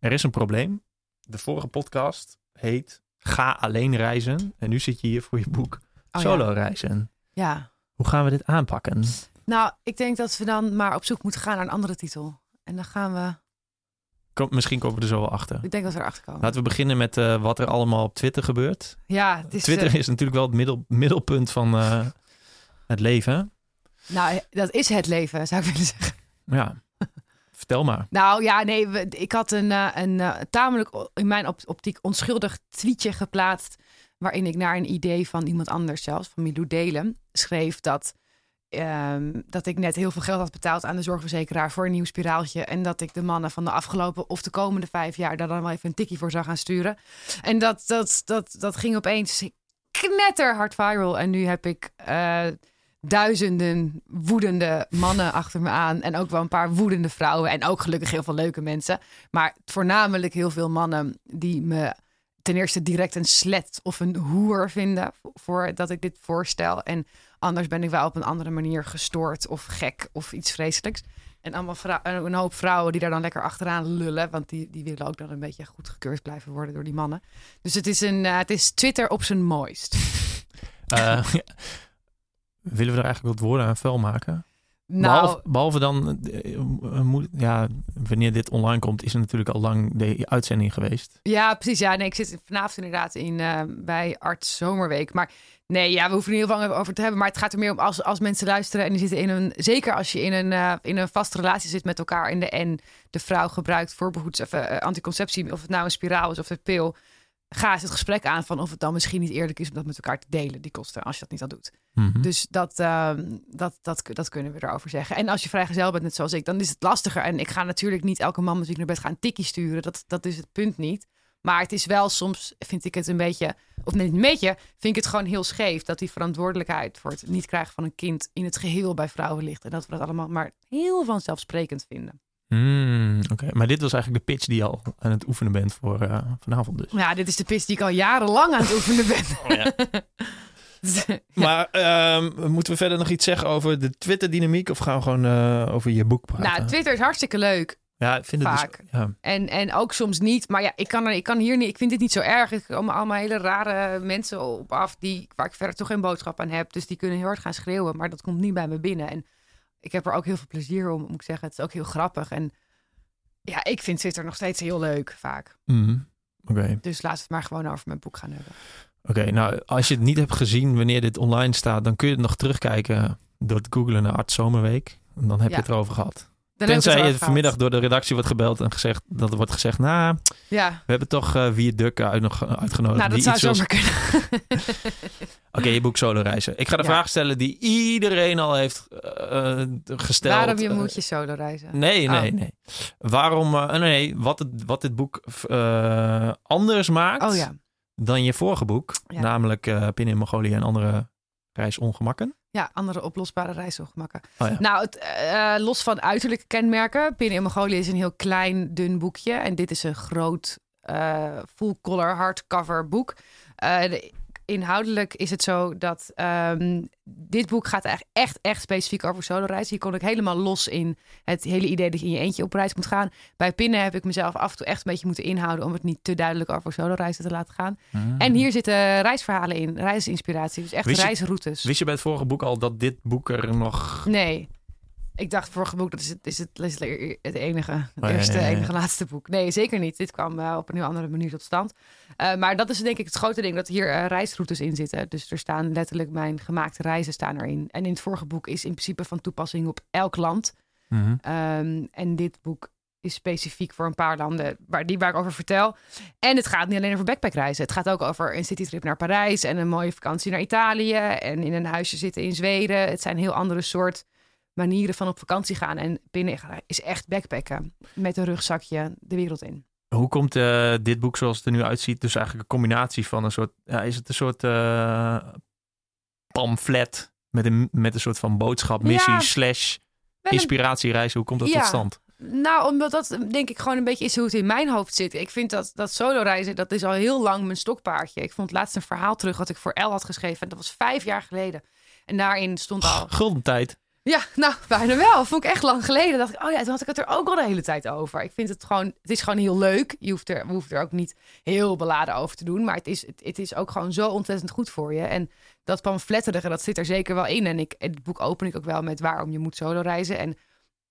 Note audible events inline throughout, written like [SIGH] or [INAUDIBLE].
er is een probleem. De vorige podcast heet Ga alleen reizen. En nu zit je hier voor je boek Oh, Solo reizen. Ja. Hoe gaan we dit aanpakken? Nou, ik denk dat we dan maar op zoek moeten gaan naar een andere titel. En dan gaan we... Kom, misschien komen we er zo wel achter. Ik denk dat we erachter komen. Laten we beginnen met eh, wat er allemaal op Twitter gebeurt. Ja, is... Twitter eh, is natuurlijk wel het middel, middelpunt van eh, het leven. nou, dat is het leven, zou ik willen zeggen. Ja, vertel maar. Nou ja, nee, ik had een, eh, een eh, tamelijk in mijn op- optiek onschuldig tweetje geplaatst. Waarin ik naar een idee van iemand anders zelfs, van Milou Delen, schreef dat, ehm, dat ik net heel veel geld had betaald aan de zorgverzekeraar voor een nieuw spiraaltje. En dat ik de mannen van de afgelopen of de komende vijf jaar daar dan wel even een tikkie voor zou gaan sturen. En dat, dat, dat, dat ging opeens knetterhard viral. En nu heb ik eh, duizenden woedende mannen achter me aan. En ook wel een paar woedende vrouwen. En ook gelukkig heel veel leuke mensen. Maar voornamelijk heel veel mannen die me ten eerste direct een slet of een hoer vinden. Voor dat ik dit voorstel. En anders ben ik wel op een andere manier gestoord of gek of iets vreselijks. En allemaal een hoop vrouwen die daar dan lekker achteraan lullen. Want die, die willen ook dan een beetje goedgekeurd blijven worden door die mannen. Dus het is, een, eh, het is Twitter op zijn mooist. Eh, [LAUGHS] [LAUGHS] willen we er eigenlijk wat woorden aan vuil maken? Nou, Behalve, behalve dan, eh, eh, ja, wanneer dit online komt, is er natuurlijk al lang de uitzending geweest. Ja, precies. Ja, nee, ik zit vanavond inderdaad in, eh, bij Arts Zomerweek. Maar nee, ja, we hoeven er niet heel lang over te hebben. Maar het gaat er meer om als, als mensen luisteren en die zitten in een... Zeker als je in een, in een vaste relatie zit met elkaar en de, en de vrouw gebruikt voorbehoeds of eh, anticonceptie, of het nou een spiraal is of een pil. Ga eens het gesprek aan van of het dan misschien niet eerlijk is om dat met elkaar te delen, die kosten, als je dat niet al doet. Mhm. Dus dat, ehm, dat, dat, dat kunnen we erover zeggen. En als je vrijgezel bent, net zoals ik, dan is het lastiger. En ik ga natuurlijk niet elke man met wie ik naar bed ga een tikkie sturen. Dat, dat is het punt niet. Maar het is wel soms, vind ik het een beetje, of nee, niet een beetje, vind ik het gewoon heel scheef dat die verantwoordelijkheid voor het niet krijgen van een kind in het geheel bij vrouwen ligt. En dat we dat allemaal maar heel vanzelfsprekend vinden. Hmm, Oké, maar dit was eigenlijk de pitch die je al aan het oefenen bent voor eh, vanavond dus. Ja, dit is de pis die ik al jarenlang aan het oefenen ben. [LAUGHS] [LAUGHS] Maar ehm, moeten we verder nog iets zeggen over de Twitter-dynamiek of gaan we gewoon eh, over je boek praten? nou, Twitter is hartstikke leuk. ja, ik vind het vaak. Dus, ja. En, en ook soms niet. Maar ja, ik kan, er, ik kan hier niet. Ik vind dit niet zo erg. Er komen allemaal hele rare mensen op af die, waar ik verder toch geen boodschap aan heb. Dus die kunnen heel hard gaan schreeuwen. Maar dat komt niet bij me binnen. En ik heb er ook heel veel plezier om, moet ik zeggen. Het is ook heel grappig. En ja, ik vind Twitter nog steeds heel leuk, vaak. Oké, Dus laten we het maar gewoon over mijn boek gaan hebben. Oké, nou als je het niet hebt gezien wanneer dit online staat, dan kun je het nog terugkijken door te googlen naar Art Zomerweek. En dan heb Ja. je het erover gehad. Tenzij je vanmiddag door de redactie wordt gebeld en gezegd dat er wordt gezegd, nou, Ja, we hebben toch eh Wie Duk uit nog uitgenodigd. nou, dat die zou zomaar kunnen. Oké, je boek solo reizen. Ik ga de Ja. vraag stellen die iedereen al heeft eh, gesteld. Waarom je Eh, moet je solo reizen? Nee, Oh. nee, nee. Waarom, eh, nee, wat, het, wat dit boek eh, anders maakt Oh ja. dan je vorige boek. Namelijk eh Pin in Mongolië en andere reisongemakken. Ja, andere oplosbare reisongemakken. Oh ja. Nou, het, eh, los van uiterlijke kenmerken. Binnen in Mongolië is een heel klein, dun boekje. En dit is een groot, eh full color hardcover boek. Eh, de- inhoudelijk is het zo dat ehm, dit boek gaat eigenlijk echt, echt specifiek over soloreizen. Hier kon ik helemaal los in het hele idee dat je in je eentje op reis moet gaan. Bij Pinnen heb ik mezelf af en toe echt een beetje moeten inhouden... om het niet te duidelijk over soloreizen te laten gaan. En hier zitten reisverhalen in, reisinspiratie. Dus echt Wist je- reisroutes. Wist je bij het vorige boek al dat dit boek er nog... Nee. Ik dacht vorige boek, dat is het, is het, is het, enige, het Oh, eerste, ja, ja. enige laatste boek. Nee, zeker niet. Dit kwam eh, op een heel andere manier tot stand. Eh, maar dat is denk ik het grote ding, dat hier eh, reisroutes in zitten. Dus er staan letterlijk mijn gemaakte reizen staan erin. En in het vorige boek is in principe van toepassing op elk land. Mhm. Ehm, en dit boek is specifiek voor een paar landen waar, die waar ik over vertel. En het gaat niet alleen over backpackreizen. Het gaat ook over een citytrip naar Parijs en een mooie vakantie naar Italië en in een huisje zitten in Zweden. Het zijn heel andere soort manieren van op vakantie gaan. En binnen is echt backpacken met een rugzakje de wereld in. Hoe komt eh, dit boek zoals het er nu uitziet, dus eigenlijk een combinatie van een soort, ja, is het een soort eh, pamflet met een, met een soort van boodschap, missie, Ja. slash inspiratiereizen, hoe komt dat Ja. tot stand? Nou, omdat dat denk ik gewoon een beetje is hoe het in mijn hoofd zit. Ik vind dat, dat solo reizen, dat is al heel lang mijn stokpaardje. Ik vond laatst een verhaal terug wat ik voor El had geschreven. En dat was vijf jaar geleden. En daarin stond al... Gulden tijd. Ja, nou, bijna wel. Vond ik echt lang geleden. dacht ik, oh ja, toen had ik het er ook al de hele tijd over. Ik vind het gewoon, het is gewoon heel leuk. Je hoeft er, we er ook niet heel beladen over te doen. Maar het is, het, is ook gewoon zo ontzettend goed voor je. En dat pamfletterige, dat zit er zeker wel in. En ik, het boek open ik ook wel met waarom je moet solo reizen. En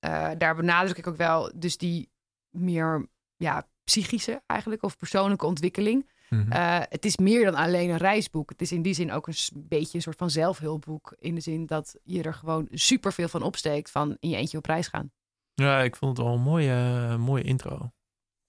uh, daar benadruk ik ook wel dus die meer ja, psychische eigenlijk of persoonlijke ontwikkeling. Mhm. Eh, het is meer dan alleen een reisboek. Het is in die zin ook een beetje een soort van zelfhulpboek. In de zin dat je er gewoon super veel van opsteekt van in je eentje op reis gaan. Ja, ik vond het wel een mooie, mooie intro.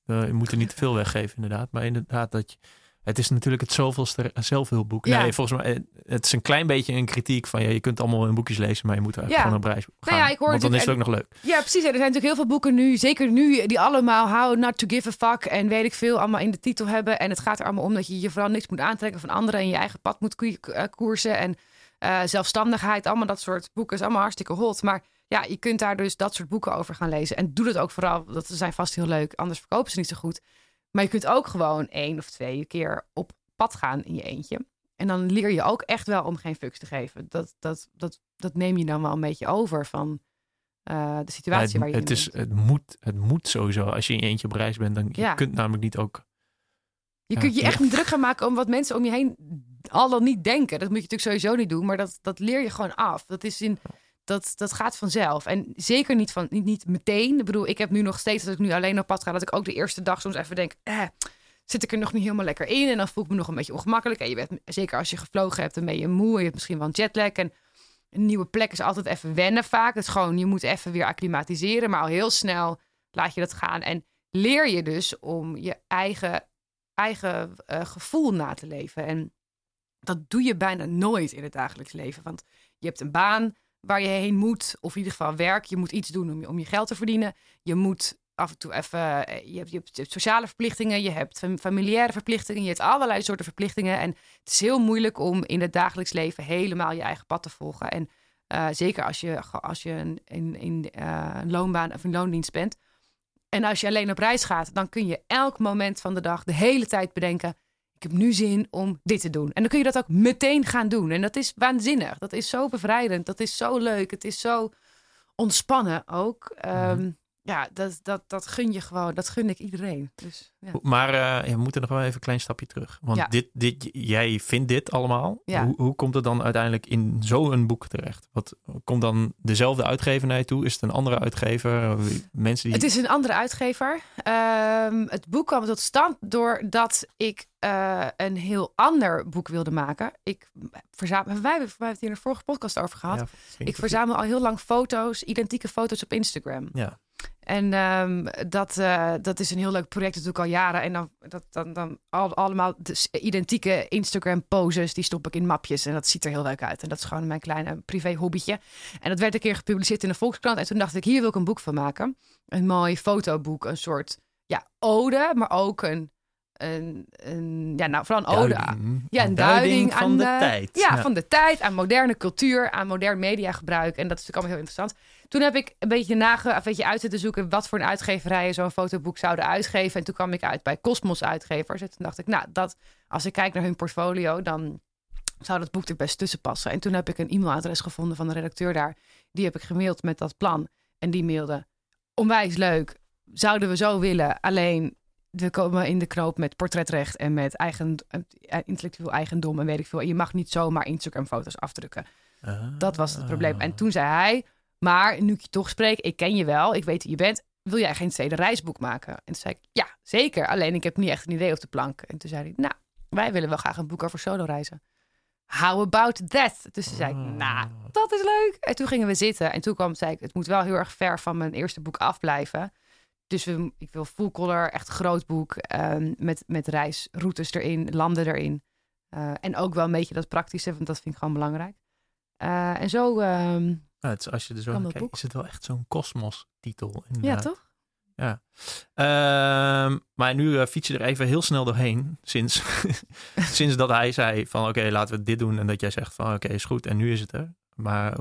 Uh, je moet er niet te veel weggeven, inderdaad. Maar inderdaad, dat je, het is natuurlijk het zoveelste zelfhulpboek. Ja. Nee, volgens mij, het is een klein beetje een kritiek van ja, je kunt allemaal in boekjes lezen, maar je moet eigenlijk gewoon een prijs gaan. Nou ja, ik hoor want dan is het ook nog leuk. Ja, precies. Er zijn natuurlijk heel veel boeken nu, zeker nu, die allemaal How Not To Give a Fuck en weet ik veel, allemaal in de titel hebben. En het gaat er allemaal om dat je je vooral niks moet aantrekken van anderen en je eigen pad moet eh, koersen en uh, zelfstandigheid. Allemaal dat soort boeken is allemaal hartstikke hot. Maar ja, je kunt daar dus dat soort boeken over gaan lezen. En doe dat ook vooral, dat zijn vast heel leuk. Anders verkopen ze niet zo goed. Maar je kunt ook gewoon één of twee keer op pad gaan in je eentje. En dan leer je ook echt wel om geen fucks te geven. Dat, dat, dat, dat neem je dan wel een beetje over van uh, de situatie waar je het is. Het moet, het moet sowieso. Als je in je eentje op reis bent, dan ja. je kunt namelijk niet ook... Je kunt je echt niet druk gaan maken om wat mensen om je heen al dan niet denken. Dat moet je natuurlijk sowieso niet doen, maar dat, dat leer je gewoon af. Dat is in... Dat, dat gaat vanzelf. En zeker niet, van, niet, niet meteen. Ik bedoel, ik heb nu nog steeds, als ik nu alleen op pad ga, dat ik ook de eerste dag soms even denk, eh, zit ik er nog niet helemaal lekker in. En dan voel ik me nog een beetje ongemakkelijk. En je bent, zeker als je gevlogen hebt, dan ben je moe. Je hebt misschien wel een jetlag. En een nieuwe plek is altijd even wennen vaak. Het is gewoon, je moet even weer acclimatiseren. Maar al heel snel laat je dat gaan. En leer je dus om je eigen, eigen uh, gevoel na te leven. En dat doe je bijna nooit in het dagelijks leven. Want je hebt een baan waar je heen moet. Of in ieder geval werk. Je moet iets doen om je, om je geld te verdienen. Je moet af en toe even. Eh, je hebt, je sociale verplichtingen, je hebt familiaire verplichtingen, je hebt allerlei soorten verplichtingen. En het is heel moeilijk om in het dagelijks leven helemaal je eigen pad te volgen. En uh, zeker als je, als je in, in, in uh, een loonbaan of een loondienst bent. En als je alleen op reis gaat, dan kun je elk moment van de dag de hele tijd bedenken: ik heb nu zin om dit te doen. En dan kun je dat ook meteen gaan doen. En dat is waanzinnig. Dat is zo bevrijdend. Dat is zo leuk. Het is zo ontspannen ook. Um, ja, dat, dat, dat gun je gewoon. Dat gun ik iedereen. Dus, ja. Maar uh, we moeten nog wel even een klein stapje terug. Want dit, dit, jij vindt dit allemaal. Hoe, hoe komt het dan uiteindelijk in zo'n boek terecht? Wat komt dan dezelfde uitgever naar je toe? Is het een andere uitgever? Mensen die... Het is een andere uitgever. Um, het boek kwam tot stand doordat ik uh, een heel ander boek wilde maken. Ik verzamel, wij hebben het hier in de vorige podcast over gehad. ik verzamel al heel lang foto's, identieke foto's op Instagram. Ja. En um, dat, uh, dat is een heel leuk project, dat doe ik al jaren. En dan, dat, dan, dan al, allemaal dus identieke Instagram poses, die stop ik in mapjes. En dat ziet er heel leuk uit. En dat is gewoon mijn kleine privé hobbytje. En dat werd een keer gepubliceerd in de Volkskrant. En toen dacht ik, hier wil ik een boek van maken. Een mooi fotoboek, een soort ja, ode, maar ook een een, een, ja, nou, vooral een ode. Ja, een duiding, van de, tijd. Ja, van de tijd, aan moderne cultuur, aan modern mediagebruik. En dat is natuurlijk allemaal heel interessant. Toen heb ik een beetje, nage, een beetje uit te zoeken wat voor een uitgeverijen zo'n fotoboek zouden uitgeven. En toen kwam ik uit bij Cosmos uitgevers. En toen dacht ik, nou, dat, als ik kijk naar hun portfolio, dan zou dat boek er best tussen passen. En toen heb ik een e-mailadres gevonden van de redacteur daar. Die heb ik gemaild met dat plan. En die mailde, onwijs leuk. Zouden we zo willen, alleen we komen in de knoop met portretrecht en met eigen, eh, intellectueel eigendom en weet ik veel. En je mag niet zomaar Instagram-foto's afdrukken. Dat was het probleem. En toen zei hij, maar nu ik je toch spreek, ik ken je wel, ik weet wie je bent. Wil jij geen tweede reisboek maken? En toen zei ik, ja, zeker. Alleen ik heb niet echt een idee op de plank. En toen zei hij, nou, wij willen wel graag een boek over solo reizen. How about that? Dus toen zei ik, ah. nou, dat is leuk. En toen gingen we zitten. En toen kwam, zei ik, het moet wel heel erg ver van mijn eerste boek afblijven. Dus we, ik wil full color, echt groot boek. Um, met, met reisroutes erin, landen erin. Uh, en ook wel een beetje dat praktische, want dat vind ik gewoon belangrijk. Uh, en zo. Um, ja, het is, als je er zo naar kijkt, is het wel echt zo'n kosmos-titel. Ja, toch? Ja. Um, maar nu uh, fiets je er even heel snel doorheen. Sinds, [LAUGHS] sinds dat hij zei van oké, laten we dit doen. En dat jij zegt van oké, is goed. En nu is het er. Maar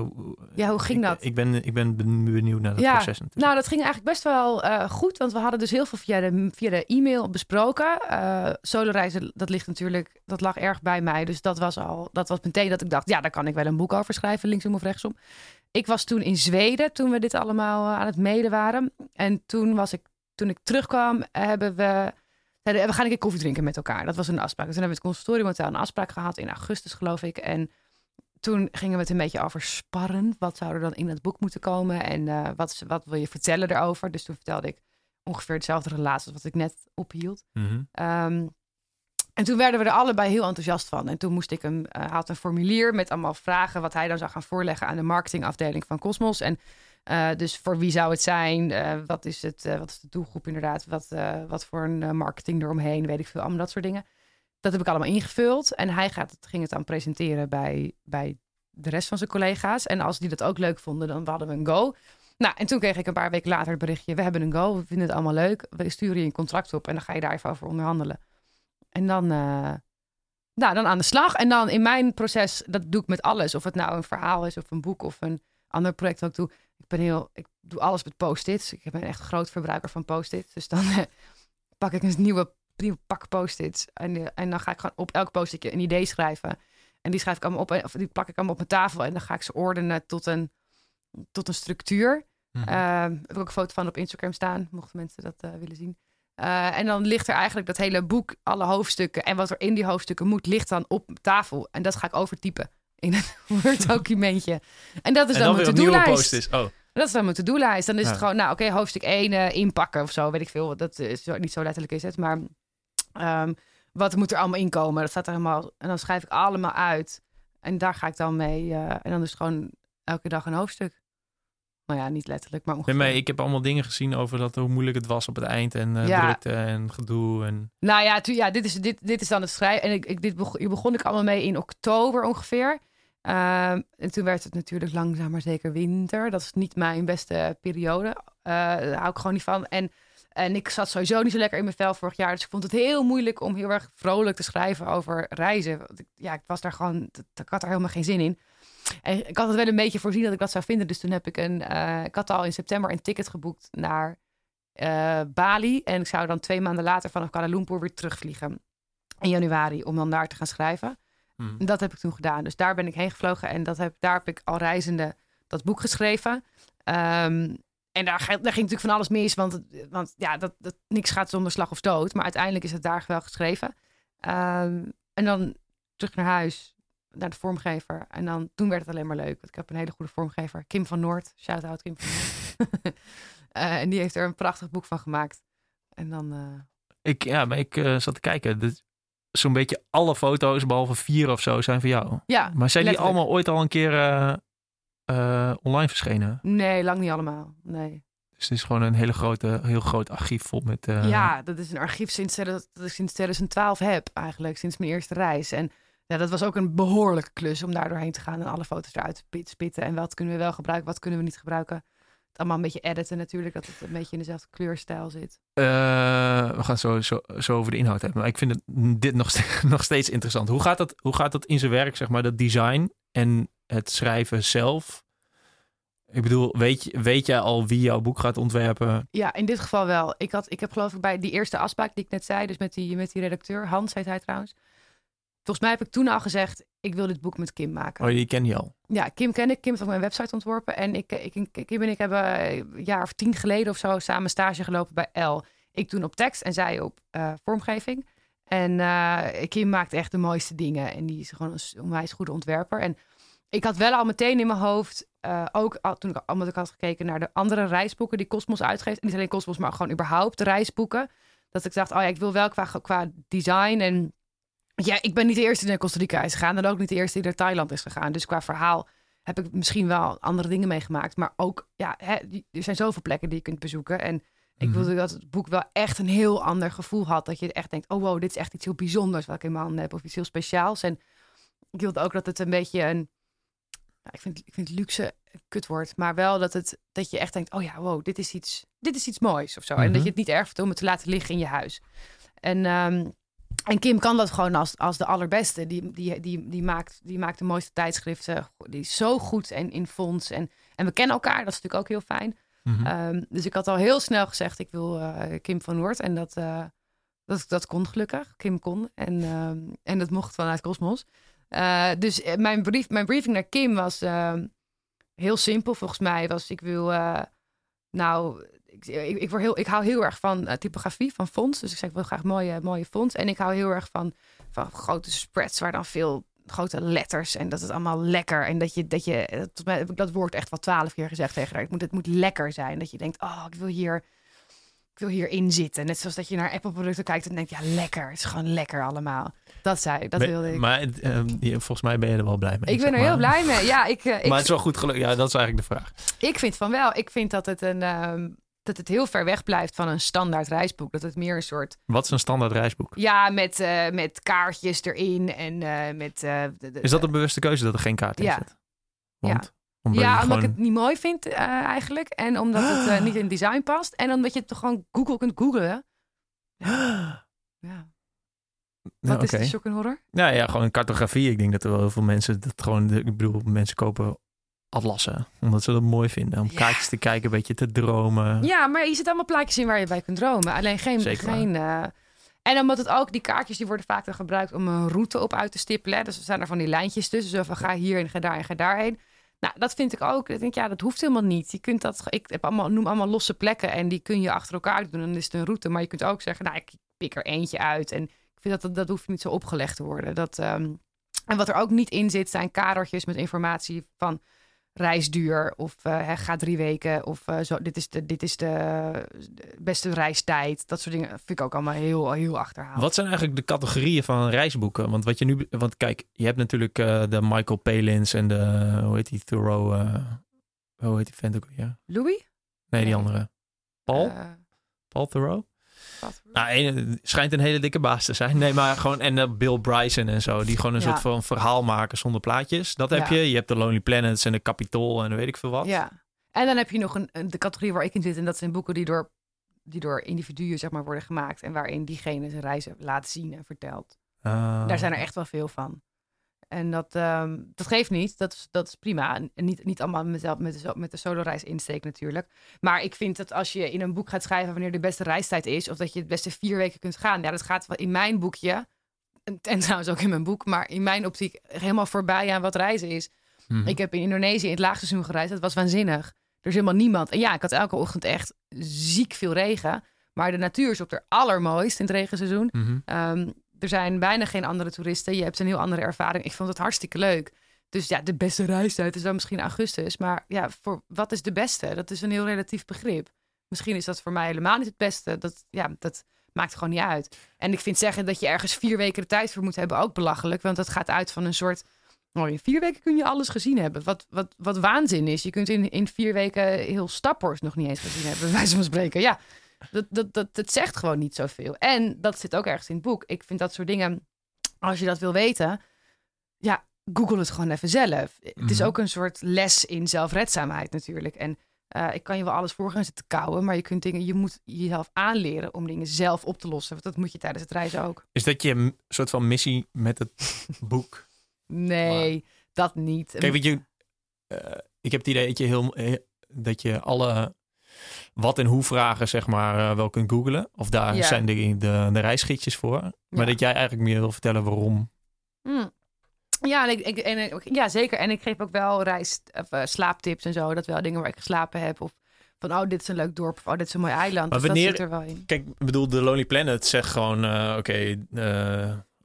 ja, hoe ging ik, dat? Ik ben, ik ben benieuwd naar het ja, proces. Natuurlijk. Nou, dat ging eigenlijk best wel uh, goed. Want we hadden dus heel veel via de, via de e-mail besproken. Uh, solo reizen, dat ligt natuurlijk, dat lag erg bij mij. Dus dat was al, dat was meteen dat ik dacht, ja, daar kan ik wel een boek over schrijven, linksom of rechtsom. ik was toen in Zweden toen we dit allemaal aan het mede waren. En toen was ik, toen ik terugkwam, hebben we we gaan een keer koffie drinken met elkaar. Dat was een afspraak. Dus toen hebben we het consultorium een afspraak gehad in augustus, geloof ik. En toen gingen we het een beetje over sparren. Wat zou er dan in het boek moeten komen? En uh, wat, wat wil je vertellen erover? Dus toen vertelde ik ongeveer hetzelfde relatie als wat ik net ophield. Mm en toen werden we er allebei heel enthousiast van. En toen moest ik hem, uh, had een formulier met allemaal vragen wat hij dan zou gaan voorleggen aan de marketingafdeling van Cosmos. En uh, dus voor wie zou het zijn? Uh, wat, is het, wat is de doelgroep inderdaad? Wat, wat voor een marketing eromheen? Weet ik veel, allemaal dat soort dingen. Dat heb ik allemaal ingevuld. En hij gaat ging het dan presenteren bij, bij de rest van zijn collega's. En als die dat ook leuk vonden, dan hadden we een go. Nou, en toen kreeg ik een paar weken later het berichtje: we hebben een go, we vinden het allemaal leuk. We sturen je een contract op en dan ga je daar even over onderhandelen. En dan, uh, nou, dan aan de slag. En dan in mijn proces, dat doe ik met alles. Of het nou een verhaal is, of een boek, of een ander project wat ik doe. Ik ben heel, ik doe alles met post-its. Ik ben echt een groot verbruiker van post-its. Dus dan [LAUGHS] pak ik een nieuwe, pak post-its. En, eh, en dan ga ik gewoon op elk post-itje een idee schrijven. En die schrijf ik allemaal op, of die plak ik allemaal op mijn tafel. En dan ga ik ze ordenen tot een, tot een structuur. Mm heb ik ook een foto van op Instagram staan, mochten mensen dat uh, willen zien. Uh, en dan ligt er eigenlijk dat hele boek, alle hoofdstukken en wat er in die hoofdstukken moet, ligt dan op tafel. En dat ga ik overtypen in een [LAUGHS] Word-documentje. En dat is dan, dan mijn to-do-lijst. Oh. Dat is dan mijn to-do-lijst. Dan is het gewoon, nou oké, hoofdstuk 1 uh, eh, inpakken of zo, weet ik veel. Dat is niet zo letterlijk is het, maar um, wat moet er allemaal inkomen? Dat staat er helemaal, en dan schrijf ik allemaal uit. En daar ga ik dan mee. Uh, en dan is het gewoon elke dag een hoofdstuk. Nou ja, niet letterlijk, maar ongeveer. Nee, ik heb allemaal dingen gezien over dat, hoe moeilijk het was op het eind. En uh, ja. drukte en gedoe. En... Nou ja, tu, ja dit, is, dit, dit is dan het schrijven. En ik, ik, dit begon, hier begon ik allemaal mee in oktober ongeveer. Uh, en toen werd het natuurlijk langzaam maar zeker winter. Dat is niet mijn beste periode. Uh, daar hou ik gewoon niet van. En, en ik zat sowieso niet zo lekker in mijn vel vorig jaar. Dus ik vond het heel moeilijk om heel erg vrolijk te schrijven over reizen. Ja, ik was daar gewoon... Ik had er helemaal geen zin in. En ik had het wel een beetje voorzien dat ik dat zou vinden. Dus toen heb ik een. Uh, ik had al in september een ticket geboekt naar uh, Bali. En ik zou dan twee maanden later vanaf Kuala Lumpur weer terugvliegen. In januari, om dan daar te gaan schrijven. Hmm. Dat heb ik toen gedaan. Dus daar ben ik heen gevlogen. En dat heb, daar heb ik al reizende dat boek geschreven. Um, en daar, daar, ging natuurlijk van alles mis. Want, want ja, dat, dat, niks gaat zonder slag of dood. Maar uiteindelijk is het daar wel geschreven. Um, en dan terug naar huis naar de vormgever. En dan, toen werd het alleen maar leuk. Want ik heb een hele goede vormgever. Kim van Noord. Shout-out Kim van Noord. uh, [LAUGHS] en die heeft er een prachtig boek van gemaakt. En dan... Uh... Ik, ja, maar ik uh, zat te kijken. Zo'n beetje alle foto's, behalve vier of zo, zijn van jou. Ja, Maar zijn die allemaal ooit al een keer online verschenen? Nee, lang niet allemaal. Nee. Dus het is gewoon een hele grote, heel groot archief vol met... Ja, dat is een archief sinds, dat ik sinds 2012 heb eigenlijk. Sinds mijn eerste reis. En ja, dat was ook een behoorlijke klus om daar doorheen te gaan en alle foto's eruit te spitten. En wat kunnen we wel gebruiken, wat kunnen we niet gebruiken. Het allemaal een beetje editen natuurlijk, dat het een beetje in dezelfde kleurstijl zit. Uh, we gaan zo, zo, zo, over de inhoud hebben. Maar ik vind het dit nog, steeds, [LAUGHS] nog steeds interessant. Hoe gaat, dat, hoe gaat dat in zijn werk, zeg maar, dat design en het schrijven zelf? Ik bedoel, weet, je, weet jij al wie jouw boek gaat ontwerpen? Ja, in dit geval wel. Ik, had, ik heb geloof ik bij die eerste afspraak die ik net zei, dus met die, met die redacteur, Hans heet hij trouwens. Volgens mij heb ik toen al gezegd, ik wil dit boek met Kim maken. Oh, die ken je al? Ja, Kim ken ik. Kim heeft ook mijn website ontworpen. En ik, ik, Kim en ik hebben een jaar of tien geleden of zo samen stage gelopen bij L. Ik toen op tekst en zij op uh, vormgeving. En uh, Kim maakt echt de mooiste dingen. En die is gewoon een onwijs goede ontwerper. En ik had wel al meteen in mijn hoofd, uh, ook al, toen ik, omdat ik had gekeken naar de andere reisboeken die Cosmos uitgeeft. niet alleen Cosmos, maar gewoon überhaupt reisboeken. Dat ik dacht, oh ja, ik wil wel qua, qua design en ja, ik ben niet de eerste die naar Costa Rica is gegaan. En ook niet de eerste die naar Thailand is gegaan. Dus qua verhaal heb ik misschien wel andere dingen meegemaakt. Maar ook, ja, hè, er zijn zoveel plekken die je kunt bezoeken. En ik mhm. wilde dat het boek wel echt een heel ander gevoel had. Dat je echt denkt, oh wow, dit is echt iets heel bijzonders wat ik in mijn handen heb. Of iets heel speciaals. En ik wilde ook dat het een beetje een... Nou, ik, vind, ik vind luxe kut wordt. Maar wel dat, het, dat je echt denkt, oh ja, wow, dit is iets, dit is iets moois of zo. En dat mhm. je het niet erg vindt om het te laten liggen in je huis. En um, en Kim kan dat gewoon als, als de allerbeste. Die, die, die, die, maakt, die maakt de mooiste tijdschriften. Die is zo goed en in fonds. En, en we kennen elkaar, dat is natuurlijk ook heel fijn. Mhm. Ehm, dus ik had al heel snel gezegd, ik wil uh, Kim van Noord. En dat, uh, dat, dat kon gelukkig. Kim kon. En, uh, en dat mocht vanuit Cosmos. Eh, dus mijn, brief, mijn briefing naar Kim was... Ehm, heel simpel volgens mij was, ik wil, nou, ik, ik, word heel, ik hou heel erg van typografie, van fonts. Dus ik zeg, ik wil graag mooie, mooie fonts. En ik hou heel erg van, van grote spreads waar dan veel grote letters en dat is allemaal lekker. En dat je, dat je, tot mij heb ik dat woord echt wel twaalf keer gezegd tegen haar. Het moet, het moet lekker zijn. Dat je denkt, oh, ik wil hier, ik wil hierin zitten. Net zoals dat je naar Apple producten kijkt en denkt, ja, lekker. Het is gewoon lekker allemaal. Dat zei ik, dat wilde ik. Maar uh, volgens mij ben je er wel blij mee. Ik ben er heel blij mee. Ja, ik, uh, maar het is wel goed gelukt. Ja, dat is eigenlijk de vraag. Ik vind van wel. Ik vind dat het een. Uh, dat het heel ver weg blijft van een standaard reisboek. Dat het meer een soort. Wat is een standaard reisboek? Ja, met, uh, met kaartjes erin en uh, met. Uh, de, de, is dat een bewuste keuze dat er geen kaart in ja. zit? Want? Ja. Omdat, ja, omdat ik het niet mooi vind eigenlijk. En omdat het [GASPS] niet in design past. En omdat je het toch gewoon Google kunt googlen. [GASPS] Ja. ja. Wat is de shock horror? Ja, ja, gewoon een cartografie. Ik denk dat er wel heel veel mensen dat gewoon. Ik bedoel, mensen kopen atlassen. Omdat ze dat mooi vinden. Om ja. kaartjes te kijken, een beetje te dromen. Ja, maar je zit allemaal plaatjes in waar je bij kunt dromen. Alleen geen... geen uh... En omdat het ook, die kaartjes die worden vaak dan gebruikt om een route op uit te stippelen. Dus er zijn er van die lijntjes tussen. Zo van ga hier en ga daar en ga daarheen. Nou, dat vind ik ook. Ik denk, ja, dat hoeft helemaal niet. Je kunt dat, ik heb allemaal, noem allemaal losse plekken en die kun je achter elkaar doen. En dan is het een route. Maar je kunt ook zeggen, nou, ik pik er eentje uit. En ik vind dat dat, dat hoeft niet zo opgelegd te worden. Dat, um... En wat er ook niet in zit, zijn kadertjes met informatie van reisduur of uh, ga drie weken of uh, zo. Dit is, de, dit is de, beste reistijd. Dat soort dingen vind ik ook allemaal heel, heel achterhaald. Wat zijn eigenlijk de categorieën van reisboeken? Want wat je nu, want kijk, je hebt natuurlijk uh, de Michael Palins en de, hoe heet die, Thoreau, hoe heet die vent ook weer? Louis? Nee, die andere. Paul? Paul Thoreau? Nou, schijnt een hele dikke baas te zijn. Nee, maar gewoon en uh, Bill Bryson en zo, die gewoon een soort van verhaal maken zonder plaatjes. Dat heb je. Je hebt de Lonely Planets en de Capitol en weet ik veel wat. Ja. En dan heb je nog een, de categorie waar ik in zit en dat zijn boeken die door die door individuen zeg maar worden gemaakt en waarin diegene zijn reizen laat zien en vertelt. Uh. Daar zijn er echt wel veel van. En dat, um, dat geeft niet. Dat is, dat is prima. En niet, niet allemaal met, met, de, met de solo-reis insteek natuurlijk. Maar ik vind dat als je in een boek gaat schrijven wanneer de beste reistijd is, of dat je het beste vier weken kunt gaan. Ja, dat gaat in mijn boekje, en, en trouwens ook in mijn boek, maar in mijn optiek helemaal voorbij aan wat reizen is. Mm -hmm. Ik heb in Indonesië in het laagseizoen gereisd. Dat was waanzinnig. Er is helemaal niemand. En ja, ik had elke ochtend echt ziek veel regen. Maar de natuur is op de allermooist in het regenseizoen. Mm -hmm. um, er zijn bijna geen andere toeristen. Je hebt een heel andere ervaring. Ik vond het hartstikke leuk. Dus ja, de beste reistijd is dan misschien augustus. Maar ja, voor wat is de beste? Dat is een heel relatief begrip. Misschien is dat voor mij helemaal niet het beste. Dat, ja, dat maakt gewoon niet uit. En ik vind zeggen dat je ergens vier weken de tijd voor moet hebben ook belachelijk. Want dat gaat uit van een soort. Oh, in vier weken kun je alles gezien hebben. Wat, wat, wat waanzin is. Je kunt in, in vier weken heel Staphorst nog niet eens gezien hebben, [LAUGHS] bij wijze van spreken. Ja, dat, dat, dat, dat zegt gewoon niet zoveel. En dat zit ook ergens in het boek. Ik vind dat soort dingen, als je dat wil weten, ja, google het gewoon even zelf. Het is Mhm. ook een soort les in zelfredzaamheid natuurlijk. En eh, ik kan je wel alles voor gaan zitten kouwen, maar je kunt dingen, je moet jezelf aanleren om dingen zelf op te lossen. Want dat moet je tijdens het reizen ook. Is dat je soort van missie met het [LAUGHS] boek? Nee, dat niet. Kijk, weet je, eh, ik heb het idee dat je, heel, eh, dat je alle wat en hoe vragen, zeg maar, eh, wel kunt googlen. Of daar Ja. zijn de, de, de reisgidsjes voor. Maar dat jij eigenlijk meer wil vertellen waarom. Hmm. Ja, en ik, ik, en, ja, zeker. En ik geef ook wel reis, of, eh, slaaptips en zo. Dat wel dingen waar ik geslapen heb. Of van, oh, dit is een leuk dorp. Of, oh, dit is een mooi eiland. Maar dus wanneer- dat zit er wel in. Kijk, ik bedoel, de Lonely Planet zegt gewoon, eh, oké,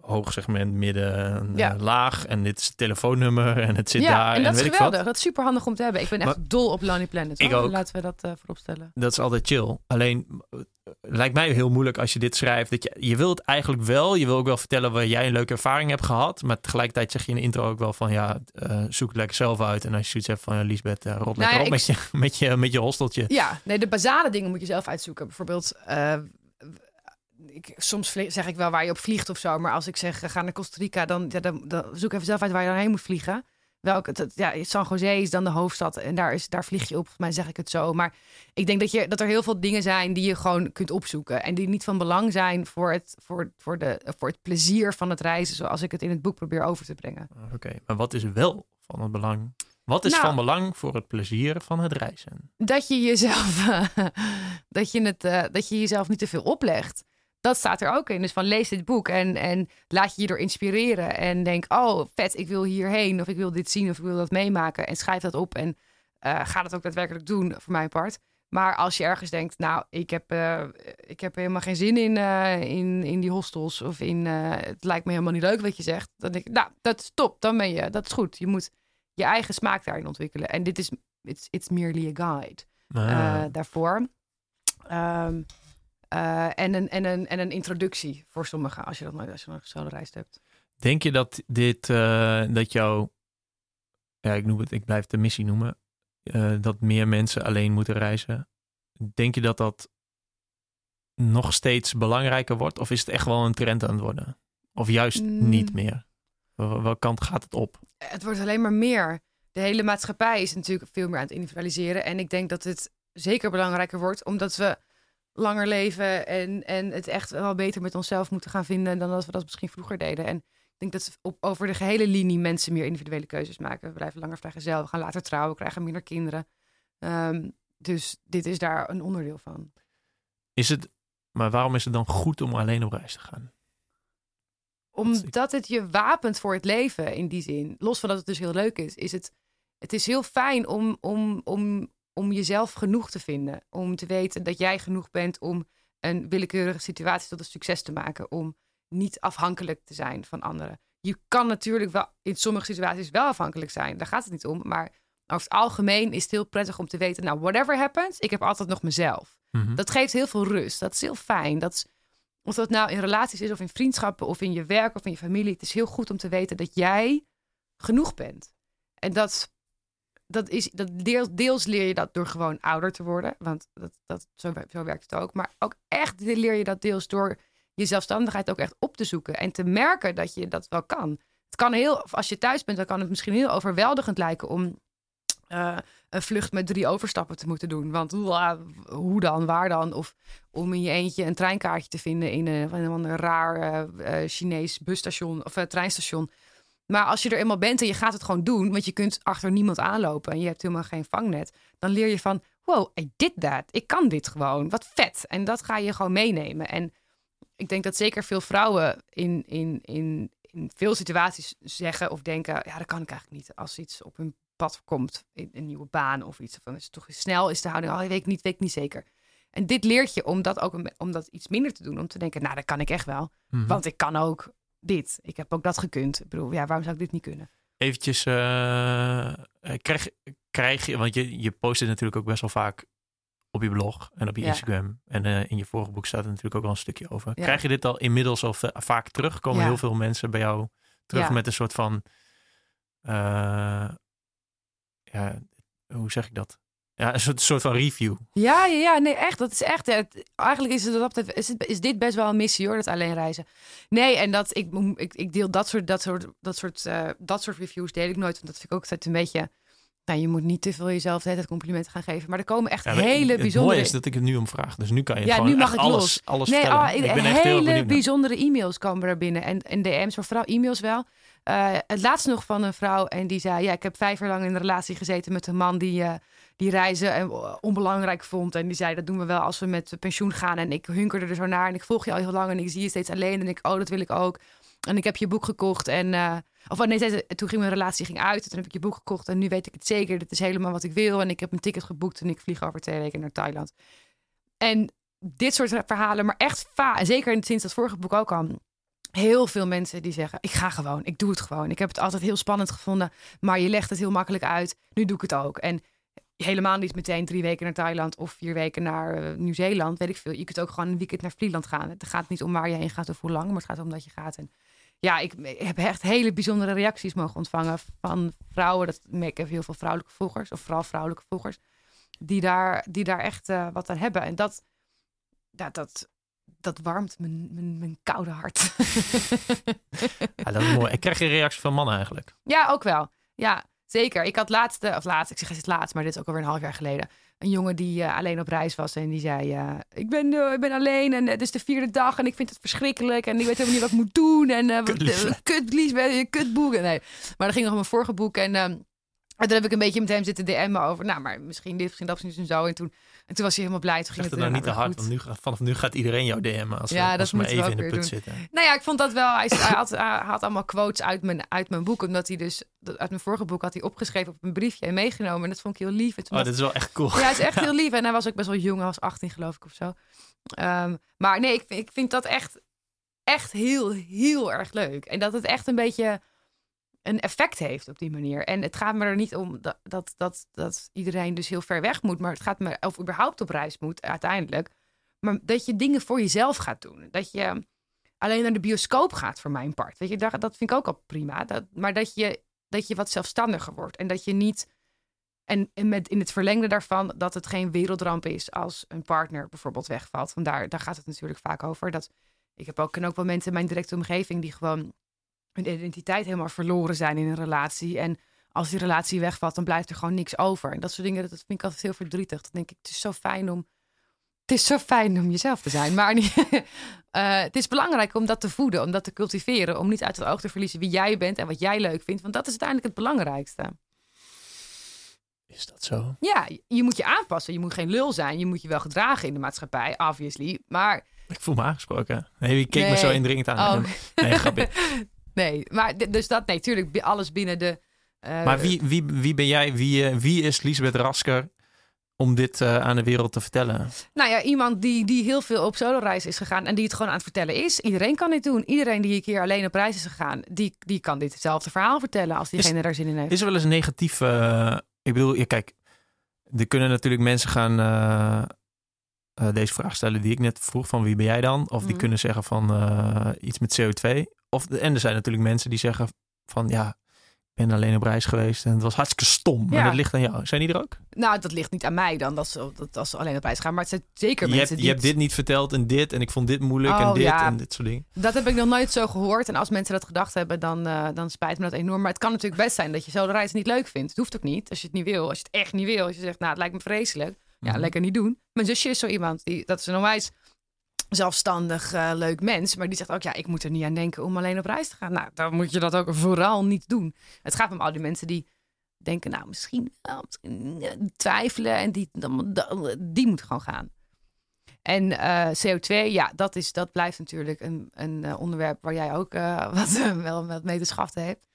hoog segment, midden, eh, Ja. laag. En dit is het telefoonnummer en het zit ja, daar. en dat is weet geweldig. Dat is super handig om te hebben. Ik ben echt dol op Lonely Planet. Ik ook. Laten we dat eh voorop stellen. Dat is altijd chill. Alleen, eh, lijkt mij heel moeilijk als je dit schrijft. Dat je, je wilt het eigenlijk wel. Je wil ook wel vertellen waar jij een leuke ervaring hebt gehad. Maar tegelijkertijd zeg je in de intro ook wel van... ja, eh, zoek het lekker zelf uit. En als je zoiets hebt van... Lisbeth, eh, rot Nou lekker ja, ik- met, je, [LAUGHS] met, je, met je hosteltje. Ja, nee, de basale dingen moet je zelf uitzoeken. Bijvoorbeeld, eh, ik, soms zeg ik wel waar je op vliegt of zo. Maar als ik zeg, ga naar Costa Rica, dan, ja, dan, dan zoek even zelf uit waar je dan heen moet vliegen. Het- ja, San Jose is dan de hoofdstad en daar, is, daar vlieg je op. Volgens mij zeg ik het zo. Maar ik denk dat, je, dat er heel veel dingen zijn die je gewoon kunt opzoeken. En die niet van belang zijn voor het, voor, voor, de, voor het plezier van het reizen. Zoals ik het in het boek probeer over te brengen. Oké, maar wat is wel van het belang? Wat is Nou. van belang voor het plezier van het reizen? dat je jezelf, [LAUGHS] dat je het, eh, dat je jezelf niet te veel oplegt. Dat staat er ook in. Dus van lees dit boek en, en laat je je door inspireren. En denk, oh vet, ik wil hierheen. Of ik wil dit zien of ik wil dat meemaken. En schrijf dat op. En ga dat ook daadwerkelijk doen, voor mijn part. Maar als je ergens denkt, nou, ik heb, ik heb helemaal geen zin in, in, in die hostels of in, het lijkt me helemaal niet leuk wat je zegt. Dan denk ik, nou, dat is top, dan ben je, dat is goed. Je moet je eigen smaak daarin ontwikkelen. En dit is, it's, it's merely a guide ah. daarvoor. Um, uh, en, een, en, een, en een introductie voor sommigen, als je dat nooit als je nog zo'n reis hebt. Denk je dat dit, uh, dat jou, ja, ik noem het, ik blijf de missie noemen, uh, dat meer mensen alleen moeten reizen? Denk je dat dat nog steeds belangrijker wordt? Of is het echt wel een trend aan het worden? Of juist mm. niet meer? Welke kant gaat het op? Het wordt alleen maar meer. De hele maatschappij is natuurlijk veel meer aan het individualiseren. En ik denk dat het zeker belangrijker wordt, omdat we langer leven en, en het echt wel beter met onszelf moeten gaan vinden dan dat we dat misschien vroeger deden. En ik denk dat op, over de gehele linie mensen meer individuele keuzes maken. We blijven langer vrijgezel, we gaan later trouwen, krijgen minder kinderen. Um, dus dit is daar een onderdeel van. Is het, maar waarom is het dan goed om alleen op reis te gaan? Omdat het je wapent voor het leven in die zin. Los van dat het dus heel leuk is, is het, het is heel fijn om, om, om, om jezelf genoeg te vinden. Om te weten dat jij genoeg bent om een willekeurige situatie tot een succes te maken. Om niet afhankelijk te zijn van anderen. Je kan natuurlijk wel in sommige situaties wel afhankelijk zijn. Daar gaat het niet om. Maar over het algemeen is het heel prettig om te weten, nou, whatever happens, ik heb altijd nog mezelf. Mhm. Dat geeft heel veel rust. Dat is heel fijn. Dat is, of dat nou in relaties is, of in vriendschappen, of in je werk, of in je familie. Het is heel goed om te weten dat jij genoeg bent. En dat dat is, dat deels, leer je dat door gewoon ouder te worden. Want dat, dat, zo, werkt het ook. Maar ook echt leer je dat deels door je zelfstandigheid ook echt op te zoeken. En te merken dat je dat wel kan. Het kan heel, als je thuis bent, dan kan het misschien heel overweldigend lijken om uh, een vlucht met drie overstappen te moeten doen. Want hoe dan, waar dan? Of om in je eentje een treinkaartje te vinden in een raar uh, Chinees busstation of treinstation. Maar als je er eenmaal bent en je gaat het gewoon doen, want je kunt achter niemand aanlopen en je hebt helemaal geen vangnet, dan leer je van, wow, I did that. Ik kan dit gewoon. Wat vet. En dat ga je gewoon meenemen. En ik denk dat zeker veel vrouwen in, in, in, in veel situaties zeggen of denken, ja, dat kan ik eigenlijk niet. Als iets op hun pad komt, een nieuwe baan of iets, van is het toch snel is de houding, oh, weet ik niet, weet ik niet zeker. En dit leert je om dat ook om dat iets minder te doen. Om te denken, nou, dat kan ik echt wel. Mhm. Want ik kan ook dit. Ik heb ook dat gekund. Ik bedoel, ja, waarom zou ik dit niet kunnen? Eventjes, uh, krijg, krijg je, want je, je post het natuurlijk ook best wel vaak op je blog en op je Instagram. En uh, in je vorige boek staat er natuurlijk ook al een stukje over. Krijg je dit al inmiddels al vaak terug? Komen heel veel mensen bij jou terug met een soort van, uh, ja, hoe zeg ik dat? Ja, een soort, soort van review. Ja, ja, ja, nee, echt. Dat is echt. eigenlijk is, het, is, het, is dit best wel een missie hoor, dat alleen reizen. Nee, en dat ik, ik, ik deel dat soort, dat soort, dat soort, uh, dat soort reviews deel ik nooit. Want dat vind ik ook altijd een beetje. Nou, je moet niet te veel jezelf het complimenten gaan geven. Maar er komen echt hele bijzondere... Het mooie is dat ik het nu om vraag. Dus nu kan je ja, gewoon nu mag ik alles, los. alles nee, vertellen. Oh, ik ben echt hele heel bijzondere e-mails komen er binnen. En, en DM's, maar vooral e-mails wel. Uh, het laatste nog van een vrouw. En die zei, ja, ik heb vijf jaar lang in een relatie gezeten met een man die... Uh, die reizen en onbelangrijk vond. En die zei, dat doen we wel als we met pensioen gaan. En ik hunkerde er zo naar en ik volg je al heel lang en ik zie je steeds alleen. En ik, oh, dat wil ik ook. En ik heb je boek gekocht en... Uh, of oh, nee, toen ging mijn relatie ging uit. Toen heb ik je boek gekocht en nu weet ik het zeker. Dit is helemaal wat ik wil. En ik heb een ticket geboekt en ik vlieg over twee weken naar Thailand. En dit soort verhalen, maar echt va zeker sinds dat vorige boek ook al. Heel veel mensen die zeggen: Ik ga gewoon, ik doe het gewoon. Ik heb het altijd heel spannend gevonden, maar je legt het heel makkelijk uit. Nu doe ik het ook. En helemaal niet meteen drie weken naar Thailand of vier weken naar uh, Nieuw-Zeeland, weet ik veel. Je kunt ook gewoon een weekend naar Vlieland gaan. Het gaat niet om waar je heen gaat of hoe lang, maar het gaat om dat je gaat. En ja, ik, heb echt hele bijzondere reacties mogen ontvangen van vrouwen. Dat merk ik heel veel vrouwelijke volgers, of vooral vrouwelijke volgers, die daar, die daar echt uh, wat aan hebben. En dat, ja, dat, dat warmt mijn, mijn, mijn koude hart. [LAUGHS] ja, dat is mooi. Ik krijg je reactie van mannen eigenlijk. Ja, ook wel. Ja, Zeker. Ik had laatste, of laatst, ik zeg het laatst, maar dit is ook alweer een half jaar geleden. Een jongen die uh, alleen op reis was en die zei: uh, ik, ben, uh, ik ben alleen en het is de vierde dag en ik vind het verschrikkelijk en ik weet helemaal niet wat ik moet doen. En uh, kutlies, kutboeken. Nee. Maar dan ging nog mijn vorige boek en. Ehm, En toen heb ik een beetje met hem zitten DM'en over, nou, maar misschien dit, misschien dat, misschien zo. En toen, en toen was hij helemaal blij. Toen ging het, nou niet te hard, want nu, vanaf nu gaat iedereen jou DM'en als, ja, als dat maar even in de put doen. zitten. Nou ja, ik vond dat wel, hij, had, hij had allemaal quotes uit mijn, uit mijn boek, omdat hij dus, uit mijn vorige boek had hij opgeschreven op een briefje en meegenomen. En dat vond ik heel lief. oh, dat is wel echt cool. Ja, het is echt [LAUGHS] heel lief. En hij was ook best wel jong, hij was 18 geloof ik of zo. Um, maar nee, ik, ik vind dat echt, echt heel, heel erg leuk. En dat het echt een beetje een effect heeft op die manier. En het gaat me er niet om dat, dat, dat, dat iedereen dus heel ver weg moet, maar het gaat me of überhaupt op reis moet uiteindelijk. Maar dat je dingen voor jezelf gaat doen. Dat je alleen naar de bioscoop gaat voor mijn part. Weet je, dat, vind ik ook al prima. Dat, maar dat je, dat je wat zelfstandiger wordt. En dat je niet. En, en met in het verlengde daarvan dat het geen wereldramp is als een partner bijvoorbeeld wegvalt. Want daar, daar gaat het natuurlijk vaak over. Dat, ik heb ook, ken ook wel mensen in mijn directe omgeving die gewoon hun identiteit helemaal verloren zijn in een relatie. En als die relatie wegvalt, dan blijft er gewoon niks over. En dat soort dingen, dat vind ik altijd heel verdrietig. Dan denk ik, het is zo fijn om. Het is zo fijn om jezelf te zijn. Maar niet, uh, [LAUGHS] het is belangrijk om dat te voeden, om dat te cultiveren. Om niet uit het oog te verliezen wie jij bent en wat jij leuk vindt. Want dat is uiteindelijk het belangrijkste. Is dat zo? Ja, je moet je aanpassen. Je moet geen lul zijn. Je moet je wel gedragen in de maatschappij, obviously. Maar. Ik voel me aangesproken. Nee, wie keek me zo indringend aan? Oh. Nee, grapje. [LAUGHS] Nee, maar dus dat, nee, tuurlijk, alles binnen de. Uh, maar wie, wie, wie ben jij? Wie, uh, wie is Lisbeth Rasker om dit uh, aan de wereld te vertellen? Nou ja, iemand die, die heel veel op solo-reis is gegaan en die het gewoon aan het vertellen is. Iedereen kan dit doen. Iedereen die een keer alleen op reis is gegaan, die, die kan dit hetzelfde verhaal vertellen als diegene daar zin in heeft. Is er wel eens een negatief. ik bedoel, ja, kijk, er kunnen natuurlijk mensen gaan. deze vraag stellen die ik net vroeg: van wie ben jij dan? Of die mhm. kunnen zeggen van iets met CO2. Of, en er zijn natuurlijk mensen die zeggen van ja, ik ben alleen op reis geweest en het was hartstikke stom. Maar dat ligt aan jou. Zijn die er ook? Nou, dat ligt niet aan mij dan, dat ze, dat, als ze alleen op reis gaan. Maar het zijn zeker je mensen hebt, die... Je hebt dit niet verteld en dit en ik vond dit moeilijk en oh, dit ja. en dit soort dingen. Dat heb ik nog nooit zo gehoord. En als mensen dat gedacht hebben, dan, uh, dan spijt me dat enorm. Maar het kan natuurlijk best zijn dat je zo de reis niet leuk vindt. Het hoeft ook niet, als je het niet wil. Als je het echt niet wil. Als je zegt, nou, het lijkt me vreselijk. Ja, mhm. lekker niet doen. Mijn zusje is zo iemand. Die, dat is een onwijs zelfstandig, uh, leuk mens. Maar die zegt ook, ja, ik moet er niet aan denken om alleen op reis te gaan. Nou, dan moet je dat ook vooral niet doen. Het gaat om al die mensen die denken, nou, misschien, twijfelen. En die, dan, die moeten gewoon gaan. En eh, CO2, ja, dat, is, dat blijft natuurlijk een, een uh, onderwerp waar jij ook [LAUGHS] wat, wel wat mee te schaffen hebt.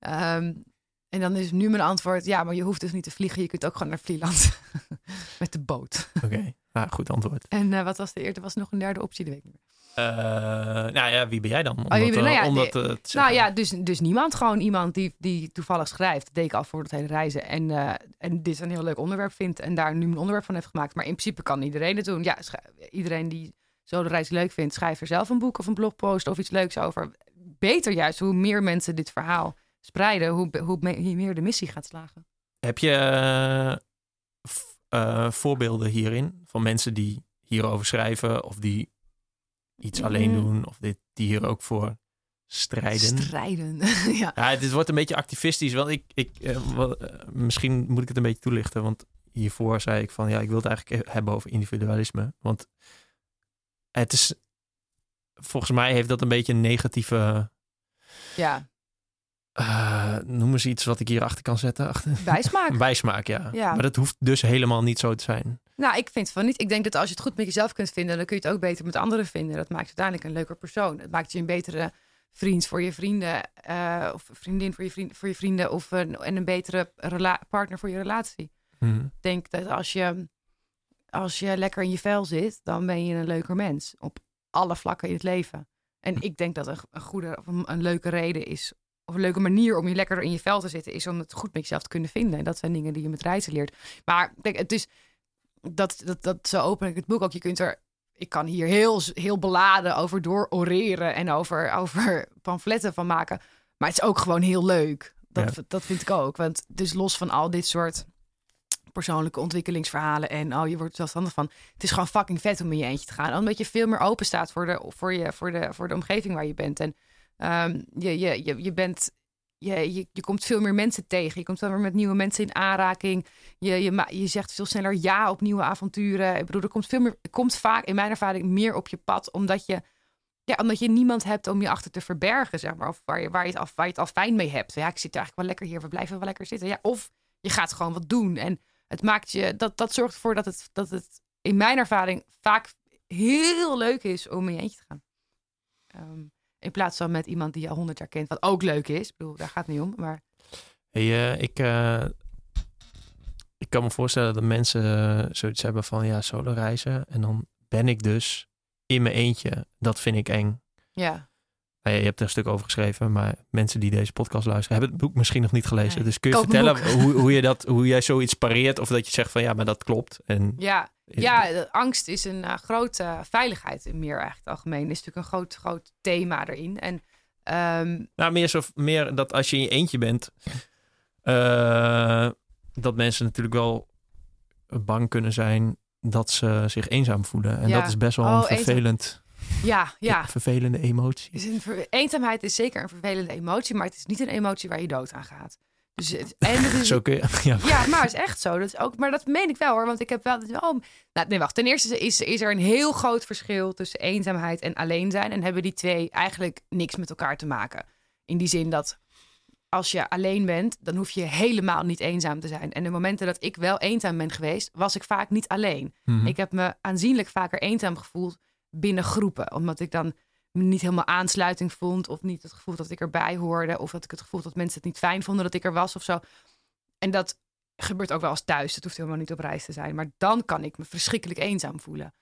Um, en dan is nu mijn antwoord, ja, maar je hoeft dus niet te vliegen. Je kunt ook gewoon naar Vlieland [LAUGHS] met de boot. Oké, nou, goed antwoord. En uh, wat was de eerste? was nog een derde optie, de weet ik niet uh, nou ja, wie ben jij dan? Om oh, dat, nou, ja, om nou ja, dus, dus niemand. Gewoon iemand die, die toevallig schrijft. Dat deed ik al voor het hele reizen. En, uh, en dit een heel leuk onderwerp vindt. En daar nu een onderwerp van heeft gemaakt. Maar in principe kan iedereen het doen. Ja, iedereen die zo de reis leuk vindt, schrijf er zelf een boek of een blogpost of iets leuks over. Beter juist, hoe meer mensen dit verhaal spreiden, hoe, hoe meer de missie gaat slagen. Heb je uh, voorbeelden hierin van mensen die hierover schrijven of die iets alleen mm. doen of dit, die hier ook voor strijden? Strijden, [LAUGHS] ja. ja. Het wordt een beetje activistisch. Want ik, ik, uh, misschien moet ik het een beetje toelichten, want hiervoor zei ik van ja, ik wil het eigenlijk hebben over individualisme. Want het is, volgens mij heeft dat een beetje een negatieve ja. Uh, noem eens iets wat ik hier achter kan zetten. Bijsmaak. Bijsmaak, [LAUGHS] ja. ja. Maar dat hoeft dus helemaal niet zo te zijn. Nou, ik vind van niet. Ik denk dat als je het goed met jezelf kunt vinden, dan kun je het ook beter met anderen vinden. Dat maakt uiteindelijk een leuker persoon. Het maakt je een betere vriend voor je vrienden. Uh, of vriendin voor je, vriend, voor je vrienden. Of een, en een betere partner voor je relatie. Hmm. Ik denk dat als je, als je lekker in je vel zit, dan ben je een leuker mens. Op alle vlakken in het leven. En ik denk dat een, een goede of een, een leuke reden is of een leuke manier om je lekker in je vel te zitten, is om het goed met jezelf te kunnen vinden. En dat zijn dingen die je met reizen leert. Maar denk, het is dat, dat, dat zo open ik het boek ook. Je kunt er, ik kan hier heel, heel beladen over door oreren en over, [LAUGHS] over pamfletten van maken. Maar het is ook gewoon heel leuk. Dat, dat vind ik ook. Want dus los van al dit soort persoonlijke ontwikkelingsverhalen en oh, je wordt zelfstandig van. Het is gewoon fucking vet om in je eentje te gaan. Omdat je veel meer open staat voor de, voor je, voor de, voor de omgeving waar je bent. En Um, je, je, je, je bent je, je, je komt veel meer mensen tegen. Je komt veel meer met nieuwe mensen in aanraking. Je, je, je zegt veel sneller ja op nieuwe avonturen. Ik bedoel, komt veel meer, er komt vaak in mijn ervaring meer op je pad, omdat je, ja, omdat je niemand hebt om je achter te verbergen, zeg maar. Of waar je, waar je, het, al, waar je het al fijn mee hebt. Ja, ik zit eigenlijk wel lekker hier, we blijven wel lekker zitten. Ja, of je gaat gewoon wat doen. En het maakt je, dat, dat zorgt ervoor dat het, dat het in mijn ervaring vaak heel leuk is om in je eentje te gaan. Ehm, in plaats van met iemand die je al honderd jaar kent, wat ook leuk is. Ik bedoel, daar gaat het niet om. Maar... Hey, uh, ik, uh, ik kan me voorstellen dat mensen uh, zoiets hebben van ja, solo reizen. En dan ben ik dus in mijn eentje. Dat vind ik eng. Ja. Nou ja, je hebt er een stuk over geschreven, maar mensen die deze podcast luisteren hebben het boek misschien nog niet gelezen. Nee. Dus kun je Koop vertellen hoe, hoe, je dat, hoe jij zoiets pareert of dat je zegt van ja, maar dat klopt. En ja, ja, angst is een uh, grote veiligheid in meer eigenlijk het algemeen. Is natuurlijk een groot, groot thema erin. En, um... Nou, meer, zo, meer dat als je in je eentje bent, uh, dat mensen natuurlijk wel bang kunnen zijn dat ze zich eenzaam voelen. En ja. dat is best wel oh, een vervelend... Ja, ja. vervelende emotie. Dus een eenzaamheid is zeker een vervelende emotie, maar het is niet een emotie waar je dood aan gaat. Dus het, [LAUGHS] en het is, zo kun je, [LAUGHS] ja. ja, maar het is echt zo. Dat is ook, maar dat meen ik wel hoor. Want ik heb wel. Oh, nou, nee, wacht. Ten eerste is, is er een heel groot verschil tussen eenzaamheid en alleen zijn. En hebben die twee eigenlijk niks met elkaar te maken. In die zin dat als je alleen bent, dan hoef je helemaal niet eenzaam te zijn. En de momenten dat ik wel eenzaam ben geweest, was ik vaak niet alleen. Mhm. Ik heb me aanzienlijk vaker eenzaam gevoeld binnen groepen. Omdat ik dan niet helemaal aansluiting vond. Of niet het gevoel dat ik erbij hoorde. Of dat ik het gevoel dat mensen het niet fijn vonden dat ik er was of zo. En dat gebeurt ook wel eens thuis. Het hoeft helemaal niet op reis te zijn. Maar dan kan ik me verschrikkelijk eenzaam voelen.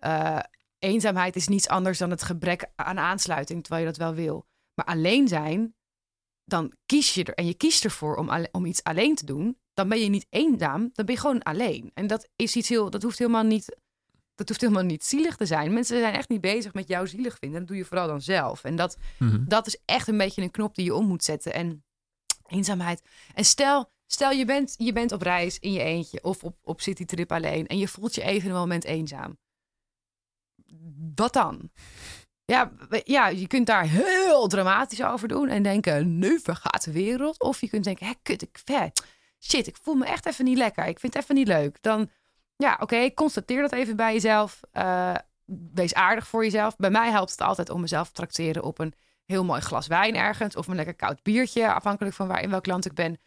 Uh, eenzaamheid is niets anders dan het gebrek aan aansluiting, terwijl je dat wel wil. Maar alleen zijn, dan kies je er en je kiest ervoor om, om iets alleen te doen. Dan ben je niet eenzaam, dan ben je gewoon alleen. En dat is iets heel, dat hoeft helemaal niet dat hoeft helemaal niet zielig te zijn. Mensen zijn echt niet bezig met jou zielig vinden. Dat doe je vooral dan zelf. En dat, mm-hmm. dat is echt een beetje een knop die je om moet zetten. En eenzaamheid. En stel, stel je, bent, je bent op reis in je eentje of op, op citytrip alleen. En je voelt je even een moment eenzaam. Wat dan? Ja, ja, je kunt daar heel dramatisch over doen en denken, nu vergaat de wereld. Of je kunt denken, hé, kut, ik, shit, ik voel me echt even niet lekker. Ik vind het even niet leuk. Dan, ja, oké, constateer dat even bij jezelf. Uh, wees aardig voor jezelf. Bij mij helpt het altijd om mezelf te tracteren op een heel mooi glas wijn ergens. Of een lekker koud biertje, afhankelijk van waar in welk land ik ben.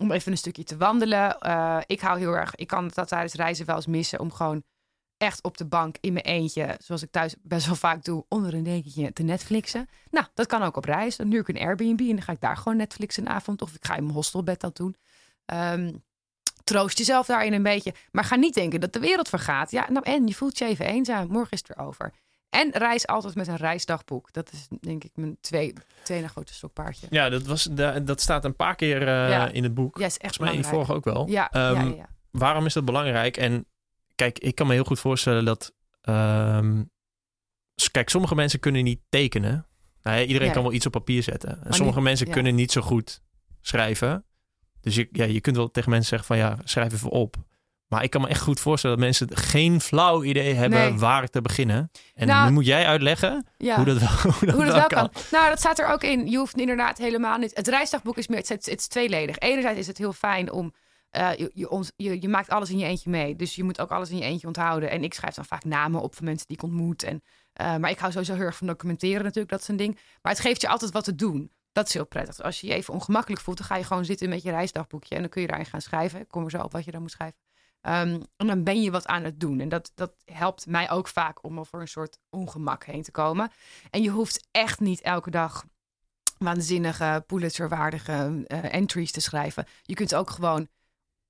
Om even een stukje te wandelen. Uh, ik hou heel erg, ik kan dat tijdens reizen wel eens missen. Om gewoon echt op de bank in mijn eentje, zoals ik thuis best wel vaak doe, onder een dekentje te Netflixen. Nou, dat kan ook op reis. Dan huur ik een Airbnb en dan ga ik daar gewoon Netflix een avond. Of ik ga in mijn hostelbed dat doen. Um, troost jezelf daarin een beetje. Maar ga niet denken dat de wereld vergaat. Ja, nou en je voelt je even eenzaam. Morgen is het weer over. En reis altijd met een reisdagboek. Dat is denk ik mijn twee, tweede grote stokpaardje. Ja, dat, was, dat staat een paar keer uh, ja. in het boek. Ja, is echt Volgens mij in vorige ook wel. Ja, um, ja, ja, Waarom is dat belangrijk? En kijk, ik kan me heel goed voorstellen dat... Um, kijk, sommige mensen kunnen niet tekenen. Nou, iedereen kan wel iets op papier zetten. En sommige niet, mensen kunnen niet zo goed schrijven. Dus je, ja, je kunt wel tegen mensen zeggen van ja, schrijf even op. Maar ik kan me echt goed voorstellen dat mensen geen flauw idee hebben nee. waar te beginnen. En nou, nu moet jij uitleggen ja. hoe dat wel, [LAUGHS] hoe dat hoe dat wel kan. kan. Nou, dat staat er ook in. Je hoeft inderdaad helemaal niet. Het reisdagboek is meer, het, het is tweeledig. Enerzijds is het heel fijn om uh, je, je, je, je, maakt alles in je eentje mee. Dus je moet ook alles in je eentje onthouden. En ik schrijf dan vaak namen op van mensen die ik ontmoet. En, uh, maar ik hou sowieso heel erg van documenteren natuurlijk. Dat is een ding. Maar het geeft je altijd wat te doen. Dat is heel prettig. Als je je even ongemakkelijk voelt, dan ga je gewoon zitten met je reisdagboekje. En dan kun je daarin gaan schrijven. Ik kom er zo op wat je dan moet schrijven. Um, en dan ben je wat aan het doen. En dat, dat helpt mij ook vaak om over een soort ongemak heen te komen. En je hoeft echt niet elke dag waanzinnige, Pulitzerwaardige uh, entries te schrijven. Je kunt ook gewoon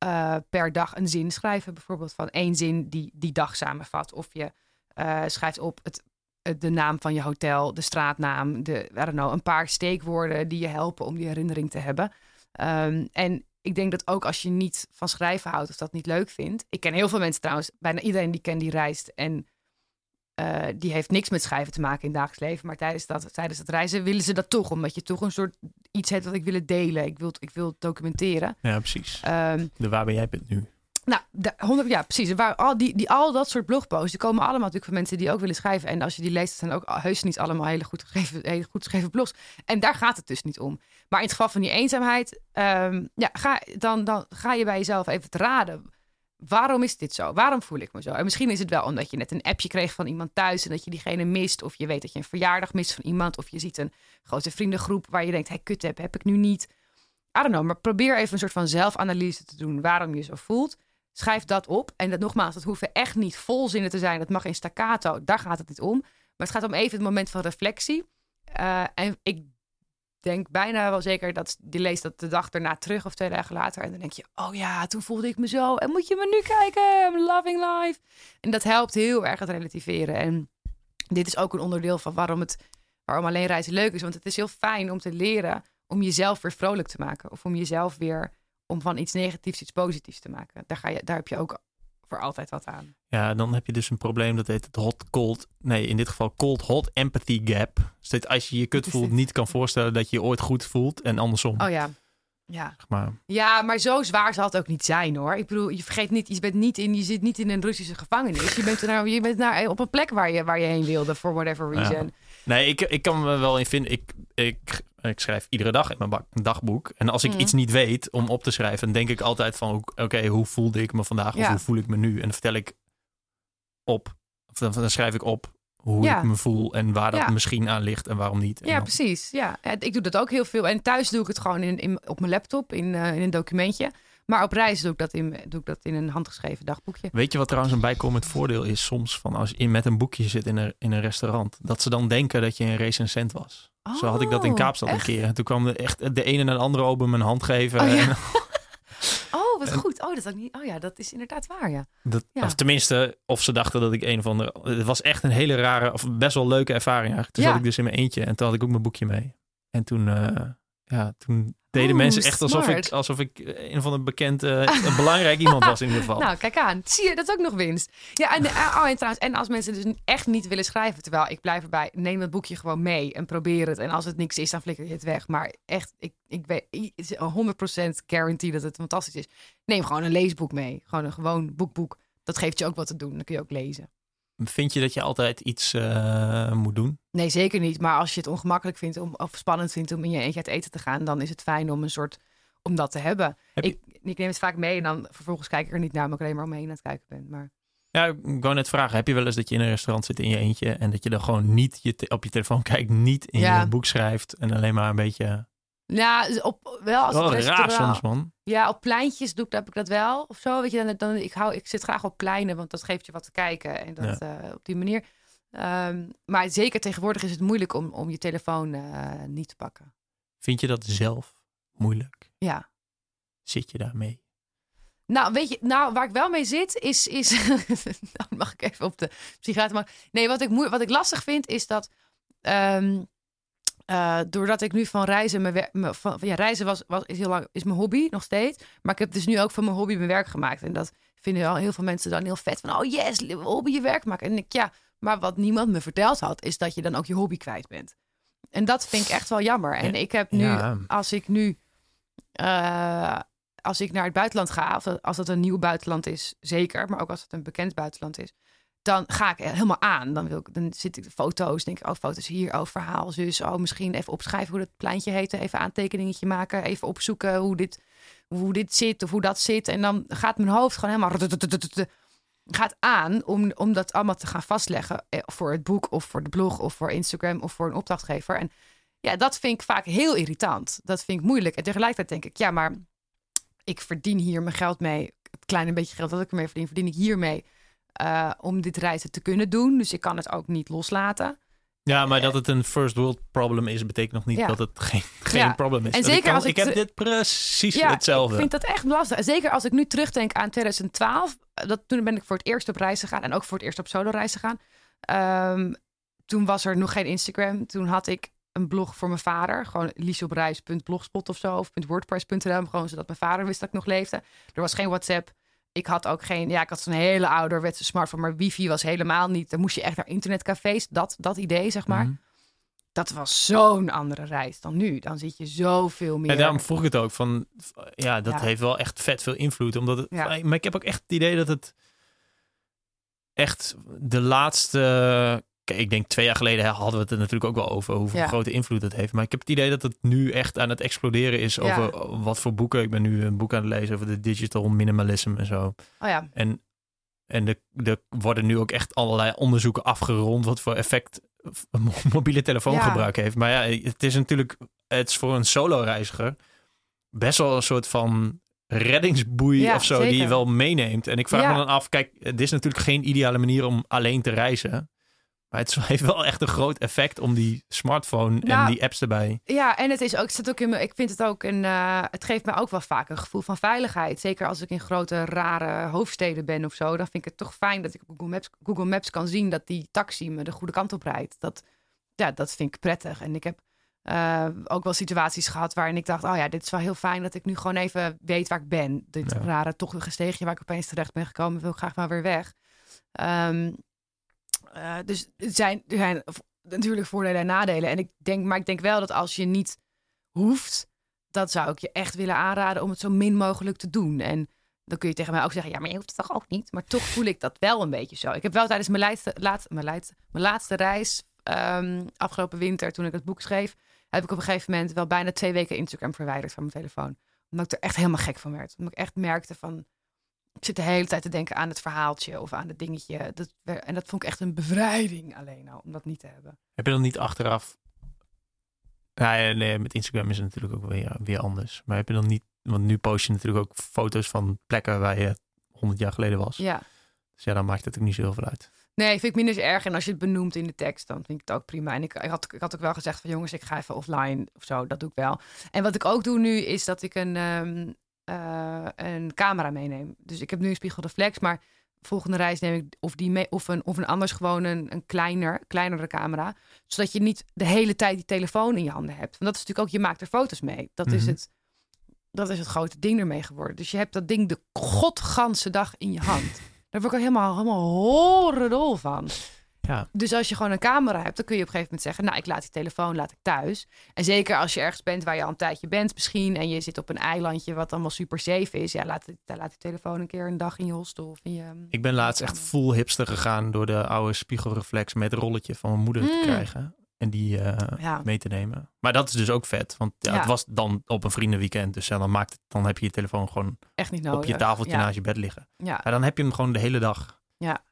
uh, per dag een zin schrijven. Bijvoorbeeld van één zin die die dag samenvat. Of je uh, schrijft op het de naam van je hotel, de straatnaam, de, I don't know, een paar steekwoorden die je helpen om die herinnering te hebben. Um, en ik denk dat ook als je niet van schrijven houdt of dat niet leuk vindt. Ik ken heel veel mensen trouwens, bijna iedereen die ken die reist en uh, die heeft niks met schrijven te maken in het dagelijks leven. Maar tijdens dat, tijdens dat reizen willen ze dat toch, omdat je toch een soort iets hebt wat ik wil delen. Ik wil, ik wil documenteren. Ja, precies. Um, de waar ben jij bent nu. Nou, de, 100, ja, precies. Waar, al, die, die, al dat soort blogposts, die komen allemaal natuurlijk van mensen die ook willen schrijven. En als je die leest, zijn ook heus niet allemaal hele goed geschreven, hele goed geschreven blogs. En daar gaat het dus niet om. Maar in het geval van die eenzaamheid, um, ja, ga, dan, dan ga je bij jezelf even te raden. Waarom is dit zo? Waarom voel ik me zo? En misschien is het wel omdat je net een appje kreeg van iemand thuis en dat je diegene mist. Of je weet dat je een verjaardag mist van iemand. Of je ziet een grote vriendengroep waar je denkt, hey, kut heb, heb ik nu niet. I don't know, maar probeer even een soort van zelfanalyse te doen waarom je zo voelt. Schrijf dat op. En dat nogmaals, dat hoeven echt niet volzinnen te zijn. Dat mag in staccato. Daar gaat het niet om. Maar het gaat om even het moment van reflectie. Uh, en ik denk bijna wel zeker dat die leest dat de dag erna terug of twee dagen later. En dan denk je, oh ja, toen voelde ik me zo. En moet je me nu kijken? I'm loving life. En dat helpt heel erg het relativeren. En dit is ook een onderdeel van waarom, het, waarom alleen reizen leuk is. Want het is heel fijn om te leren om jezelf weer vrolijk te maken. Of om jezelf weer, om van iets negatiefs iets positiefs te maken. Daar, ga je, daar heb je ook voor altijd wat aan. Ja, dan heb je dus een probleem dat heet het hot-cold. Nee, in dit geval cold-hot empathy gap. Dus dat als je je kut voelt, niet kan voorstellen dat je je ooit goed voelt en andersom. Oh ja. Ja. maar. ja, maar zo zwaar zal het ook niet zijn hoor. Ik bedoel, je vergeet niet, je, bent niet in, je zit niet in een Russische gevangenis. Je bent, er je bent naar, op een plek waar je, waar je heen wilde, for whatever reason. Nee, ik, ik kan me wel in vinden. Ik, ik, ik schrijf iedere dag in mijn dagboek. En als ik mhm. iets niet weet om op te schrijven, dan denk ik altijd van: oké, hoe voelde ik me vandaag? Of hoe voel ik me nu? En dan vertel ik op, of dan, dan schrijf ik op hoe ik me voel en waar dat misschien aan ligt en waarom niet. ja, precies. Ja, ik doe dat ook heel veel. En thuis doe ik het gewoon in, in op mijn laptop, in, uh, in een documentje. Maar op reis doe ik, dat in, doe ik dat in een handgeschreven dagboekje. Weet je wat trouwens een bijkomend voordeel is soms van als je met een boekje zit in een, in een restaurant? Dat ze dan denken dat je een recensent was. Zo had ik dat in oh, Kaapstad een keer. En toen kwam er echt de ene naar de andere open mijn hand geven. Oh, ja. en, [LAUGHS] oh wat goed. Oh, dat, niet, oh ja, dat is inderdaad waar, ja. Dat, Of tenminste, of ze dachten dat ik een van de... Het was echt een hele rare, of best wel leuke ervaring eigenlijk. Toen zat ik dus in mijn eentje en toen had ik ook mijn boekje mee. En toen, uh, ja, toen deden mensen echt alsof ik, alsof ik een van de bekend, uh, belangrijk iemand was in ieder geval. [LAUGHS] Nou, kijk aan. Zie je, dat is ook nog winst. Ja, en, eh, oh, en trouwens, en als mensen dus echt niet willen schrijven, terwijl ik blijf erbij, neem het boekje gewoon mee en probeer het. En als het niks is, dan flikker je het weg. Maar echt, ik, ik weet, het is 100% guarantee dat het fantastisch is. Neem gewoon een leesboek mee. Gewoon een gewoon boekboek. Dat geeft je ook wat te doen. Dan kun je ook lezen. Vind je dat je altijd iets uh, moet doen? Nee, zeker niet. Maar als je het ongemakkelijk vindt om, of spannend vindt om in je eentje uit eten te gaan, dan is het fijn om een soort om dat te hebben. Ik, ik neem het vaak mee en dan vervolgens kijk ik er niet naar, omdat ik alleen maar omheen aan het kijken ben. Maar... Ja, ik wou net vragen. Heb je wel eens dat je in een restaurant zit in je eentje en dat je dan gewoon niet je op je telefoon kijkt, niet in je boek schrijft en alleen maar een beetje ja, op, wel als wel het raar soms, man. Ja, op pleintjes doe ik, heb ik dat wel. Of zo, weet je. Dan, dan, ik, hou, ik zit graag op pleinen, want dat geeft je wat te kijken. En dat uh, op die manier. Um, maar zeker tegenwoordig is het moeilijk om, om je telefoon uh, niet te pakken. Vind je dat zelf moeilijk? Ja. Zit je daarmee? Nou, weet je, nou, waar ik wel mee zit, is. is [LAUGHS] nou, mag ik even op de psychiater. Maar nee, wat ik, wat ik lastig vind, is dat. Um, uh, doordat ik nu van reizen, mijn, mijn van, ja, reizen was, was is heel lang is mijn hobby nog steeds. Maar ik heb dus nu ook van mijn hobby mijn werk gemaakt. En dat vinden al heel veel mensen dan heel vet. Van oh yes, hobby je werk maken. En ik ja, maar wat niemand me verteld had, is dat je dan ook je hobby kwijt bent. En dat vind ik echt wel jammer. En ik heb nu, als ik nu, uh, als ik naar het buitenland ga, of als het een nieuw buitenland is, zeker. Maar ook als het een bekend buitenland is dan ga ik helemaal aan. Dan, wil ik, dan zit ik de foto's, denk ik, oh, foto's hier, oh, verhaal, zus. Oh, misschien even opschrijven hoe dat pleintje heet. Even aantekeningetje maken, even opzoeken hoe dit, hoe dit zit of hoe dat zit. En dan gaat mijn hoofd gewoon helemaal gaat aan om, om dat allemaal te gaan vastleggen eh, voor het boek of voor de blog of voor Instagram of voor een opdrachtgever. En ja, dat vind ik vaak heel irritant. Dat vind ik moeilijk. En tegelijkertijd denk ik, ja, maar ik verdien hier mijn geld mee. Het kleine beetje geld dat ik ermee verdien, verdien ik hiermee uh, om dit reizen te kunnen doen. Dus ik kan het ook niet loslaten. Ja, maar dat het een first world problem is, betekent nog niet dat het geen, geen probleem is. En zeker ik als ik, heb dit precies hetzelfde. Ik vind dat echt lastig. Zeker als ik nu terugdenk aan 2012. Dat, toen ben ik voor het eerst op reis gegaan en ook voor het eerst op solo reis gegaan. Um, toen was er nog geen Instagram. Toen had ik een blog voor mijn vader. Gewoon liesopreis.blogspot of zo. Of .wordpress.nl. Gewoon zodat mijn vader wist dat ik nog leefde. Er was geen WhatsApp ik had ook geen, ja, ik had zo'n hele ouderwetse smartphone, maar wifi was helemaal niet. Dan moest je echt naar internetcafés, dat, dat idee, zeg maar. Mhm. Dat was zo'n andere reis dan nu. Dan zit je zoveel meer. En daarom vroeg ik het ook van, ja, dat heeft wel echt vet veel invloed. Omdat het, ja. Maar ik heb ook echt het idee dat het echt de laatste Kijk, ik denk twee jaar geleden hadden we het er natuurlijk ook wel over hoeveel grote invloed het heeft. Maar ik heb het idee dat het nu echt aan het exploderen is over wat voor boeken. Ik ben nu een boek aan het lezen over de digital minimalism en zo. Oh ja. En, en er de, worden nu ook echt allerlei onderzoeken afgerond wat voor effect mobiele telefoongebruik heeft. Maar ja, het is natuurlijk, het is voor een solo reiziger best wel een soort van reddingsboei of zo die je wel meeneemt. En ik vraag me dan af, kijk, het is natuurlijk geen ideale manier om alleen te reizen. Maar het [LAUGHS] heeft wel echt een groot effect om die smartphone en nou, die apps erbij. Ja, en het is ook, het ook in me, ik vind het ook een, uh, het geeft me ook wel vaak een gevoel van veiligheid. Zeker als ik in grote, rare hoofdsteden ben of zo. Dan vind ik het toch fijn dat ik op Google Maps, Google Maps kan zien dat die taxi me de goede kant op rijdt. Dat, ja, dat vind ik prettig. En ik heb uh, ook wel situaties gehad waarin ik dacht: oh ja, dit is wel heel fijn dat ik nu gewoon even weet waar ik ben. Dit rare toch een steegje waar ik opeens terecht ben gekomen, wil ik graag maar weer weg. Um, uh, dus er zijn, er zijn natuurlijk voordelen en nadelen. En ik denk, maar ik denk wel dat als je niet hoeft, dat zou ik je echt willen aanraden om het zo min mogelijk te doen. En dan kun je tegen mij ook zeggen, ja, maar je hoeft het toch ook niet. Maar toch voel ik dat wel een beetje zo. Ik heb wel tijdens mijn laatste, laat, mijn laatste, mijn laatste reis um, afgelopen winter, toen ik het boek schreef, heb ik op een gegeven moment wel bijna twee weken Instagram verwijderd van mijn telefoon. Omdat ik er echt helemaal gek van werd. Omdat ik echt merkte van, ik zit de hele tijd te denken aan het verhaaltje of aan het dingetje. Dat, en dat vond ik echt een bevrijding alleen al, om dat niet te hebben. Heb je dan niet achteraf... Nee, met Instagram is het natuurlijk ook weer, weer anders. Maar heb je dan niet... Want nu post je natuurlijk ook foto's van plekken waar je 100 jaar geleden was. Ja. Dus ja, dan maakt het ook niet zo heel veel uit. Nee, vind ik minder erg. En als je het benoemt in de tekst, dan vind ik het ook prima. En ik, ik, had, ik had ook wel gezegd van jongens, ik ga even offline of zo. Dat doe ik wel. En wat ik ook doe nu, is dat ik een, ehm, uh, een camera meeneem. Dus ik heb nu een spiegelreflex, maar volgende reis neem ik of die mee, of een, of een anders gewoon een, een kleiner, kleinere camera. Zodat je niet de hele tijd die telefoon in je handen hebt. Want dat is natuurlijk ook, je maakt er foto's mee. Dat, is, mhm. het, dat is het grote ding ermee geworden. Dus je hebt dat ding de godganse dag in je hand. [LAUGHS] Daar word ik ook helemaal, helemaal horrendol van. Ja. Dus als je gewoon een camera hebt, dan kun je op een gegeven moment zeggen: Nou, ik laat die telefoon laat ik thuis. En zeker als je ergens bent waar je al een tijdje bent, misschien. En je zit op een eilandje wat allemaal super safe is. Ja, laat, laat die telefoon een keer een dag in je hostel of in je. Ik ben laatst echt full hipster gegaan door de oude spiegelreflex met rolletje van mijn moeder te mm. krijgen. En die uh, mee te nemen. Maar dat is dus ook vet. Want ja, het was dan op een vriendenweekend. Dus dan, maakt het, dan heb je je telefoon gewoon echt niet nodig. op je tafeltje naast je bed liggen. Ja. Maar dan heb je hem gewoon de hele dag. Ja.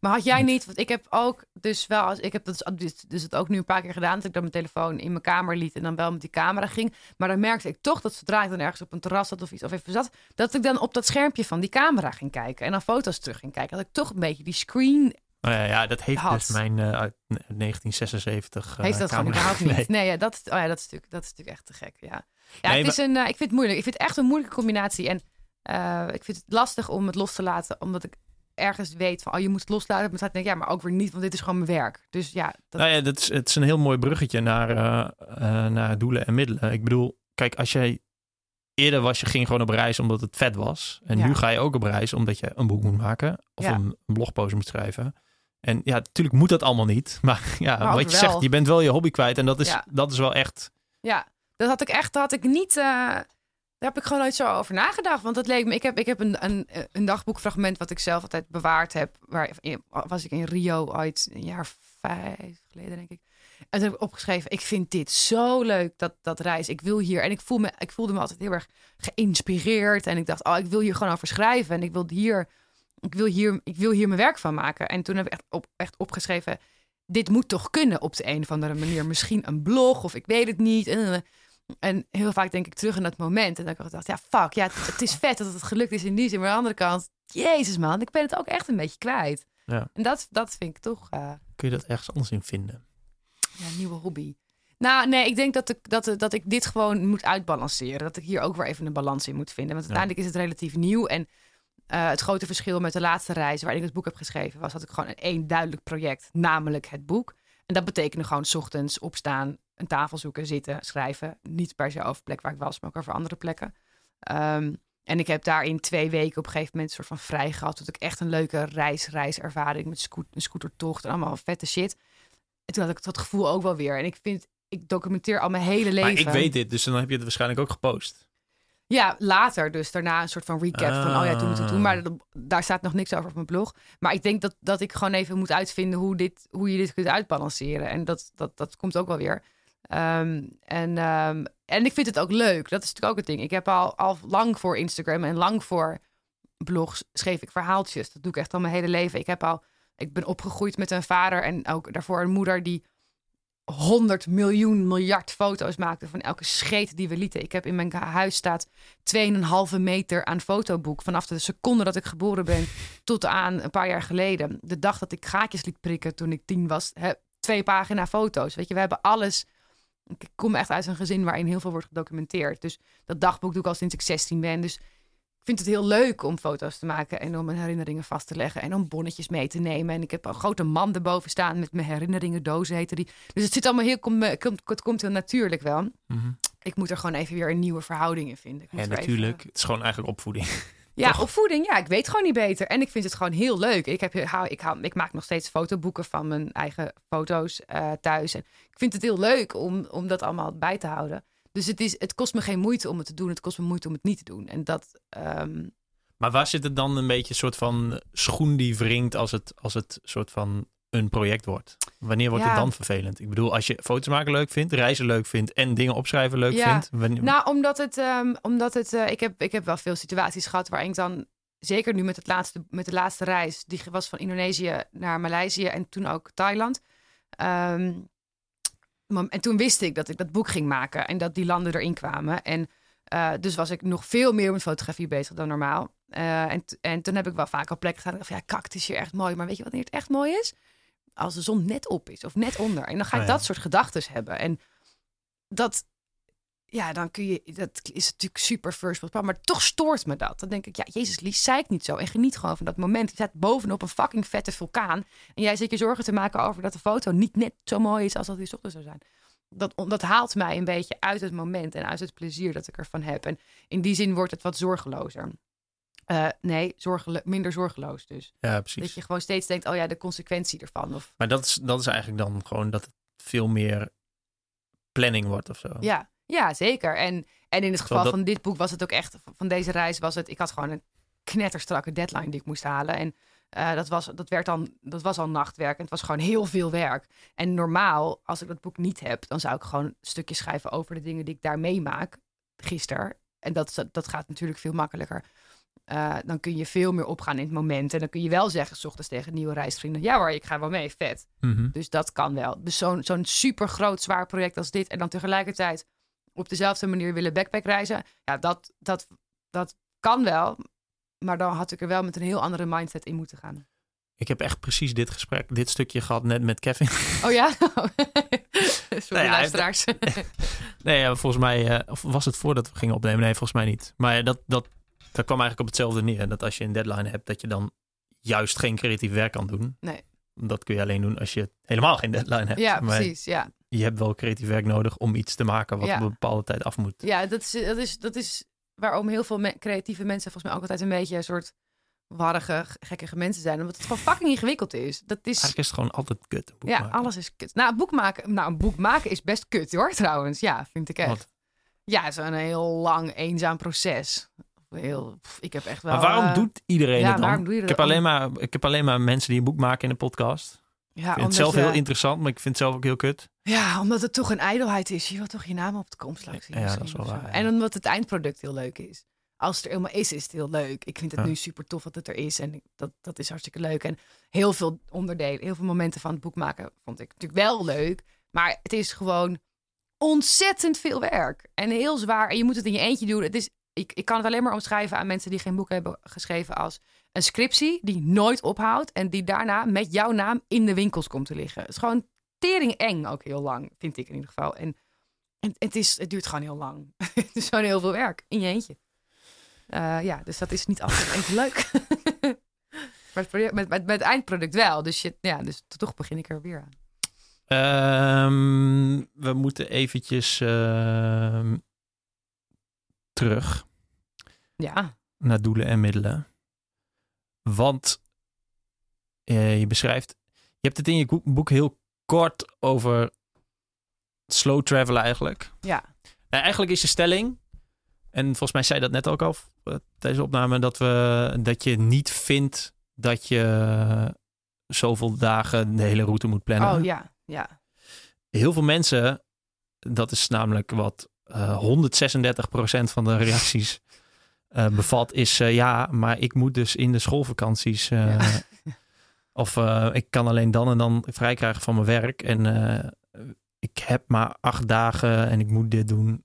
Maar had jij niet, want ik heb ook dus wel, als ik heb dat dus, dus het ook nu een paar keer gedaan, dat ik dan mijn telefoon in mijn kamer liet en dan wel met die camera ging. Maar dan merkte ik toch dat zodra ik dan ergens op een terras zat of iets of even zat, dat ik dan op dat schermpje van die camera ging kijken en dan foto's terug ging kijken. Dat ik toch een beetje die screen Oh ja, ja, dat heeft dus mijn uh, uit 1976. Uh, heeft dat gewoon überhaupt [LAUGHS] niet? Nee, nee ja, dat, oh ja, dat, is natuurlijk, dat is natuurlijk echt te gek. Ja, ja het is een, uh, ik vind het moeilijk. Ik vind het echt een moeilijke combinatie. En ik vind het lastig om het los te laten, omdat ik ergens weet van, oh, je moet het loslaten. Maar denk ja, maar ook weer niet, want dit is gewoon mijn werk. Dus ja. Dat... Nou ja, dat is, het is een heel mooi bruggetje naar, uh, uh, naar doelen en middelen. Ik bedoel, kijk, als jij eerder was, je ging gewoon op reis omdat het vet was. En nu ga je ook op reis omdat je een boek moet maken of een, een blogpost moet schrijven. En ja, natuurlijk moet dat allemaal niet. [LAUGHS] Maar ja, wat je zegt, je bent wel je hobby kwijt. En dat is, dat is wel echt. Ja, dat had ik echt, dat had ik niet. Uh daar heb ik gewoon nooit zo over nagedacht. Want dat leek me. Ik heb, ik heb een, een, een dagboekfragment wat ik zelf altijd bewaard heb. Waar was ik in Rio ooit een jaar vijf geleden, denk ik. En toen heb ik opgeschreven: Ik vind dit zo leuk, dat, dat reis. Ik wil hier. En ik, voel me, ik voelde me altijd heel erg geïnspireerd. En ik dacht: Oh, ik wil hier gewoon over schrijven. En ik wil hier, ik wil hier, ik wil hier mijn werk van maken. En toen heb ik echt, op, echt opgeschreven: Dit moet toch kunnen op de een of andere manier. Misschien een blog of ik weet het niet. En, en heel vaak denk ik terug in dat moment. En dan heb ik gedacht, ja, fuck, ja, het, is vet dat het gelukt is in die zin. Maar aan de andere kant, jezus man, ik ben het ook echt een beetje kwijt. Ja. En dat, dat vind ik toch... Uh, Kun je dat ergens anders in vinden? Ja, nieuwe hobby. Nou, nee, ik denk dat ik, dat, dat ik dit gewoon moet uitbalanceren. Dat ik hier ook weer even een balans in moet vinden. Want uiteindelijk is het relatief nieuw. En uh, het grote verschil met de laatste reis waarin ik het boek heb geschreven... was dat ik gewoon een één duidelijk project, namelijk het boek. En dat betekende gewoon s ochtends opstaan, een tafel zoeken, zitten, schrijven. Niet per se over plek waar ik was, maar ook over andere plekken. Um, en ik heb daar in twee weken op een gegeven moment een soort van vrij gehad. Tot ik echt een leuke reis, reiservaring met scoot, een scootertocht en allemaal vette shit. En toen had ik dat gevoel ook wel weer. En ik vind, ik documenteer al mijn hele leven. Maar ik weet dit, dus dan heb je het waarschijnlijk ook gepost. Ja, later dus. Daarna een soort van recap van, oh ja, toen toen toen. Maar daar staat nog niks over op mijn blog. Maar ik denk dat, dat ik gewoon even moet uitvinden hoe, dit, hoe je dit kunt uitbalanceren. En dat, dat, dat komt ook wel weer. Ehm, en, um, en ik vind het ook leuk. Dat is natuurlijk ook het ding. Ik heb al, al lang voor Instagram en lang voor blogs schreef ik verhaaltjes. Dat doe ik echt al mijn hele leven. Ik heb al, ik ben opgegroeid met een vader en ook daarvoor een moeder die 100 miljoen miljard foto's maakten van elke scheet die we lieten. Ik heb in mijn huis staat 2,5 meter aan fotoboek. Vanaf de seconde dat ik geboren ben [LAUGHS] tot aan een paar jaar geleden. De dag dat ik gaatjes liet prikken toen ik tien was. Twee pagina foto's. Weet je, we hebben alles. Ik kom echt uit een gezin waarin heel veel wordt gedocumenteerd. Dus dat dagboek doe ik al sinds ik 16 ben. Dus vind het heel leuk om foto's te maken en om mijn herinneringen vast te leggen en om bonnetjes mee te nemen. En ik heb een grote man erboven staan met mijn herinneringen dozen heten die. Dus het zit allemaal heel, het komt heel natuurlijk wel. Mhm. Ik moet er gewoon even weer een nieuwe verhouding in vinden. Ik ja, natuurlijk. Het is gewoon eigenlijk opvoeding. [LAUGHS] Ja, opvoeding. Ja, ik weet gewoon niet beter. En ik vind het gewoon heel leuk. Ik, heb, hou, ik, hou, ik maak nog steeds fotoboeken van mijn eigen foto's uh, thuis. En ik vind het heel leuk om, om dat allemaal bij te houden. Dus het, is, het kost me geen moeite om het te doen. Het kost me moeite om het niet te doen. En dat. Ehm, maar waar zit het dan een beetje een soort van schoen die wringt als het, als het soort van een project wordt? Wanneer wordt het dan vervelend? Ik bedoel, als je foto's maken leuk vindt, reizen leuk vindt en dingen opschrijven leuk ja. vindt. Wanneer... Nou, omdat het, um, omdat het uh, ik, heb, ik heb wel veel situaties gehad waarin ik dan, zeker nu met, het laatste, met de laatste reis, die was van Indonesië naar Maleisië en toen ook Thailand. Um, en toen wist ik dat ik dat boek ging maken en dat die landen erin kwamen. En uh, dus was ik nog veel meer met fotografie bezig dan normaal. Uh, en, en toen heb ik wel vaak op plekken gestaan. Van, ja, kak, het is hier echt mooi. Maar weet je wat het echt mooi is? Als de zon net op is of net onder. En dan ga ik oh dat soort gedachten hebben. En dat, ja, dan kun je, dat is natuurlijk super first world maar toch stoort me dat. Dan denk ik, ja, Jezus, Lies, zei ik niet zo. En geniet gewoon van dat moment. Je staat bovenop een fucking vette vulkaan. En jij zit je zorgen te maken over dat de foto niet net zo mooi is als dat die ochtend zou zijn. Dat, dat haalt mij een beetje uit het moment en uit het plezier dat ik ervan heb. En in die zin wordt het wat zorgelozer. Uh, nee, zorgelo minder zorgeloos dus. Ja, precies. Dat je gewoon steeds denkt, oh ja, de consequentie ervan. Of... Maar dat is, dat is eigenlijk dan gewoon dat het veel meer planning wordt of zo. Ja, ja, zeker. En, en in het geval van dit boek was het ook echt, van deze reis was het, ik had gewoon een knetterstrakke deadline die ik moest halen. En uh, dat, was, dat, werd dan, dat was al nachtwerk en het was gewoon heel veel werk. En normaal, als ik dat boek niet heb, dan zou ik gewoon stukjes schrijven over de dingen die ik daar meemaak gisteren. En dat, dat gaat natuurlijk veel makkelijker. Uh, dan kun je veel meer opgaan in het moment. En dan kun je wel zeggen, s ochtends tegen nieuwe reisvrienden: ja hoor, ik ga wel mee, vet. Mm Dus dat kan wel. Dus zo'n zo'n super groot, zwaar project als dit. En dan tegelijkertijd op dezelfde manier willen backpackreizen. Ja, dat, dat, dat kan wel. Maar dan had ik er wel met een heel andere mindset in moeten gaan. Ik heb echt precies dit gesprek, dit stukje gehad net met Kevin. [LAUGHS] Oh ja? [LAUGHS] Sorry, [LAUGHS] nee, luisteraars. nee, volgens mij uh, was het voordat we gingen opnemen. Nee, volgens mij niet. Maar dat, dat, dat kwam eigenlijk op hetzelfde neer. Dat als je een deadline hebt, dat je dan juist geen creatief werk kan doen. Nee. Dat kun je alleen doen als je helemaal geen deadline hebt. Ja, precies. Ja je hebt wel creatief werk nodig om iets te maken wat op een bepaalde tijd af moet. Ja, dat is, dat is, dat is waarom heel veel creatieve mensen volgens mij ook altijd een beetje een soort warrige, gekkige mensen zijn. Omdat het gewoon fucking ingewikkeld is. Dat is... Eigenlijk is het gewoon altijd kut. Ja, alles is kut. Nou, een boek maken, nou, een boek maken is best kut hoor, trouwens. Ja, vind ik echt. Wat? Ja, een heel lang, eenzaam proces. Heel, ik heb echt wel. Maar waarom uh... doet iedereen ja, het dan? ik, heb alleen maar, ik heb alleen maar mensen die een boek maken in de podcast. Ja, ik vind het zelf heel interessant, maar ik vind het zelf ook heel kut. Ja, omdat het toch een ijdelheid is. Je wilt toch je naam op de komslag zien. Ja, dat is wel waar, En omdat het eindproduct heel leuk is. Als het er helemaal is, is het heel leuk. Ik vind het nu super tof dat het er is. En dat, dat is hartstikke leuk. En heel veel onderdelen, heel veel momenten van het boek maken vond ik natuurlijk wel leuk. Maar het is gewoon ontzettend veel werk. En heel zwaar. En je moet het in je eentje doen. Het is, ik, ik kan het alleen maar omschrijven aan mensen die geen boek hebben geschreven als een scriptie die nooit ophoudt en die daarna met jouw naam in de winkels komt te liggen. Het is gewoon tering eng ook heel lang, vind ik in ieder geval. En, en het, is, het duurt gewoon heel lang. [LAUGHS] het is gewoon heel veel werk in je eentje. Uh, ja, dus dat is niet altijd even leuk. [LAUGHS] maar het met, met, met, eindproduct wel. Dus, je, ja, dus toch begin ik er weer aan. Um, we moeten eventjes uh, terug. Ja. Naar doelen en middelen. Want uh, je beschrijft, je hebt het in je boek heel kort over slow travel eigenlijk. Ja. Nou, eigenlijk is je stelling, en volgens mij zei dat net ook al uh, tijdens de opname, dat, we, dat je niet vindt dat je zoveel dagen de hele route moet plannen. Oh ja, ja. Heel veel mensen, dat is namelijk wat uh, 136% van de reacties uh, bevat, is uh, ja, maar ik moet dus in de schoolvakanties. Uh, [LAUGHS] Of ik kan alleen dan en dan vrij krijgen van mijn werk. En ik ik heb maar acht dagen en ik moet dit doen.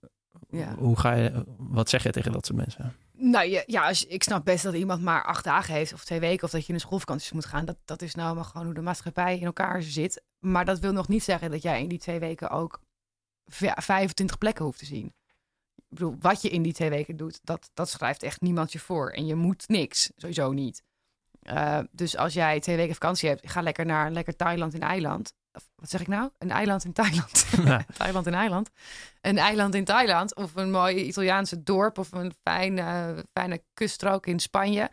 Ja. Hoe ga je, wat zeg je tegen dat soort mensen? Nou ja, ja als, ik snap best dat iemand maar acht dagen heeft of twee weken of dat je in een schoolvakantie moet gaan. Dat, dat is nou maar gewoon hoe de maatschappij in elkaar zit. Maar dat wil nog niet zeggen dat jij in die twee weken ook 25 plekken hoeft te zien. Ik bedoel, wat je in die twee weken doet, dat, dat schrijft echt niemand je voor. En je moet niks, sowieso niet. Uh, dus als jij twee weken vakantie hebt, ga lekker naar lekker Thailand in eiland. Of, wat zeg ik nou? Een eiland in Thailand. Ja. [LAUGHS] [LAUGHS] Thailand in eiland. Een eiland in Thailand. Of een mooi Italiaanse dorp. Of een fijne, fijne kuststrook in Spanje.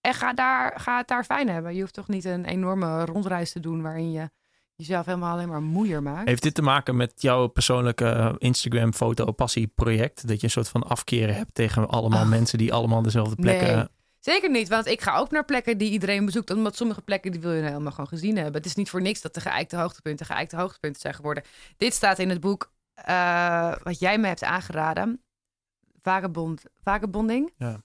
En ga, daar, ga het daar fijn hebben. Je hoeft toch niet een enorme rondreis te doen waarin je jezelf helemaal alleen maar moeier maakt. Heeft dit te maken met jouw persoonlijke Instagram foto passie project? Dat je een soort van afkeren hebt tegen allemaal mensen die allemaal dezelfde plekken... Zeker niet, want ik ga ook naar plekken die iedereen bezoekt. Omdat sommige plekken die wil je helemaal gewoon gezien hebben. Het is niet voor niks dat de geëikte hoogtepunten geëikte hoogtepunten zijn geworden. Dit staat in het boek uh, wat jij me hebt aangeraden. Vagebond, vagebonding. Ja.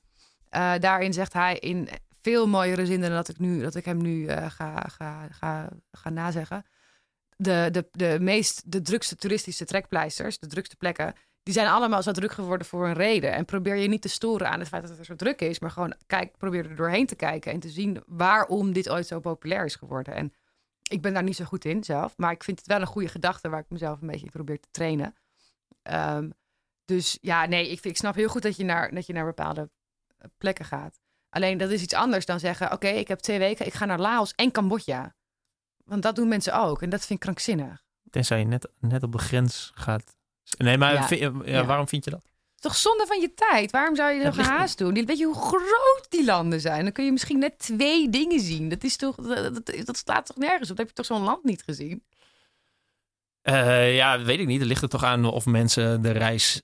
Uh, daarin zegt hij in veel mooiere zinnen dan dat ik, nu, dat ik hem nu uh, ga, ga, ga, ga nazeggen. De, de, de meest, de drukste toeristische trekpleisters, de drukste plekken, die zijn allemaal zo druk geworden voor een reden. En probeer je niet te storen aan het feit dat het zo druk is, maar gewoon kijk, probeer er doorheen te kijken en te zien waarom dit ooit zo populair is geworden. En ik ben daar niet zo goed in zelf, maar ik vind het wel een goede gedachte waar ik mezelf een beetje probeer te trainen. Um, dus ja, nee, ik, ik snap heel goed dat je naar, dat je naar bepaalde plekken gaat. Alleen dat is iets anders dan zeggen: Oké, ik heb twee weken, ik ga naar Laos en Cambodja. Want dat doen mensen ook en dat vind ik krankzinnig. Tenzij je net, net op de grens gaat Nee, maar ja. waarom vind je dat? Toch zonde van je tijd. Waarom zou je nog haast doen? Weet je hoe groot die landen zijn? Dan kun je misschien net twee dingen zien. Dat is toch, dat, dat slaat toch nergens op? heb je toch zo'n land niet gezien? Uh, ja, weet ik niet. Er ligt er toch aan of mensen de reis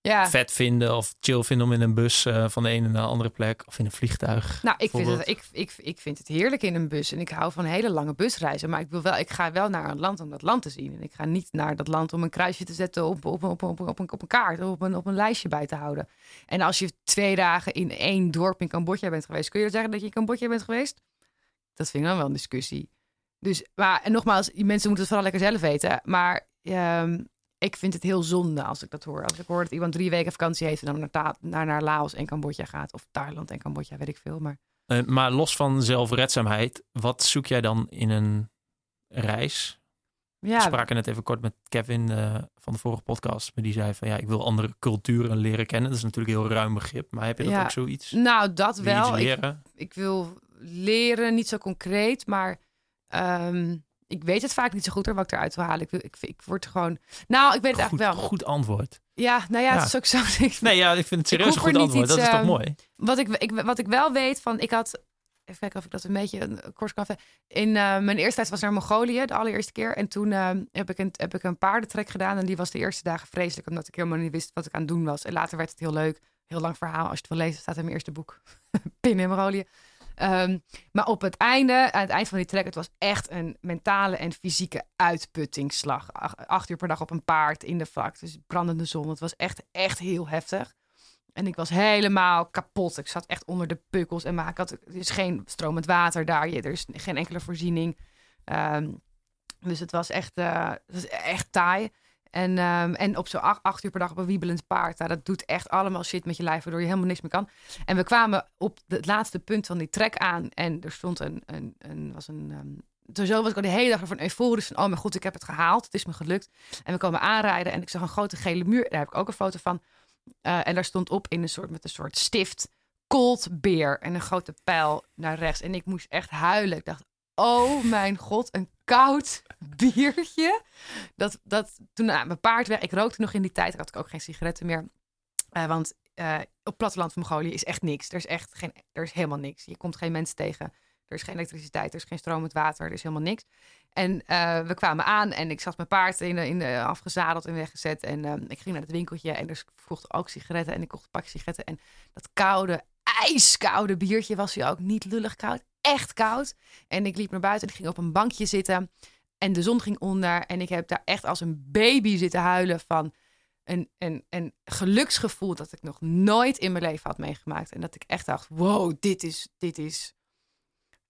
ja. vet vinden of chill vinden om in een bus uh, van de ene naar de andere plek of in een vliegtuig. Nou, ik vind, het, ik, ik, ik vind het heerlijk in een bus en ik hou van hele lange busreizen. Maar ik, wil wel, ik ga wel naar een land om dat land te zien. En ik ga niet naar dat land om een kruisje te zetten op, op, op, op, op, een, op een kaart, op een, op een lijstje bij te houden. En als je twee dagen in één dorp in Cambodja bent geweest, kun je zeggen dat je in Cambodja bent geweest? Dat vind ik dan wel een discussie. Dus, maar en nogmaals, mensen moeten het vooral lekker zelf weten. Maar um, ik vind het heel zonde als ik dat hoor. Als ik hoor dat iemand drie weken vakantie heeft en dan naar, naar, naar Laos en Cambodja gaat. Of Thailand en Cambodja, weet ik veel. Maar... Uh, maar los van zelfredzaamheid, wat zoek jij dan in een reis? Ja. We spraken net even kort met Kevin uh, van de vorige podcast. Maar die zei van ja, ik wil andere culturen leren kennen. Dat is natuurlijk een heel ruim begrip. Maar heb je dat ook zoiets? Nou, dat wel. Ik, ik, wil leren, niet zo concreet, maar um, ik weet het vaak niet zo goed hoor, wat ik eruit wil halen. Ik, ik, ik word gewoon... Nou, ik weet het goed, eigenlijk wel. Goed antwoord. Ja, nou ja, het is ook zo. nee, ja, ik vind het serieus een goed antwoord. dat is toch ehm, mooi? Wat ik, ik, wat ik wel weet van... Ik had... Even kijken of ik dat een beetje kort kan In uh, mijn eerste tijd was naar Mongolië, de allereerste keer. En toen uh, heb, ik een, heb ik een paardentrek gedaan. En die was de eerste dagen vreselijk, omdat ik helemaal niet wist wat ik aan het doen was. En later werd het heel leuk. Heel lang verhaal. Als je het wil lezen, staat in mijn eerste boek. [LAUGHS] Pin in Mongolië. Um, maar op het einde, aan het eind van die trek, het was echt een mentale en fysieke uitputtingsslag. Acht, uur per dag op een paard in de vlak, dus brandende zon. Het was echt, echt heel heftig. En ik was helemaal kapot. Ik zat echt onder de pukkels. En maar ik had, er is geen stromend water daar. Er is geen enkele voorziening. Um, dus het was echt, uh, het was echt taai. En, um, en op zo'n acht, uur per dag op een wiebelend paard. Nou, dat doet echt allemaal shit met je lijf, waardoor je helemaal niks meer kan. En we kwamen op het laatste punt van die trek aan. En er stond een, een, een was een, um, zo was ik al de hele dag van euforisch van, oh mijn god, ik heb het gehaald. Het is me gelukt. En we komen aanrijden en ik zag een grote gele muur. Daar heb ik ook een foto van. Uh, en daar stond op in een soort, met een soort stift, cold beer en een grote pijl naar rechts. En ik moest echt huilen. Ik dacht, oh mijn god, een koud biertje. Dat, dat, toen nou, mijn paard weg, ik rookte nog in die tijd, had ik ook geen sigaretten meer. Uh, want uh, op platteland van Mongolië is echt niks. Er is echt geen, er is helemaal niks. Je komt geen mensen tegen. Er is geen elektriciteit, er is geen stromend water, er is helemaal niks. En uh, we kwamen aan en ik zat mijn paard in, in, afgezadeld en weggezet. En ik ging naar het winkeltje en er vroeg ook sigaretten. En ik kocht een pakje sigaretten. En dat koude, ijskoude biertje was hij ook niet lullig koud echt koud. En ik liep naar buiten en ik ging op een bankje zitten. En de zon ging onder. En ik heb daar echt als een baby zitten huilen van een, een, een geluksgevoel dat ik nog nooit in mijn leven had meegemaakt. En dat ik echt dacht, wow, dit is, dit is,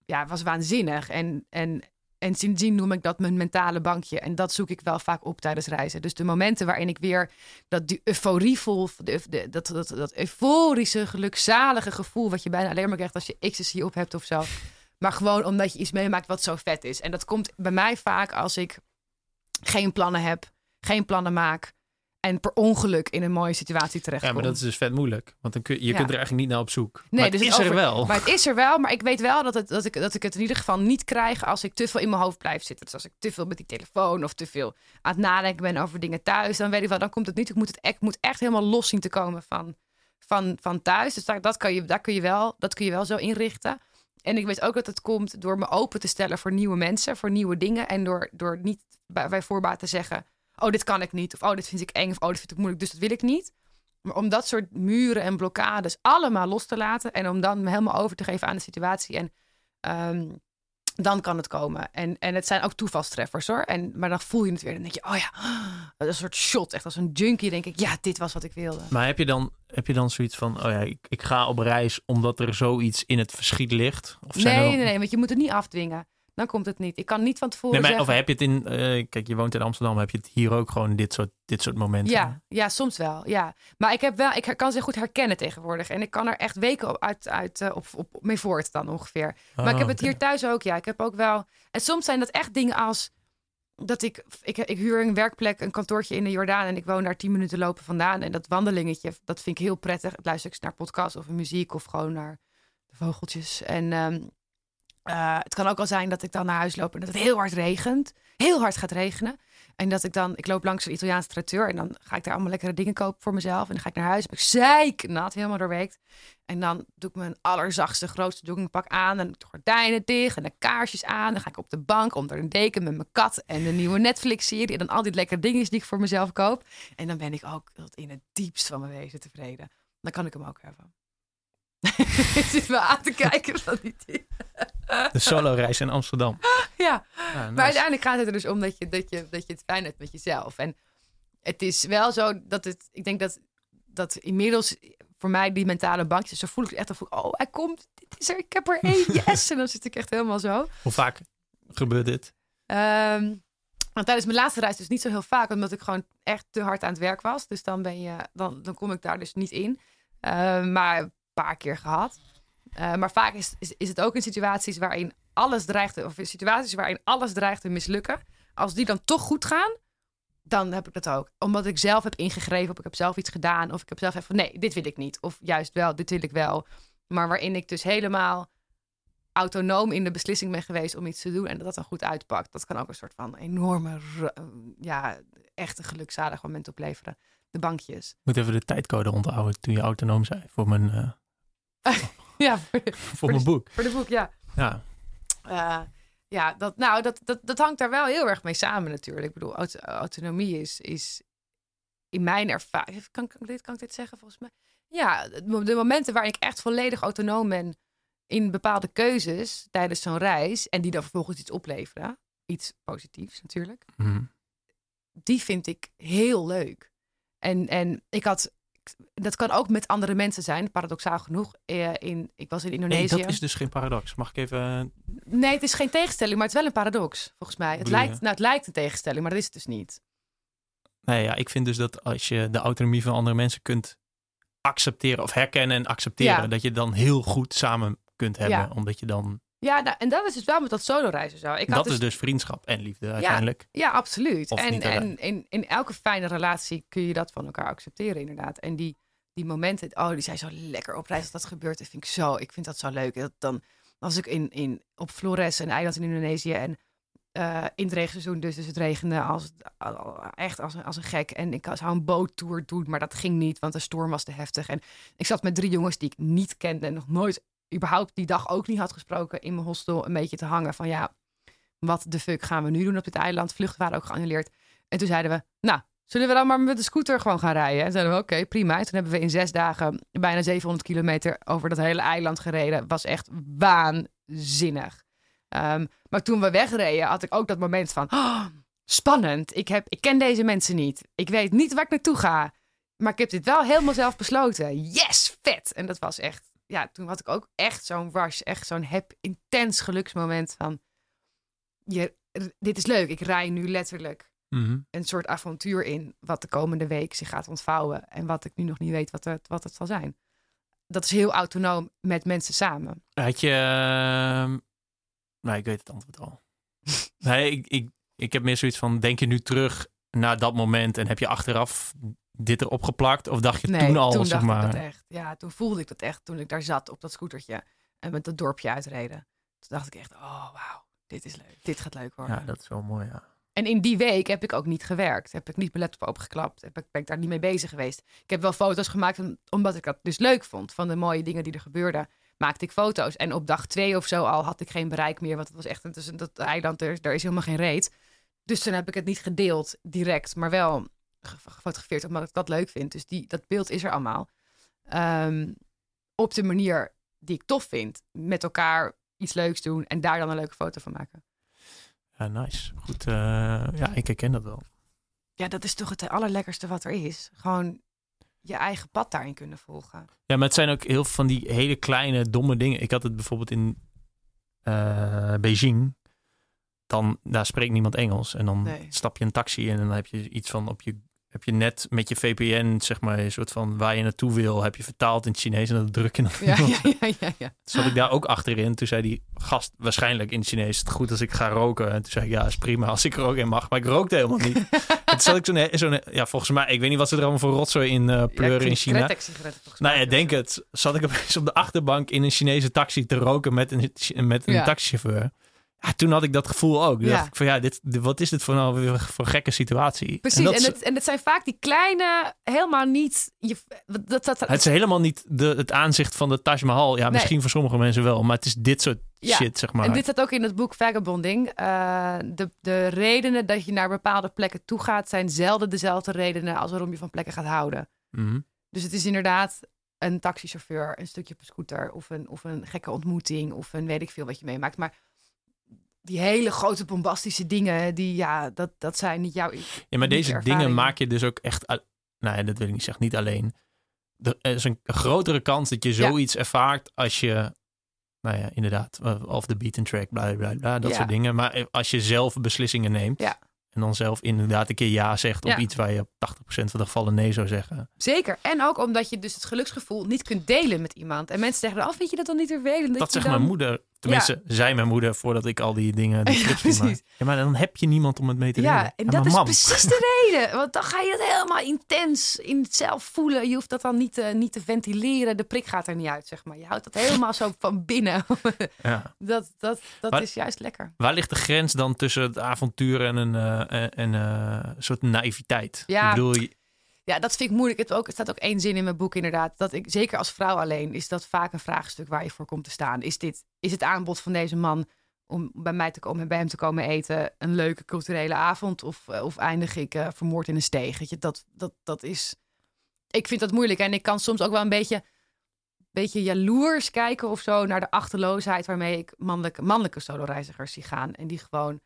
ja, was waanzinnig. En, en en sindsdien noem ik dat mijn mentale bankje. En dat zoek ik wel vaak op tijdens reizen. Dus de momenten waarin ik weer dat die euforie voel, de, dat, dat, dat euforische, gelukzalige gevoel wat je bijna alleen maar krijgt als je ecstasy op hebt of zo. Maar gewoon omdat je iets meemaakt wat zo vet is. En dat komt bij mij vaak als ik geen plannen heb, geen plannen maak. En per ongeluk in een mooie situatie terecht. Ja, maar dat is dus vet moeilijk. Want dan kun, je kunt er eigenlijk niet naar op zoek. Nee, maar dus het is er wel. Maar het is er wel. Maar ik weet wel dat, het, dat, ik, dat ik het in ieder geval niet krijg als ik te veel in mijn hoofd blijf zitten. Dus als ik te veel met die telefoon of te veel aan het nadenken ben over dingen thuis. Dan weet ik wel, dan komt het niet. Ik moet, het, ik moet echt helemaal los zien te komen van, van, van thuis. Dus daar, dat kan je, daar kun je wel, dat kun je wel zo inrichten. En ik weet ook dat het komt door me open te stellen voor nieuwe mensen, voor nieuwe dingen. En door, door niet bij, bij voorbaat te zeggen: Oh, dit kan ik niet. Of oh, dit vind ik eng. Of oh, dit vind ik moeilijk. Dus dat wil ik niet. Maar om dat soort muren en blokkades allemaal los te laten. En om dan me helemaal over te geven aan de situatie. En um, dan kan het komen. En, en het zijn ook toevalstreffers hoor. En, maar dan voel je het weer. Dan denk je, oh ja, [GASPS] dat is een soort shot. Echt als een junkie denk ik, ja, dit was wat ik wilde. Maar heb je dan, heb je dan zoiets van, oh ja, ik, ik ga op reis omdat er zoiets in het verschiet ligt? Of zijn nee, nee, nee, want je moet het niet afdwingen dan komt het niet. Ik kan niet van tevoren nee, maar, Of heb je het in... Uh, kijk, je woont in Amsterdam. Heb je het hier ook gewoon dit soort, dit soort momenten? Ja, ja, soms wel. Ja. Maar ik, heb wel, ik kan ze goed herkennen tegenwoordig. En ik kan er echt weken op, uit, uit, uh, op, op, mee voort dan ongeveer. maar ik heb oh, het hier thuis ook. Ja, ik heb ook wel... En soms zijn dat echt dingen als... Dat ik, ik, ik huur een werkplek, een kantoortje in de Jordaan. En ik woon daar tien minuten lopen vandaan. En dat wandelingetje, dat vind ik heel prettig. Luister ik naar podcast of muziek of gewoon naar de vogeltjes. En um, uh, het kan ook al zijn dat ik dan naar huis loop en dat het heel hard regent. Heel hard gaat regenen. En dat ik dan, ik loop langs een Italiaanse tracteur en dan ga ik daar allemaal lekkere dingen kopen voor mezelf. En dan ga ik naar huis, heb ik zeiknat, helemaal doorweekt. En dan doe ik mijn allerzachtste, grootste joggingpak aan. En de gordijnen dicht en de kaarsjes aan. Dan ga ik op de bank onder een deken met mijn kat en de nieuwe Netflix-serie. En dan al die lekkere dingen die ik voor mezelf koop. En dan ben ik ook in het diepst van mijn wezen tevreden. Dan kan ik hem ook hebben. [LAUGHS] Je zit me aan te kijken van die. De solo-reis in Amsterdam. [LAUGHS] Ja, maar uiteindelijk gaat het er dus om dat je, dat, je, dat je het fijn hebt met jezelf. En het is wel zo dat het, ik denk dat, dat inmiddels voor mij die mentale bankjes, zo voel ik echt, van, oh, hij komt, dit is er, ik heb er [LAUGHS] één, yes. en dan zit ik echt helemaal zo. Hoe vaak gebeurt dit? Um, want tijdens mijn laatste reis dus niet zo heel vaak, omdat ik gewoon echt te hard aan het werk was. Dus dan ben je, dan, dan kom ik daar dus niet in. Uh, maar paar keer gehad. Uh, maar vaak is, is, is, het ook in situaties waarin alles dreigt, of in situaties waarin alles dreigt te mislukken. Als die dan toch goed gaan, dan heb ik dat ook. Omdat ik zelf heb ingegrepen, of ik heb zelf iets gedaan, of ik heb zelf even van nee, dit wil ik niet. Of juist wel, dit wil ik wel. Maar waarin ik dus helemaal autonoom in de beslissing ben geweest om iets te doen en dat dat dan goed uitpakt. Dat kan ook een soort van enorme, ja, echt een gelukzalig moment opleveren. De bankjes. Ik moet even de tijdcode onthouden toen je autonoom zei voor mijn. Uh... [LAUGHS] Ja, voor, mijn boek. Voor de boek, ja. Ja. Uh, ja, dat, nou, dat, dat, dat hangt daar wel heel erg mee samen natuurlijk. Ik bedoel, autonomie is, is in mijn ervaring... Kan, kan, dit, kan ik dit zeggen volgens mij? Ja, de momenten waar ik echt volledig autonoom ben in bepaalde keuzes tijdens zo'n reis... en die dan vervolgens iets opleveren, iets positiefs natuurlijk... Mm. die vind ik heel leuk. En, en ik had dat kan ook met andere mensen zijn, paradoxaal genoeg. Eh, in, ik was in Indonesië. Nee, dat is dus geen paradox. Mag ik even. Eh, nee, het is geen tegenstelling, maar het is wel een paradox, volgens mij. Het lijkt, nou, het lijkt een tegenstelling, maar dat is het dus niet. Nee, ja, ik vind dus dat als je de autonomie van andere mensen kunt accepteren of herkennen en accepteren, dat je dan heel goed samen kunt hebben, omdat je dan ja, nou, en dat is dus wel met dat solo-reizen zo. Ik dat dus... is dus vriendschap en liefde uiteindelijk. Ja, absoluut. en en in, in elke fijne relatie kun je dat van elkaar accepteren, inderdaad. En die, die momenten, oh, die zijn zo lekker op reis dat dat gebeurt. Dat vind ik zo, ik vind dat zo leuk. Dat dan was ik in, in, op Flores, een eiland in Indonesië. En uh, in het regenseizoen, dus, dus het regende als, echt als, als een gek. En ik zou een boottour doen, maar dat ging niet, want de storm was te heftig. En ik zat met drie jongens die ik niet kende en nog nooit überhaupt die dag ook niet had gesproken in mijn hostel een beetje te hangen van ja, wat de fuck gaan we nu doen op dit eiland? Vluchten waren ook geannuleerd. En toen zeiden we, nou, zullen we dan maar met de scooter gewoon gaan rijden? En zeiden we, oké, prima. En toen hebben we in zes dagen bijna 700 kilometer over dat hele eiland gereden. Was echt waanzinnig. Um, maar toen we wegreden, had ik ook dat moment van, oh, spannend. Ik, heb, ik ken deze mensen niet. Ik weet niet waar ik naartoe ga. Maar ik heb dit wel helemaal zelf besloten. Yes, vet. En dat was echt ja, toen had ik ook echt zo'n rush, echt zo'n heb intens geluksmoment van je, dit is leuk. Ik rij nu letterlijk Mhm. een soort avontuur in wat de komende week zich gaat ontvouwen en wat ik nu nog niet weet wat het, wat het zal zijn. Dat is heel autonoom met mensen samen. Had je... Nee, ik weet het antwoord al. [LAUGHS] nee, ik, ik, ik heb meer zoiets van, denk je nu terug naar dat moment en heb je achteraf dit erop geplakt? Of dacht je nee, toen al, toen zeg dacht maar... ik dat echt. Ja, toen voelde ik dat echt toen ik daar zat op dat scootertje en met dat dorpje uitreden. Toen dacht ik echt, oh wauw, dit is leuk. Dit gaat leuk worden. Ja, dat is wel mooi, ja. En in die week heb ik ook niet gewerkt. Heb ik niet mijn laptop opengeklapt. Heb ik, ben ik daar niet mee bezig geweest. Ik heb wel foto's gemaakt om- omdat ik dat dus leuk vond. Van de mooie dingen die er gebeurden. Maakte ik foto's. En op dag twee of zo al had ik geen bereik meer. Want het was echt een, tussen dat eiland. Er, daar is helemaal geen reet. Dus toen heb ik het niet gedeeld direct. Maar wel gefotografeerd omdat ik dat leuk vind. Dus die, dat beeld is er allemaal. Ehm, op de manier die ik tof vind. Met elkaar iets leuks doen. En daar dan een leuke foto van maken. Ja, nice. Goed, eh, ja, ik herken dat wel. Ja, dat is toch het allerlekkerste wat er is. Gewoon je eigen pad daarin kunnen volgen. Ja, maar het zijn ook heel veel van die hele kleine, domme dingen. Ik had het bijvoorbeeld in eh, Beijing. Dan, daar spreekt niemand Engels. En dan Nee. stap je een taxi en dan heb je iets van op je... Heb je net met je VPN, zeg maar, een soort van waar je naartoe wil, heb je vertaald in het Chinees en dan druk je dan. Ja, [LAUGHS] ja, ja, ja. ja. Zat ik daar ook achterin. Toen zei die gast waarschijnlijk in het Chinees: "Is het goed als ik ga roken? En toen zei ik: Ja, is prima als ik er ook in mag. Maar ik rookte helemaal niet. [LAUGHS] en toen zat ik zo'n, zo'n, ja, volgens mij, ik weet niet wat ze er allemaal voor rotzooi in eh pleuren in China. Nou ja, denk het. Zat ik opeens op de achterbank in een Chinese taxi te roken met een, met een taxichauffeur. Ja, toen had ik dat gevoel ook. Ja. dacht ik van ja, dit, wat is dit voor nou voor gekke situatie? Precies, En dat het, en het zijn vaak die kleine, helemaal niet... Je, dat, dat, het is helemaal niet de, het aanzicht van de Taj Mahal. Ja, Nee. misschien voor sommige mensen wel, maar het is dit soort Ja. shit, zeg maar. En dit staat ook in het boek Vagabonding. Eh, de, de redenen dat je naar bepaalde plekken toe gaat... zijn zelden dezelfde redenen als waarom je van plekken gaat houden. Mhm. Dus het is inderdaad een taxichauffeur, een stukje op een scooter... of een, of een gekke ontmoeting of een weet ik veel wat je meemaakt. Maar die hele grote bombastische dingen, die, ja, dat, dat zijn niet jouw... Ja, maar deze dingen maak je dus ook echt... Nou ja, dat wil ik niet zeggen, niet alleen. Er is een grotere kans dat je zoiets ervaart als je... Nou ja, inderdaad, eh, off the beaten track, bla bla bla, dat Ja. soort dingen. Maar als je zelf beslissingen neemt... Ja. En dan zelf inderdaad een keer ja zegt op Ja. iets waar je op 80% van de gevallen nee zou zeggen. Zeker. En ook omdat je dus het geluksgevoel niet kunt delen met iemand. En mensen zeggen, dan, oh, vind je dat dan niet vervelend? Dat, je zegt dan... mijn moeder. Tenminste, zei mijn moeder voordat ik al die dingen... Die [LAUGHS] Ja, precies. Ja, maar dan heb je niemand om het mee te delen. Ja, en dat is mam. precies de [LAUGHS] reden. Want dan ga je het helemaal intens in het zelf voelen. Je hoeft dat dan niet te, niet te ventileren. De prik gaat er niet uit, zeg maar. Je houdt dat helemaal zo van binnen. [LAUGHS] Ja. dat dat, dat is juist lekker. Waar ligt de grens dan tussen het avontuur en een, eh, en, eh, soort naïviteit? Ja. Ik bedoel, Ja, dat vind ik moeilijk. Het, ook, staat ook één zin in mijn boek inderdaad. Dat ik, zeker als vrouw alleen, is dat vaak een vraagstuk waar je voor komt te staan. Is, dit, is het aanbod van deze man om bij mij te komen, bij hem te komen eten, een leuke culturele avond? Of, eh, of eindig ik eh, vermoord in een steeg? Dat, dat, dat is... Ik vind dat moeilijk. En ik kan soms ook wel een beetje, beetje jaloers kijken of zo naar de achterloosheid waarmee ik mannelijke, mannelijke soloreizigers zie gaan. En die gewoon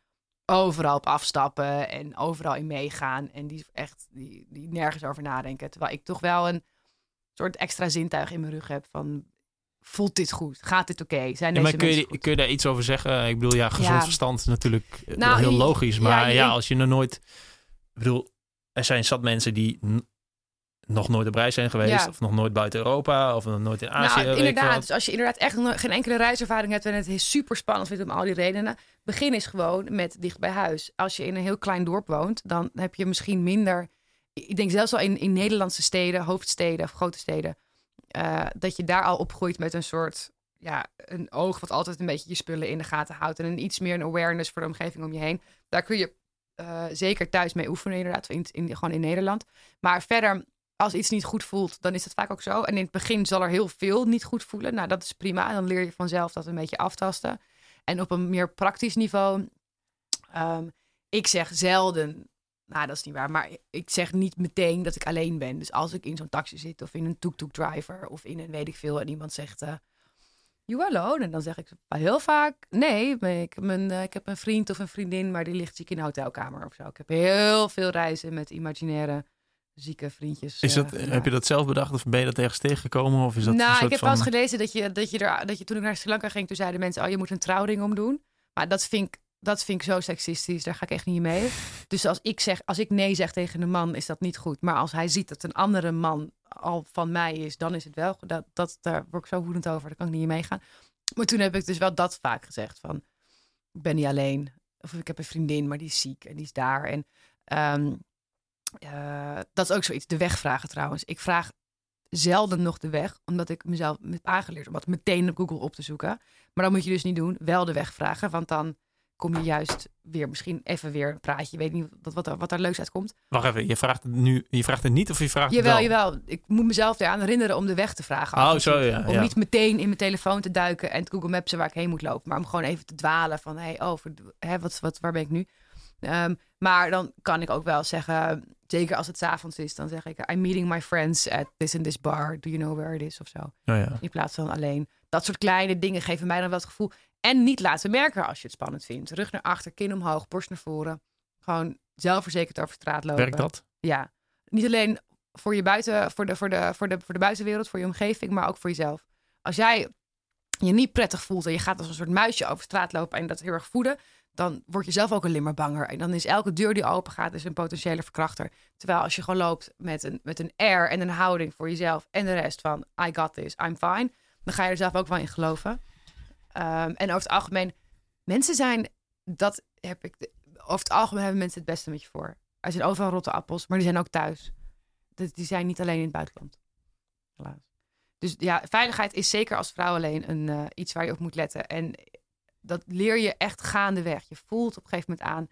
overal op afstappen en overal in meegaan. En die echt die, die nergens over nadenken. Terwijl ik toch wel een soort extra zintuig in mijn rug heb van... Voelt dit goed? Gaat dit oké? Zijn Ja, deze maar kun je, goed? kun je daar iets over zeggen? Ik bedoel, ja, gezond Ja. verstand is natuurlijk eh, Nou, heel logisch. ja, Maar ja, je- als je nog nooit... Ik bedoel, er zijn zat mensen die nog nooit op reis zijn geweest. Ja. Of nog nooit buiten Europa. Of nog nooit in Azië. Nou, ik veel inderdaad. Dus als je inderdaad echt geen enkele reiservaring hebt en het is super spannend vindt om al die redenen, begin eens gewoon met dicht bij huis. Als je in een heel klein dorp woont, dan heb je misschien minder. Ik denk zelfs al in, in Nederlandse steden, hoofdsteden of grote steden, eh, dat je daar al opgroeit met een soort ja, een oog wat altijd een beetje je spullen in de gaten houdt en een iets meer een awareness voor de omgeving om je heen. Daar kun je eh, zeker thuis mee oefenen, inderdaad, in, in, gewoon in Nederland. Maar verder, als iets niet goed voelt, dan is dat vaak ook zo. En in het begin zal er heel veel niet goed voelen. Nou, dat is prima. Dan leer je vanzelf dat een beetje aftasten. En op een meer praktisch niveau, ehm, ik zeg zelden, nou dat is niet waar, maar ik zeg niet meteen dat ik alleen ben. Dus als ik in zo'n taxi zit of in een tuk-tuk driver of in een weet ik veel en iemand zegt, eh you alone? En dan zeg ik heel vaak, nee, ik een, eh, ik heb een vriend of een vriendin, maar die ligt ziek in een hotelkamer of zo. Ik heb heel veel reizen met imaginaire zieke vriendjes. Is eh, dat, gemaakt. heb je dat zelf bedacht of ben je dat ergens tegengekomen? Of is dat nou, ik heb van... wel eens gelezen dat je, dat, je er, dat je toen ik naar Sri Lanka ging, toen zeiden mensen, oh, je moet een trouwring omdoen. Maar dat vind ik dat vind ik zo seksistisch. Daar ga ik echt niet mee. Dus als ik zeg, als ik nee zeg tegen een man, is dat niet goed. Maar als hij ziet dat een andere man al van mij is, dan is het wel. Dat, dat, daar word ik zo woedend over. Daar kan ik niet in meegaan. Maar toen heb ik dus wel dat vaak gezegd van, ik ben niet alleen. Of ik heb een vriendin, maar die is ziek en die is daar. En um, uh, dat is ook zoiets. De weg vragen trouwens. Ik vraag zelden nog de weg, omdat ik mezelf heb aangeleerd om dat meteen op Google op te zoeken. Maar dan moet je dus niet doen, wel de weg vragen, want dan kom je juist weer misschien even weer een praatje. Je weet niet wat, wat, er, wat er leuks uitkomt. Wacht even, je vraagt het nu, je vraagt het niet of je vraagt jawel, het wel? Jawel, Ik moet mezelf eraan herinneren om de weg te vragen. Oh, zo ja. Om niet meteen in mijn telefoon te duiken en Google Maps waar ik heen moet lopen. Maar om gewoon even te dwalen van, hey, oh, hè, wat, wat, waar ben ik nu? Um, maar dan kan ik ook wel zeggen, zeker als het avonds is, dan zeg ik: I'm meeting my friends at this and this bar. Do you know where it is? Of zo. Oh ja. In plaats van alleen. Dat soort kleine dingen geven mij dan wel het gevoel. En niet laten merken als je het spannend vindt. Rug naar achter, kin omhoog, borst naar voren. Gewoon zelfverzekerd over straat lopen. Werkt dat? Ja. Niet alleen voor je buiten, voor de, voor de, voor de, voor de buitenwereld, voor je omgeving, maar ook voor jezelf. Als jij je niet prettig voelt en je gaat als een soort muisje over straat lopen en dat heel erg voeden, dan word je zelf ook alleen maar banger. En dan is elke deur die open gaat, is een potentiële verkrachter. Terwijl als je gewoon loopt met een, met een air en een houding voor jezelf en de rest van I got this, I'm fine, dan ga je er zelf ook wel in geloven. Ehm, en over het algemeen, mensen zijn, dat heb ik, over het algemeen hebben mensen het beste met je voor. Er zijn overal rotte appels, maar die zijn ook thuis. Die zijn niet alleen in het buitenland. Helaas. Dus ja, veiligheid is zeker als vrouw alleen een, uh, iets waar je op moet letten. En dat leer je echt gaandeweg. Je voelt op een gegeven moment aan,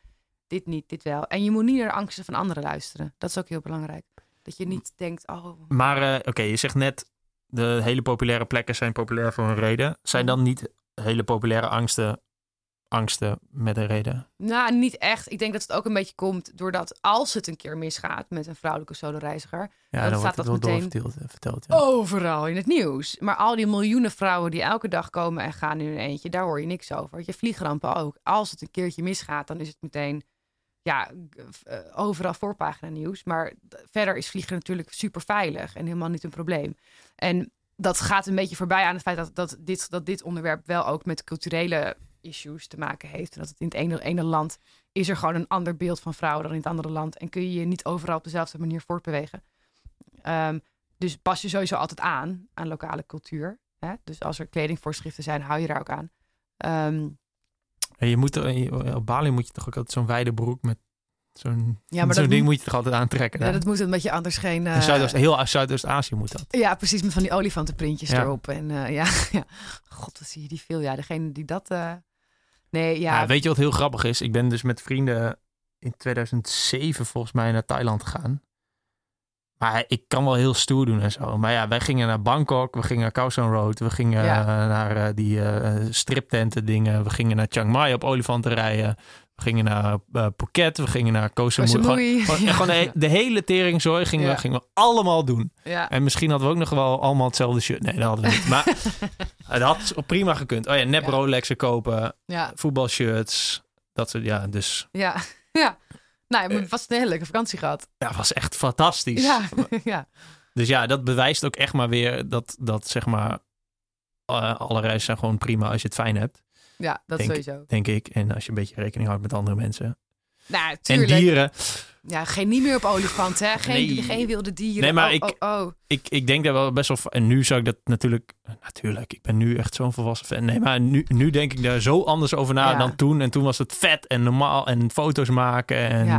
dit niet, dit wel. En je moet niet naar de angsten van anderen luisteren. Dat is ook heel belangrijk. Dat je niet denkt, oh... Maar uh, oké, je zegt net, de hele populaire plekken zijn populair voor een reden. Zijn dan niet hele populaire angsten angsten met een reden? Nou, niet echt. Ik denk dat het ook een beetje komt doordat als het een keer misgaat met een vrouwelijke soloreiziger, ja, dan, staat dat meteen verteld, ja. overal in het nieuws. Maar al die miljoenen vrouwen die elke dag komen en gaan in een eentje, daar hoor je niks over. Je vliegrampen ook. Als het een keertje misgaat, dan is het meteen ja, eh, overal voorpagina nieuws. Maar verder is vliegen natuurlijk super veilig en helemaal niet een probleem. En dat gaat een beetje voorbij aan het feit dat, dat, dit, dat dit onderwerp wel ook met culturele issues te maken heeft. En dat het in het ene, ene land is er gewoon een ander beeld van vrouwen dan in het andere land. En kun je je niet overal op dezelfde manier voortbewegen. Um, dus pas je sowieso altijd aan aan lokale cultuur. Hè? Dus als er kledingvoorschriften zijn, hou je daar ook aan. Um, en je moet er, op Bali moet je toch ook altijd zo'n wijde broek met zo'n ja, maar zo'n ding moet je toch altijd aantrekken. Ja, dat moet een beetje anders geen. Uh... Zuidoost, heel Zuidoost-Azië moet dat. Ja, precies met van die olifantenprintjes erop. En uh, ja, [LAUGHS] ja, god, wat zie je die veel. Ja, degene die dat. Uh... Nee, ja. ja. Weet je wat heel grappig is? Ik ben dus met vrienden in 2007 volgens mij naar Thailand gegaan. Maar ik kan wel heel stoer doen en zo. Maar ja, wij gingen naar Bangkok, we gingen naar Khao San Road, we gingen naar uh, die uh, striptenten dingen, we gingen naar Chiang Mai op olifanten rijden, gingen naar uh, Phuket, we gingen naar Koh Samui. Gewoon, gewoon, de, de, hele teringzooi gingen, we, gingen we allemaal doen. Ja. En misschien hadden we ook nog wel allemaal hetzelfde shirt. Nee, dat hadden we niet. Maar [LAUGHS] het had prima gekund. Oh ja, nep Rolexen kopen, voetbalshirts, dat soort, ja, dus... Ja, [LAUGHS] ja. Nou, je vast een hele leuke vakantie gehad. Ja, was echt fantastisch. Ja, [LAUGHS] ja. Dus ja, dat bewijst ook echt maar weer dat, dat zeg maar, uh, alle reizen zijn gewoon prima als je het fijn hebt. Ja, dat denk, sowieso. Denk ik. En als je een beetje rekening houdt met andere mensen. Nou, tuurlijk. En dieren. Ja, geen niet meer op olifant, hè? Geen, nee. geen wilde dieren. Nee, maar oh, ik, oh, oh. Ik, ik denk daar wel best wel... En nu zou ik dat natuurlijk... Natuurlijk, ik ben nu echt zo'n volwassen fan. Nee, maar nu, nu denk ik daar zo anders over na dan toen. En toen was het vet en normaal en foto's maken. En... Ja.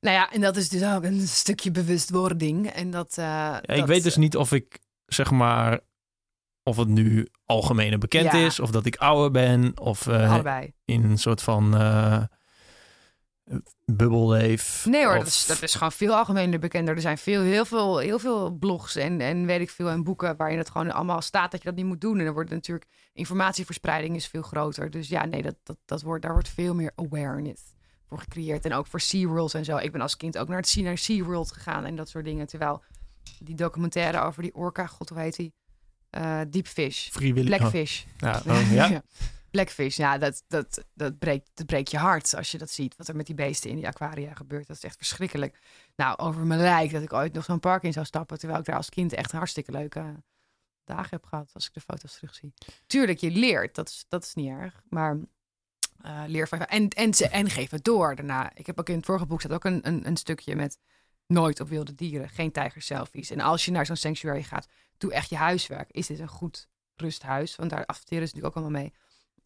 Nou ja, en dat is dus ook een stukje bewustwording. En dat, uh, ja, ik weet dus niet of ik, zeg maar... Of het nu algemene bekend is. Of dat ik ouder ben. Of uh, in een soort van... Uh, bubbelleef. Nee hoor, dat, is, dat is gewoon veel algemener bekender. Er zijn veel, heel, veel, heel veel blogs en, en weet ik veel en boeken waarin het gewoon allemaal staat dat je dat niet moet doen. En dan wordt natuurlijk informatieverspreiding is veel groter. Dus ja, nee, dat, dat, dat wordt, daar wordt veel meer awareness voor gecreëerd. En ook voor SeaWorld en zo. Ik ben als kind ook naar het naar SeaWorld gegaan en dat soort dingen. Terwijl die documentaire over die orka, god hoe heet die? Uh, deep fish. Vrijwillig. Blackfish. Oh. Ja, [LAUGHS] oh, ja. ja. Blackfish, ja, dat, dat, dat, breekt, dat breekt je hart als je dat ziet. Wat er met die beesten in die aquaria gebeurt. Dat is echt verschrikkelijk. Nou, over mijn lijk dat ik ooit nog zo'n park in zou stappen. Terwijl ik daar als kind echt hartstikke leuke dagen heb gehad. Als ik de foto's terugzie. Tuurlijk, je leert. Dat is, dat is niet erg. Maar Uh, leer van en, en, ze, en geef het door daarna. Ik heb ook in het vorige boek staat ook een, een, een stukje met nooit op wilde dieren, geen tijgerselfies. En als je naar zo'n sanctuary gaat, doe echt je huiswerk. Is dit een goed rusthuis? Want daar adverteren ze natuurlijk ook allemaal mee.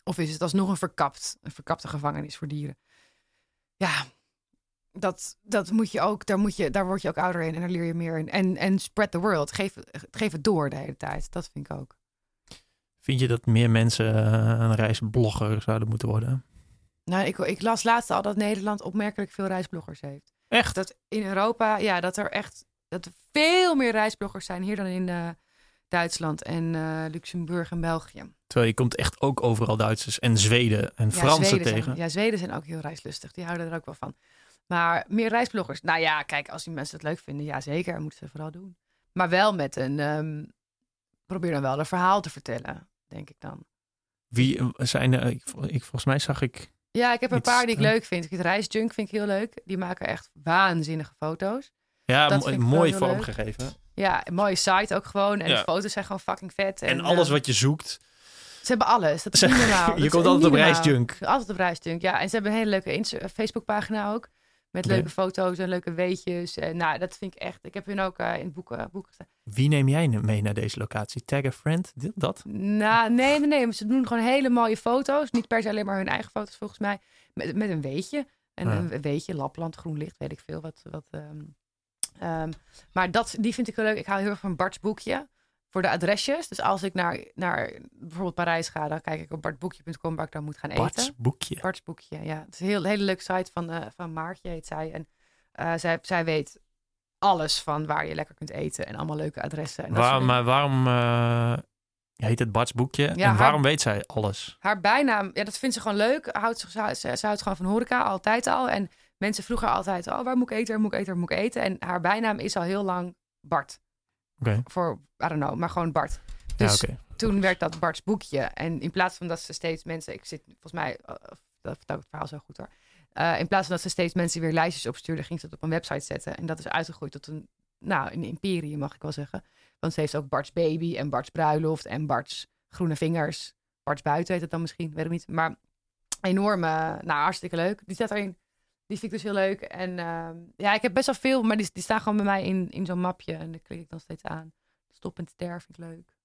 Of is het alsnog een verkapt, een verkapte gevangenis voor dieren? Ja, dat, dat moet je ook, daar, moet je, daar word je ook ouder in en daar leer je meer in. En, en spread the world. Geef, geef het door de hele tijd. Dat vind ik ook. Vind je dat meer mensen een reisblogger zouden moeten worden? Nou, ik, ik las laatst al dat Nederland opmerkelijk veel reisbloggers heeft. Echt? Dat in Europa, ja, dat er echt dat er veel meer reisbloggers zijn hier dan in uh, Duitsland en uh, Luxemburg en België. Terwijl je komt echt ook overal Duitsers en Zweden en Fransen tegen. Zijn, ja, Zweden zijn ook heel reislustig. Die houden er ook wel van. Maar meer reisbloggers. Nou ja, kijk, als die mensen het leuk vinden, ja zeker, moeten ze vooral doen. Maar wel met een, um, probeer dan wel een verhaal te vertellen, denk ik dan. Wie eh, zijn er, ik, ik, volgens mij zag ik ja, ik heb een paar die ik leuk vind. Het reisjunk vind ik heel leuk. Die maken echt waanzinnige foto's. Ja, mooi vormgegeven. Ja, een mooie site ook gewoon. En de foto's zijn gewoon fucking vet. En, en alles uh, wat je zoekt. Ze hebben alles. Dat is [LAUGHS] niet normaal. je komt altijd op reisjunk. Altijd op reisjunk, ja. En ze hebben een hele leuke Facebookpagina ook. Met leuke foto's en leuke weetjes. En, nou, dat vind ik echt. Ik heb hun ook uh, in boeken, boeken gestaan. Wie neem jij mee naar deze locatie? Tag a friend? Dat? Nou, nee, nee, nee. ze doen gewoon hele mooie foto's. Niet per se alleen maar hun eigen foto's, volgens mij. Met, met een weetje. En een weetje, Lapland, groen licht, weet ik veel. Wat, wat, um, um, maar dat, die vind ik wel leuk. Ik hou heel erg van Bart's boekje voor de adresjes. Dus als ik naar, naar bijvoorbeeld Parijs ga, dan kijk ik op bartboekje.com waar ik dan moet gaan eten. Bart's boekje. Bart's boekje, ja. Het is een heel, hele leuke site van, uh, van Maartje, heet zij. En uh, zij, zij weet alles van waar je lekker kunt eten en allemaal leuke adressen. En Waar, maar waarom uh, heet het Bart's boekje? Ja, en waarom weet zij alles? Haar bijnaam, ja, dat vindt ze gewoon leuk. Houdt ze, ze, ze houdt gewoon van horeca, altijd al. En mensen vroegen altijd, oh, waar moet ik eten, waar moet ik eten, waar moet ik eten? En haar bijnaam is al heel lang Bart. Okay. Voor, I don't know, maar gewoon Bart. Dus ja, okay. toen werd dat Bart's boekje. En in plaats van dat ze steeds mensen, ik zit volgens mij, uh, dat vertel ik het verhaal zo goed hoor. Uh, in plaats van dat ze steeds mensen weer lijstjes opstuurden, ging ze het op een website zetten. En dat is uitgegroeid tot een, nou, een imperium mag ik wel zeggen. Want ze heeft ook Bart's Baby en Bart's Bruiloft en Bart's Groene Vingers. Bart's Buiten heet het dan misschien, weet ik niet. Maar enorm, uh, nou hartstikke leuk. Die staat erin. Die vind ik dus heel leuk. En uh, ja, ik heb best wel veel, maar die, die staan gewoon bij mij in, in zo'n mapje. En daar klik ik dan steeds aan. Stop en ster vind ik leuk.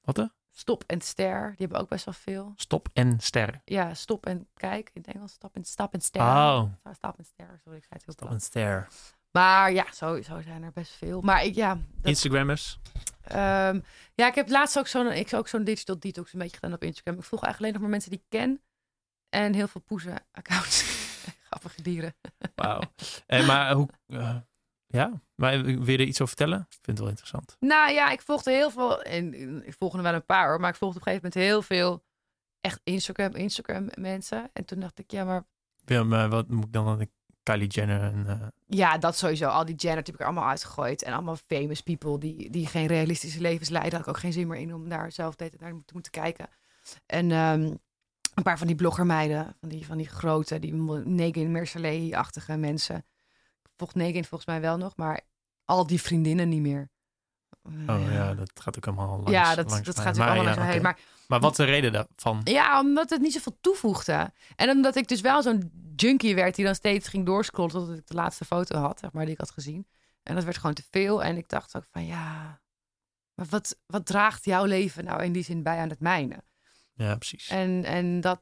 Wat er? Stop en ster. Die hebben ook best wel veel. Stop en ster. Ja, stop en kijk. In het Engels stop en stap en ster. Oh. Stap en ster. Sorry, ik zei het heel Stop en ster. Maar ja, sowieso zijn er best veel. Maar ik, ja. Dat, Instagrammers? Um, ja, ik heb laatst ook zo'n ik ook zo'n digital detox een beetje gedaan op Instagram. Ik volg eigenlijk alleen nog maar mensen die ik ken. En heel veel poezen accounts. [LAUGHS] Grappige dieren. Wauw. En maar hoe... Uh, ja, maar wil je er iets over vertellen? Ik vind het wel interessant. Nou ja, ik volgde heel veel. En ik volgde er wel een paar hoor. Maar ik volgde op een gegeven moment heel veel echt Instagram, Instagram mensen. En toen dacht ik, ja, maar... Ja, maar wat moet ik dan dan Kylie Jenner en... Uh... Ja, dat sowieso. Al die Jenner heb ik er allemaal uitgegooid. En allemaal famous people die, die geen realistische levens leiden. Had ik ook geen zin meer in om daar zelf naar te moeten kijken. En um, een paar van die bloggermeiden, van die, van die grote, die Negin Mercelet-achtige mensen. Volgt Negin volgens mij wel nog, maar al die vriendinnen niet meer. Oh ja, dat gaat ook allemaal langs. Ja, dat, dat gaat ook allemaal ja, okay. Maar, maar wat de reden daarvan? Ja, omdat het niet zoveel toevoegde. En omdat ik dus wel zo'n junkie werd die dan steeds ging doorscrollen tot ik de laatste foto had, zeg maar, die ik had gezien. En dat werd gewoon te veel. En ik dacht ook van ja, maar wat, wat draagt jouw leven nou in die zin bij aan het mijne? Ja, precies. En, en dat,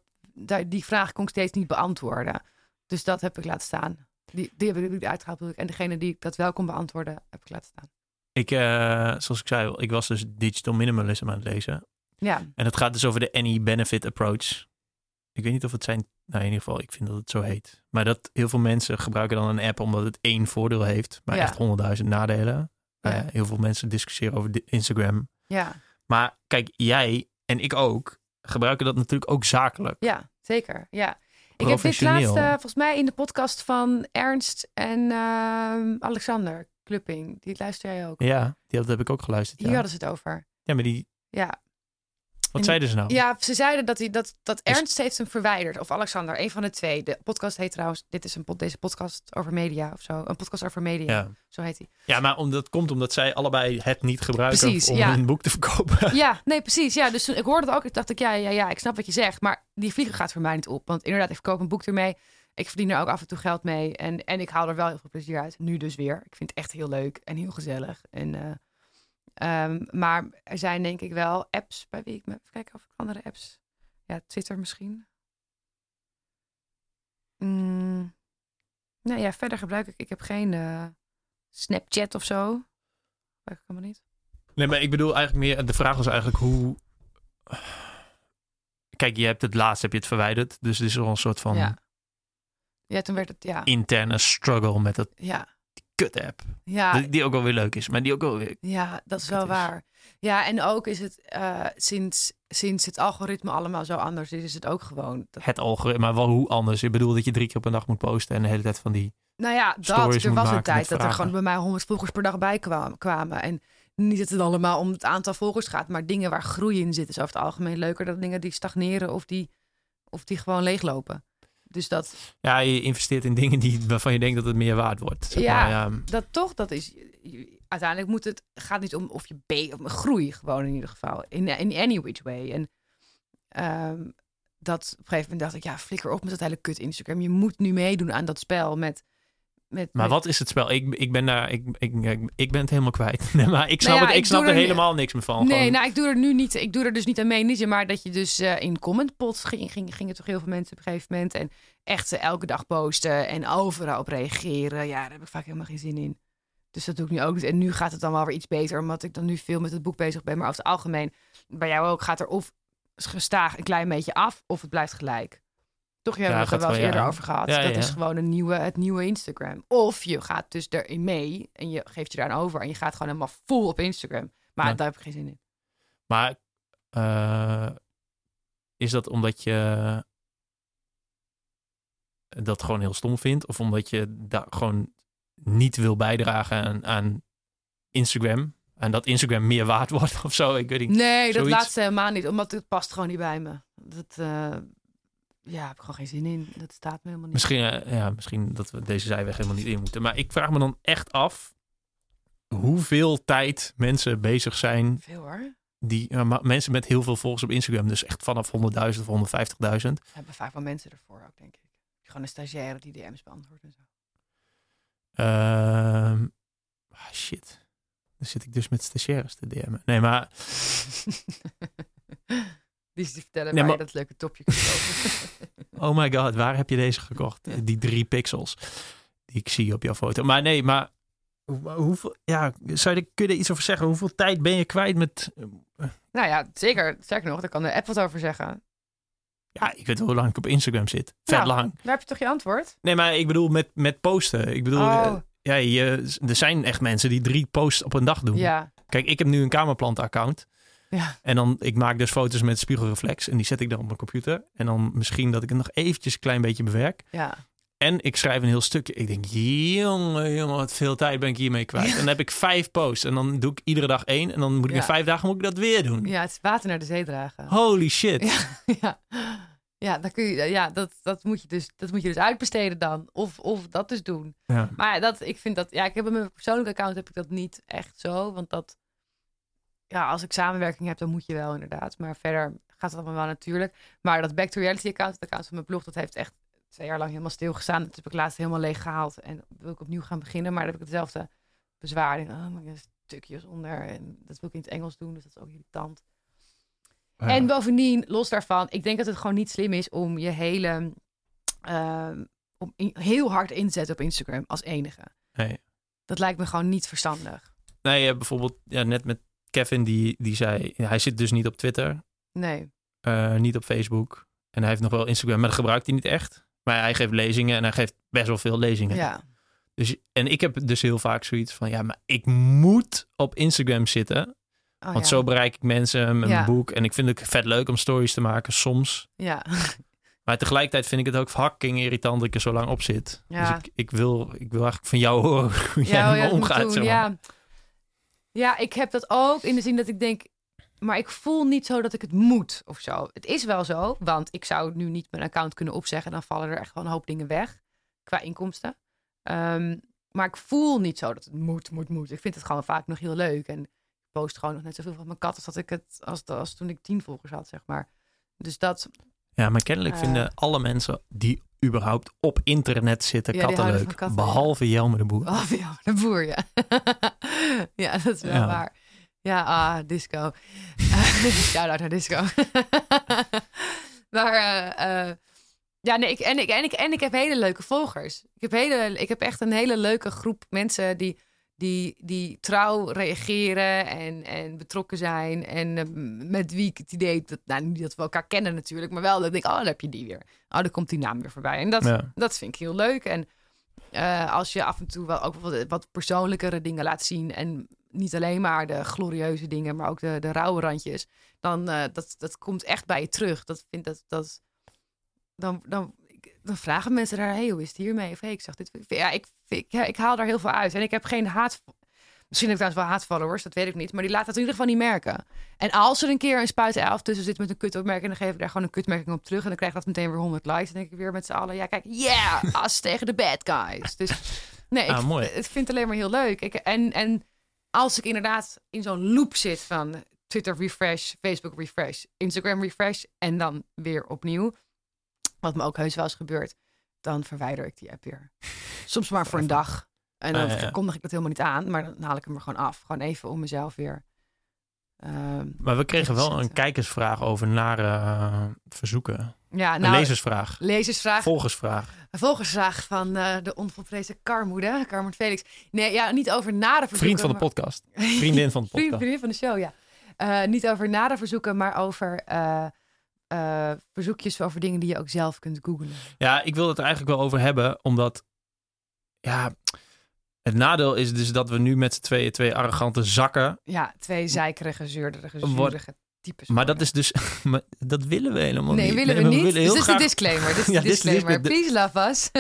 die vraag kon ik steeds niet beantwoorden. Dus dat heb ik laten staan. Die, die heb ik uitgehaald. En degene die ik dat wel kon beantwoorden, heb ik laten staan. Ik, uh, zoals ik zei, ik was dus digital minimalism aan het lezen. Ja. En het gaat dus over de any benefit approach. Ik weet niet of het zijn, nou in ieder geval, ik vind dat het zo heet. Maar dat heel veel mensen gebruiken dan een app omdat het één voordeel heeft, maar echt honderdduizend nadelen. Ja. Uh, heel veel mensen discussiëren over Instagram. Ja. Maar kijk, jij en ik ook gebruiken dat natuurlijk ook zakelijk. Ja, zeker. Ja. Ik heb dit laatste, volgens mij in de podcast van Ernst en uh, Alexander Klupping. Die luister jij ook. Ja, die heb ik ook geluisterd. Hier hadden ze het over. Ja, maar die... Ja. Wat zeiden ze nou? Ja, ze zeiden dat, hij, dat, dat Ernst heeft hem verwijderd. Of Alexander, een van de twee. De podcast heet trouwens, dit is een pod, deze podcast over media of zo. Een podcast over media, Ja. zo heet hij. Ja, maar omdat het komt omdat zij allebei het niet gebruiken Precies, om ja. hun boek te verkopen. [LAUGHS] Ja, [LAUGHS] nee, precies. Ja, dus ik hoorde het ook. Ik dacht ik, ja, ja, ja, ik snap wat je zegt. Maar die vlieger gaat voor mij niet op. Want inderdaad, ik verkoop een boek ermee. Ik verdien er ook af en toe geld mee. En, en ik haal er wel heel veel plezier uit. Nu dus weer. Ik vind het echt heel leuk en heel gezellig. En, eh, ehm, maar er zijn denk ik wel apps bij wie ik me... Even kijken of ik andere apps... Ja, Twitter misschien. Mm, nou ja, verder gebruik ik... Ik heb geen eh, Snapchat of zo. Gebruik ik helemaal niet. Nee, maar ik bedoel eigenlijk meer, de vraag was eigenlijk hoe... Kijk, je hebt het laatst heb je het verwijderd. Dus het is wel een soort van Ja. Ja, toen werd het... Ja, interne struggle met dat ja, kut-app. ja, Die, die ook wel weer leuk is, maar die ook wel weer... Ja, dat is wel is- waar. Ja, en ook is het eh, sinds, sinds het algoritme allemaal zo anders is, is het ook gewoon. Dat, Het algoritme, maar wel hoe anders. Ik bedoel dat je drie keer per dag moet posten en de hele tijd van die... nou ja, dat. Er was een tijd dat er gewoon bij mij honderd volgers per dag bij kwamen. kwamen. En niet dat het allemaal om het aantal volgers gaat, maar dingen waar groei in zit is over het algemeen leuker dan dingen die stagneren of die, of die gewoon leeglopen. Dus dat, Ja, je investeert in dingen die, waarvan je denkt dat het meer waard wordt. Zeg Ja. maar, ja. dat toch, dat is. Uiteindelijk moet het, gaat niet om of je B of groei, gewoon in ieder geval. In, in any which way. En ehm, dat op een gegeven moment dacht ik, ja, flikker op met dat hele kut Instagram. Je moet nu meedoen aan dat spel met. Met Maar met- wat is het spel? Ik, ik ben daar, ik, ik, ik, ben het helemaal kwijt. [LAUGHS] Nee, maar ik snap, Nou ja, het, ik snap er er- helemaal niks meer van. Nee, Gewoon- nou, ik doe er nu niet. Ik doe er dus niet aan mee. Niet maar dat je dus eh, in commentpots ging, ging, gingen toch heel veel mensen op een gegeven moment. En echt eh, elke dag posten en overal op reageren. Ja, daar heb ik vaak helemaal geen zin in. Dus dat doe ik nu ook niet. En nu gaat het dan wel weer iets beter, omdat ik dan nu veel met het boek bezig ben. Maar over het algemeen, bij jou ook, gaat er of gestaag een klein beetje af, of het blijft gelijk. Toch, Ja, hebt het er gaat wel eerder over gehad. Ja, dat ja, is gewoon een nieuwe, het nieuwe Instagram. Of je gaat dus erin mee en je geeft je daar aan over. En je gaat gewoon helemaal vol op Instagram. Maar Ja. daar heb ik geen zin in. Maar eh, is dat omdat je dat gewoon heel stom vindt? Of omdat je daar gewoon niet wil bijdragen aan, aan Instagram? En dat Instagram meer waard wordt [LAUGHS] of zo? Ik weet niet. Nee, dat Zoiets. laatste helemaal niet. Omdat het past gewoon niet bij me. Dat, eh, ja, heb ik gewoon geen zin in. Dat staat me helemaal niet. Misschien, eh, ja, misschien dat we deze zijweg helemaal niet in moeten. Maar ik vraag me dan echt af hoeveel tijd mensen bezig zijn. Veel hoor. Die, eh, mensen met heel veel volgers op Instagram. Dus echt vanaf 100.000 of 150.000. Er hebben vaak wel mensen ervoor ook, denk ik. Gewoon een stagiaire die DM's beantwoordt en zo. Ehm, ah, shit. Dan zit ik dus met stagiaires te DM'en. Nee, maar [LAUGHS] die is te vertellen Nee, waar maar- je dat leuke topje kunt kopen. [LAUGHS] oh my god, waar heb je deze gekocht? Ja. Die drie pixels die ik zie op jouw foto. Maar nee, maar hoe- hoeveel, ja, zou je, kun je er iets over zeggen? Hoeveel tijd ben je kwijt met, nou ja, zeker. Sterker nog, daar kan de app wat over zeggen. ja, ik weet wel hoe lang ik op Instagram zit. Vet Nou. lang. Daar heb je toch je antwoord? Nee, maar ik bedoel met, met posten. Ik bedoel, Oh. eh, ja, je, er zijn echt mensen die drie posts op een dag doen. Ja. Kijk, ik heb nu een kamerplanten-account. Ja. En dan, ik maak dus foto's met spiegelreflex. En die zet ik dan op mijn computer. En dan misschien dat ik het nog eventjes een klein beetje bewerk. Ja. En ik schrijf een heel stukje. Ik denk, jongen, jongen, wat veel tijd ben ik hiermee kwijt. En dan heb ik vijf posts. En dan doe ik iedere dag één. En dan moet ik Ja. in vijf dagen moet ik dat weer doen. ja, het is water naar de zee dragen. Holy shit. Ja, [LAUGHS] ja. ja, dan kun je, ja dat, dat, moet je dus, dat moet je dus uitbesteden dan. Of, of dat dus doen. Ja. Maar dat, ik vind dat, ja, ik heb op mijn persoonlijke account heb ik dat niet echt zo. Want dat, ja, als ik samenwerking heb, dan moet je wel inderdaad. Maar verder gaat het allemaal wel natuurlijk. Maar dat Back to Reality account, het account van mijn blog, dat heeft echt twee jaar lang helemaal stilgestaan. Dat heb ik laatst helemaal leeg gehaald. En wil ik opnieuw gaan beginnen. Maar dan heb ik hetzelfde bezwaar. Ik denk, oh, maar zijn stukjes onder. En dat wil ik in het Engels doen, dus dat is ook irritant. En bovendien, los daarvan, ik denk dat het gewoon niet slim is om je hele. ehm, om in- heel hard in te zetten op Instagram als enige. Nee. Dat lijkt me gewoon niet verstandig. Nee, bijvoorbeeld ja, net met Kevin, die, die zei... Hij zit dus niet op Twitter. Nee. eh, niet op Facebook. En hij heeft nog wel Instagram, maar dat gebruikt hij niet echt. Maar hij geeft lezingen en hij geeft best wel veel lezingen. Ja. Dus, en ik heb dus heel vaak zoiets van... Ja, maar ik moet op Instagram zitten. Oh, Want ja. zo bereik ik mensen met Ja. mijn boek. En ik vind het vet leuk om stories te maken, soms. Ja. Maar tegelijkertijd vind ik het ook fucking irritant dat ik er zo lang op zit. Ja. Dus ik, ik, wil, ik wil eigenlijk van jou horen hoe jij ja, ermee omgaat. zeg maar. ja. Ja, ik heb dat ook in de zin dat ik denk. maar ik voel niet zo dat ik het moet of zo. Het is wel zo, want ik zou nu niet mijn account kunnen opzeggen. Dan vallen er echt wel een hoop dingen weg qua inkomsten. Ehm, maar ik voel niet zo dat het moet, moet, moet. Ik vind het gewoon vaak nog heel leuk. En ik post gewoon nog net zoveel van mijn kat als, dat ik het, als, als toen ik tien volgers had, zeg maar. Dus dat... Ja, maar kennelijk Uh, vinden alle mensen die überhaupt op internet zitten Ja, katten leuk. katten, behalve Jelme de Boer. Oh, ja, de boer, ja. [LAUGHS] ja, dat is wel Ja. waar. Ja, ah, disco. [LAUGHS] Shout-out naar disco. [LAUGHS] maar, eh, eh, ja, nee, ik, en, ik, en, ik, en ik heb hele leuke volgers. Ik heb, hele, ik heb echt een hele leuke groep mensen die, die, die trouw reageren en, en betrokken zijn. En eh, met wie ik het idee, dat, nou, niet dat we elkaar kennen natuurlijk, maar wel dat ik denk, oh, daar heb je die weer. Oh, daar komt die naam weer voorbij. En dat, Ja. dat vind ik heel leuk. En eh, als je af en toe wel ook wat, wat persoonlijkere dingen laat zien. En niet alleen maar de glorieuze dingen, maar ook de, de rauwe randjes. Dan uh, dat, dat komt echt bij je terug. Dat vind dat. dat dan, dan, dan vragen mensen daar: hey, hoe is het hiermee? Of hey, ik zag dit. Ja, ik, ik, haal daar heel veel uit. En ik heb geen haat. Misschien heb ik trouwens wel haatfollowers, dat weet ik niet. Maar die laten het in ieder geval niet merken. En als er een keer een spuit 11 tussen zit met een kutopmerking, dan geef ik daar gewoon een kutmerking op terug. En dan krijg ik dat meteen weer 100 likes. En dan denk ik weer met z'n allen, ja kijk, yeah, [LAUGHS] as tegen de bad guys. Dus nee, Ah, ik, mooi. ik vind het alleen maar heel leuk. Ik, en, en als ik inderdaad in zo'n loop zit van Twitter refresh, Facebook refresh, Instagram refresh en dan weer opnieuw, wat me ook heus wel eens gebeurt, dan verwijder ik die app weer. [LAUGHS] Soms maar voor een dag. En dan Ah, ja, kondig ik het helemaal niet aan, maar dan haal ik hem er gewoon af. Gewoon even om mezelf weer. ehm, Maar we kregen wel een kijkersvraag over nare eh, verzoeken. ja, Een nou, lezersvraag. lezersvraag. Volgersvraag. Een volgersvraag van eh, de onvolprezen Karmoede, Carmen Felix. Nee, ja, niet over nare verzoeken. Vriend van de maar- podcast. [LAUGHS] Vriendin van de podcast. vriendin van de show, ja. Eh, niet over nare verzoeken, maar over eh, verzoekjes over dingen die je ook zelf kunt googlen. Ja, ik wil het er eigenlijk wel over hebben, omdat ja, het nadeel is dus dat we nu met z'n tweeën twee arrogante zakken. Ja, twee zeikerige, zeurderige, Wordt- zuurige types. Maar dat is dus, [LAUGHS] maar dat willen we helemaal Nee, niet. willen we niet. willen dus heel dit is de disclaimer. Dit is [LAUGHS] Ja, de dit is de disclaimer. disclaimer. Please love us.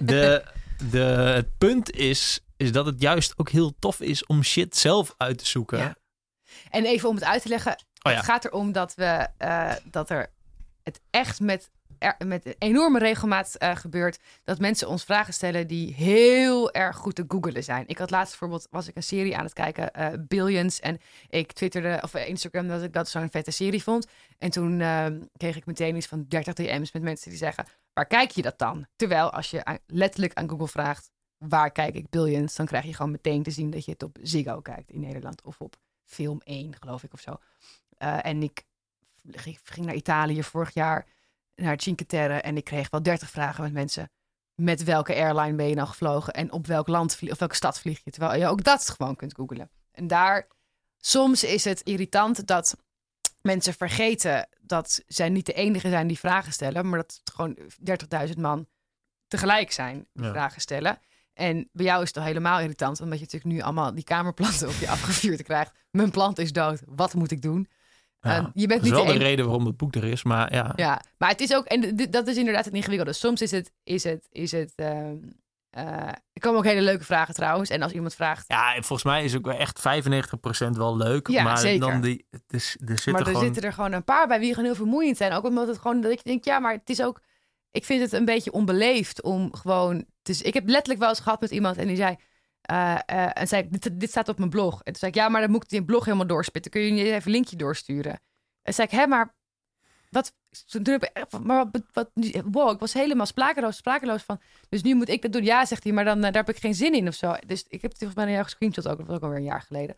[LAUGHS] de, de, het punt is, is dat het juist ook heel tof is om shit zelf uit te zoeken. Ja. En even om het uit te leggen. Oh ja. Het gaat erom dat we eh, dat er het echt met, er, met enorme regelmaat eh, gebeurt. Dat mensen ons vragen stellen die heel erg goed te googelen zijn. Ik had laatst bijvoorbeeld was ik een serie aan het kijken, eh, Billions. En ik twitterde of eh, Instagram dat ik dat zo'n vette serie vond. En toen eh, kreeg ik meteen iets van 30 DM's met mensen die zeggen: waar kijk je dat dan? Terwijl als je letterlijk aan Google vraagt. Waar kijk ik Billions? Dan krijg je gewoon meteen te zien dat je het op Ziggo kijkt in Nederland. Of op film 1, geloof ik, of zo. En ik ging, ging naar Italië vorig jaar, naar Cinque Terre. En ik kreeg wel 30 vragen met mensen. Met welke airline ben je nou gevlogen? En op welk land of welke stad vlieg je? Terwijl je ook dat gewoon kunt googlen. En daar, soms is het irritant dat mensen vergeten dat zij niet de enige zijn die vragen stellen. Maar dat het gewoon 30.000 man tegelijk zijn die Ja. vragen stellen. En bij jou is het al helemaal irritant, omdat je natuurlijk nu allemaal die kamerplanten op je [LAUGHS] afgevuurd krijgt. Mijn plant is dood, wat moet ik doen? Ja. Eh, je bent dat is niet wel de reden waarom het boek er is, maar ja. Ja, maar het is ook, en dat is inderdaad het ingewikkelde. Soms is het, is het, is het, eh, er komen ook hele leuke vragen trouwens. En als iemand vraagt, Ja, en volgens mij is ook echt 95% wel leuk. Ja, maar zeker. dan die, het is, er zitten maar er gewoon... zitten er gewoon een paar bij wie gewoon heel vermoeiend zijn. Ook omdat het gewoon, dat je denkt, ja, maar het is ook, ik vind het een beetje onbeleefd om gewoon, dus ik heb letterlijk wel eens gehad met iemand en die zei, eh, eh, en zei, ik, dit, dit staat op mijn blog. En toen zei ik, ja, maar dan moet ik die blog helemaal doorspitten. Kun je niet even een linkje doorsturen? En zei ik, hè, maar wat, toen heb ik, maar wat, wat, wow, ik was helemaal sprakeloos, sprakeloos van, dus nu moet ik dat doen. Ja, zegt hij, maar dan eh, daar heb ik geen zin in of zo. Dus ik heb het volgens mij een jaar gescreenshot ook, dat was ook alweer een jaar geleden.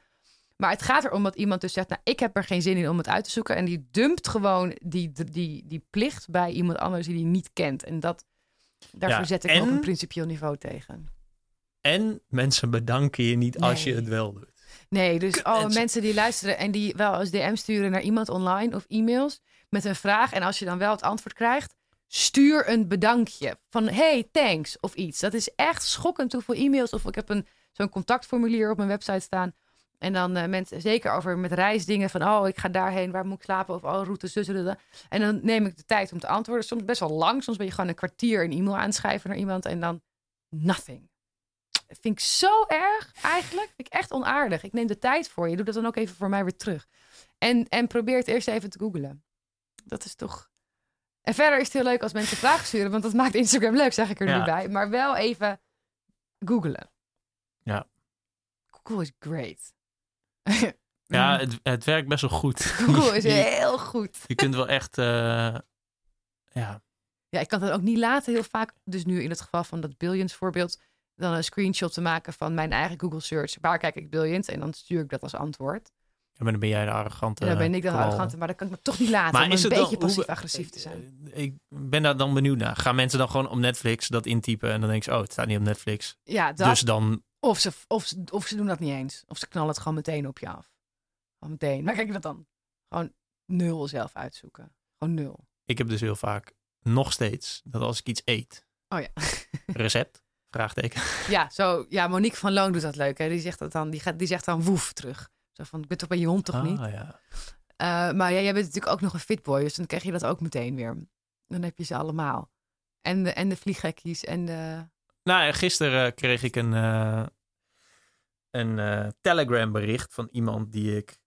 Maar het gaat erom dat iemand dus zegt, nou, ik heb er geen zin in om het uit te zoeken. En die dumpt gewoon die, die, die plicht bij iemand anders die die niet kent. En dat, daar Ja, verzet ik me op en- een principieel niveau tegen. En mensen bedanken je niet als je het wel doet. Nee, dus alle mensen. mensen die luisteren en die wel eens DM sturen naar iemand online of e-mails met een vraag. En als je dan wel het antwoord krijgt, stuur een bedankje van hey, thanks of iets. Dat is echt schokkend hoeveel e-mails. Of ik heb een, zo'n contactformulier op mijn website staan. En dan eh, mensen, zeker over met reisdingen van oh, ik ga daarheen, waar moet ik slapen? Of oh, route, zus, zus, zus. En dan neem ik de tijd om te antwoorden. Soms best wel lang. Soms ben je gewoon een kwartier een e-mail aanschrijven naar iemand en dan nothing. Vind ik zo erg eigenlijk. Vind ik echt onaardig. Ik neem de tijd voor je. Doe dat dan ook even voor mij weer terug. En, en probeer het eerst even te googlen. Dat is toch... En verder is het heel leuk als mensen vragen sturen. Want dat maakt Instagram leuk, zeg ik er nu bij. Maar wel even googlen. Ja. Google is great. [LAUGHS] ja, het, het werkt best wel goed. [LAUGHS] Google is heel goed. Je kunt wel echt... Uh, ja, ja, ik kan het ook niet laten heel vaak. Dus nu in het geval van dat Billions voorbeeld, dan een screenshot te maken van mijn eigen Google search. Waar kijk ik Billions? En dan stuur ik dat als antwoord. Ja, maar dan ben jij de arrogante. Ja, dan ben ik de arrogante, maar dat kan ik me toch niet laten maar om is een beetje passief-agressief te zijn. Ik ben daar dan benieuwd naar. Gaan mensen dan gewoon op Netflix dat intypen en dan denk je, oh, het staat niet op Netflix. Ja, dat, dus dan... Of ze, of, ze, of ze doen dat niet eens. Of ze knallen het gewoon meteen op je af. Gewoon meteen. Maar kijk je dat dan? Gewoon nul zelf uitzoeken. Gewoon nul. Ik heb dus heel vaak nog steeds dat als ik iets eet. Oh ja. [LAUGHS] recept? Vraagteken. Ja, zo, ja, Monique van Loon doet dat leuk. Hè? Die, zegt dat dan, die, gaat, die zegt dan woef terug. Zo van, ik ben toch bij je hond toch niet? Ah, ja. Uh, maar ja, jij bent natuurlijk ook nog een fitboy. Dus dan krijg je dat ook meteen weer. Dan heb je ze allemaal. En de, en de en de... Nou, gisteren kreeg ik een, uh, een uh, Telegram bericht van iemand die ik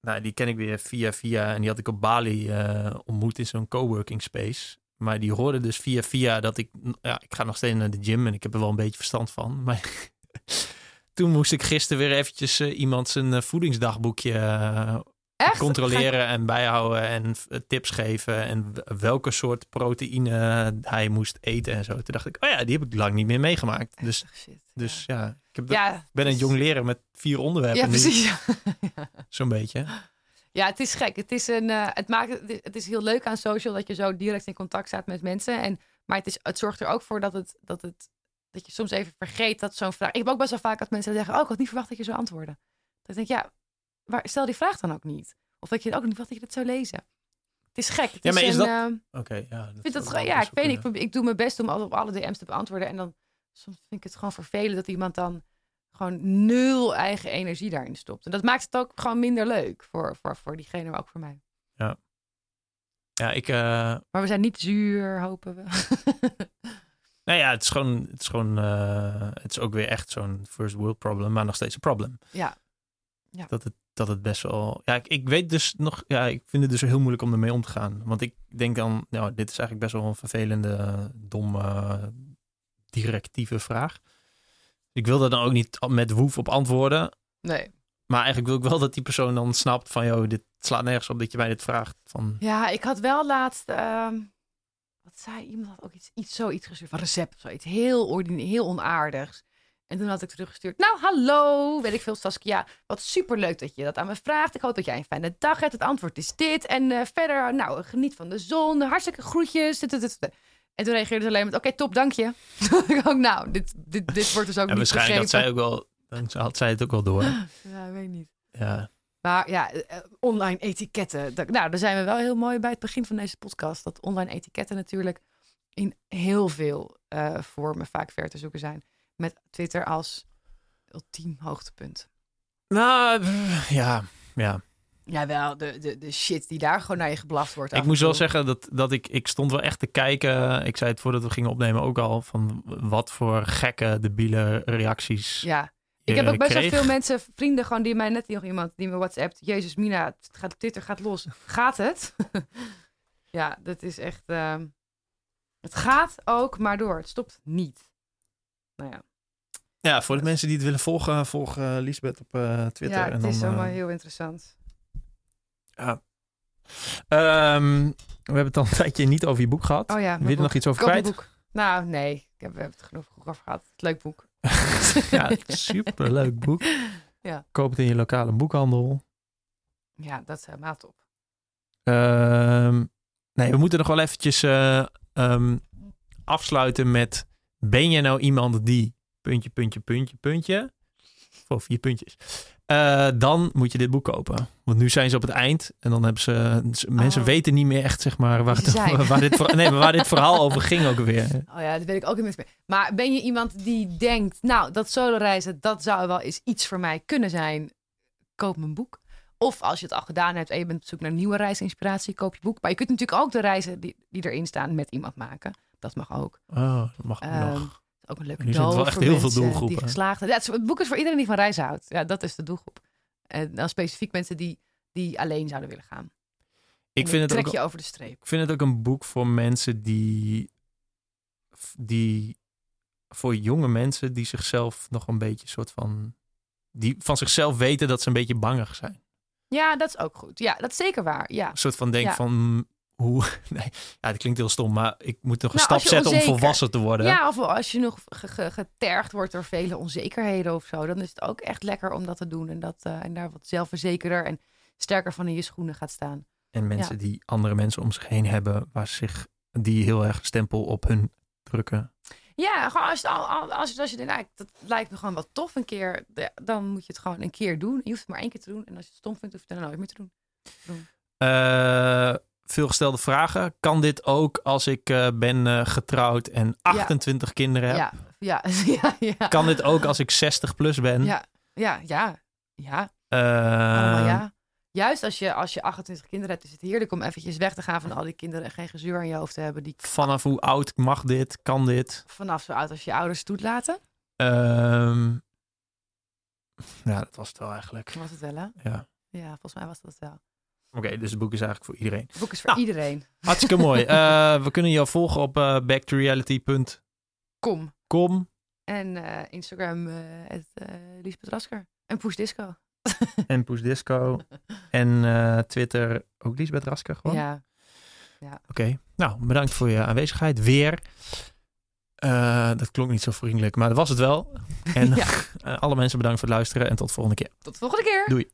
nou, die ken ik weer via via. En die had ik op Bali ontmoet in zo'n coworking space. Maar die hoorde dus via via dat ik... Ja, ik ga nog steeds naar de gym en ik heb er wel een beetje verstand van. [LAUGHS] Maar toen moest ik gisteren weer eventjes uh, iemand zijn uh, voedingsdagboekje Echt? controleren en bijhouden en tips geven. En welke soort proteïne hij moest eten en zo. Toen dacht ik, oh ja, die heb ik lang niet meer meegemaakt. Dus, Shit, dus ja. ik heb ja, ben een jong leren met vier onderwerpen. Ja, precies. [LAUGHS] Zo'n beetje. Ja, het is gek. Het is, een, uh, het, maakt, het is heel leuk aan social dat je zo direct in contact staat met mensen. En, maar het, is, het zorgt er ook voor dat, het, dat, het, dat je soms even vergeet dat zo'n vraag. Ik heb ook best wel vaak dat mensen zeggen: Oh, ik had niet verwacht dat je zou antwoorden. Dan denk ik, ja, maar stel die vraag dan ook niet. Of dat je ook niet verwacht dat je dat zou lezen. Het is gek. Het ja, maar is, dat... Uh, Oké, ja. vind dat, ja, ik weet niet. Ik, ik, doe mijn best om op alle DM's te beantwoorden. En dan soms vind ik het gewoon vervelend dat iemand dan gewoon nul eigen energie daarin stopt. En dat maakt het ook gewoon minder leuk voor, voor, voor diegene, maar ook voor mij. Ja. Ja, ik... Uh... Maar we zijn niet zuur, hopen we. [LAUGHS] nou ja, het is gewoon... Het is, gewoon, uh, het is ook weer echt zo'n first world problem, maar nog steeds een probleem. Ja. ja. Dat, het, dat het best wel... Ja, ik, ik weet dus nog... Ja, ik vind het dus heel moeilijk om ermee om te gaan. Want ik denk dan... Nou, dit is eigenlijk best wel een vervelende, domme, directieve vraag. Ik wil er dan ook niet met woef op antwoorden. Nee. Maar eigenlijk wil ik wel dat die persoon dan snapt van... joh, dit slaat nergens op dat je mij dit vraagt. Van... Ja, ik had wel laatst... Uh, wat zei iemand? Had ook iets, iets zoiets gestuurd van recept of zoiets. Heel, heel onaardigs. En toen had ik teruggestuurd. Nou, hallo, weet ik veel, Saskia. Wat superleuk dat je dat aan me vraagt. Ik hoop dat jij een fijne dag hebt. Het antwoord is dit. En uh, verder, nou, geniet van de zon. Hartstikke groetjes. En toen reageerde ze alleen met, oké, top, dank je. [LAUGHS] ik ook, nou, dit, dit, dit wordt dus ook en niet waarschijnlijk had zij ook wel, had zij het ook wel door. [LAUGHS] ja, ik weet niet. Ja. Maar ja, eh, online etiketten. nou, daar zijn we wel heel mooi bij het begin van deze podcast. Dat online etiketten natuurlijk in heel veel uh, vormen vaak ver te zoeken zijn. Met Twitter als ultiem hoogtepunt. Nou, ja, ja. Ja, wel, de, de, de shit die daar gewoon naar je geblaft wordt. Ik moest wel zeggen dat, dat ik, ik stond wel echt te kijken. Ik zei het voordat we gingen opnemen ook al. Van wat voor gekke, debiele reacties. Ja, ik heb ook best wel veel mensen, vrienden gewoon die mij net nog iemand die me WhatsApp. Jezus, Mina, het gaat, Twitter gaat los. Gaat het? [LAUGHS] ja, dat is echt. Uh, het gaat ook, maar door. Het stopt niet. Nou ja. Ja, voor de mensen die het willen volgen, volg uh, Lisbeth op uh, Twitter. Ja, het is allemaal heel interessant. Ja. Um, we hebben het al een tijdje niet over je boek gehad. Oh ja, Wil je er nog iets over kwijt? Boek. Nou, nee. Ik heb, we hebben het genoeg over gehad. Het leuk boek. [LAUGHS] ja, super leuk boek. [LAUGHS] Ja. Koop het in je lokale boekhandel. Ja, dat is helemaal top. Um, nee, we moeten nog wel eventjes uh, um, afsluiten met... Ben je nou iemand die... Puntje, puntje, puntje, puntje... Voor vier puntjes. Uh, dan moet je dit boek kopen. Want nu zijn ze op het eind. En dan hebben ze. Mensen oh. weten niet meer echt, zeg maar, waar, het, waar, dit, nee, waar dit [LAUGHS] verhaal over ging ook weer. Oh ja, dat weet ik ook niet meer. Maar ben je iemand die denkt, nou, dat solo reizen, dat zou wel eens iets voor mij kunnen zijn. Koop mijn boek. Of als je het al gedaan hebt en je bent op zoek naar nieuwe reisinspiratie, koop je boek. Maar je kunt natuurlijk ook de reizen die, die erin staan met iemand maken. Dat mag ook. Oh, dat mag um, nog. Ook een leuke Nu zijn het wel echt heel veel doelgroepen. Die geslaagd ja, het, boek is voor iedereen die van reizen houdt. Ja, dat is de doelgroep. En dan specifiek mensen die, die alleen zouden willen gaan. Ik vind, het trek ook, je over de streep. ik vind het ook een boek voor mensen die, die voor jonge mensen die zichzelf nog een beetje soort van die van zichzelf weten dat ze een beetje bangig zijn. Ja, dat is ook goed. Ja, dat is zeker waar. Ja. Een soort van denk Ja. van hoe [LAUGHS] nee, ja, dat klinkt heel stom, maar ik moet nog een Nou, stap als zetten om volwassen te worden. Ja, of als je nog ge- ge- getergd wordt door vele onzekerheden of zo, dan is het ook echt lekker om dat te doen en, dat, eh, en daar wat zelfverzekerder en sterker van in je schoenen gaat staan. En mensen die andere mensen om zich heen hebben waar zich die heel erg stempel op hun drukken. Ja, gewoon als, het al- als, je- als je denkt, nou, dat lijkt me gewoon wel tof een keer, dan moet je het gewoon een keer doen. Je hoeft het maar één keer te doen en als je het stom vindt, hoef je het dan nooit meer te doen. Eh, gestelde vragen. Kan dit ook als ik eh, ben eh, getrouwd en 28 kinderen heb? Ja, ja, [LAUGHS] ja, ja. Kan dit ook als ik 60 plus ben? Ja, ja, ja, ja. Eh, ja. Juist als je, als je 28 kinderen hebt, is het heerlijk om eventjes weg te gaan van al die kinderen en geen gezeur in je hoofd te hebben die Vanaf hoe oud mag dit? Kan dit? vanaf zo oud als je ouders toelaten. Ehm, ja, dat was het wel eigenlijk. Was het wel, hè? Ja. Ja, volgens mij was dat het wel. Oké, dus het boek is eigenlijk voor iedereen. Het boek is voor Nou. iedereen. [LAUGHS] Hartstikke mooi. Eh, we kunnen jou volgen op eh backtoreality.com. Kom. En eh, Instagram, het, Liesbeth Rasker. En Push Disco. [LAUGHS] en Poes Disco. en Twitter ook Liesbeth Rasker gewoon. Ja. Oké, nou bedankt voor je aanwezigheid weer. Dat klonk niet zo vriendelijk, maar dat was het wel. En [LAUGHS] ja. alle mensen bedankt voor het luisteren en tot de volgende keer. Tot de volgende keer. Doei.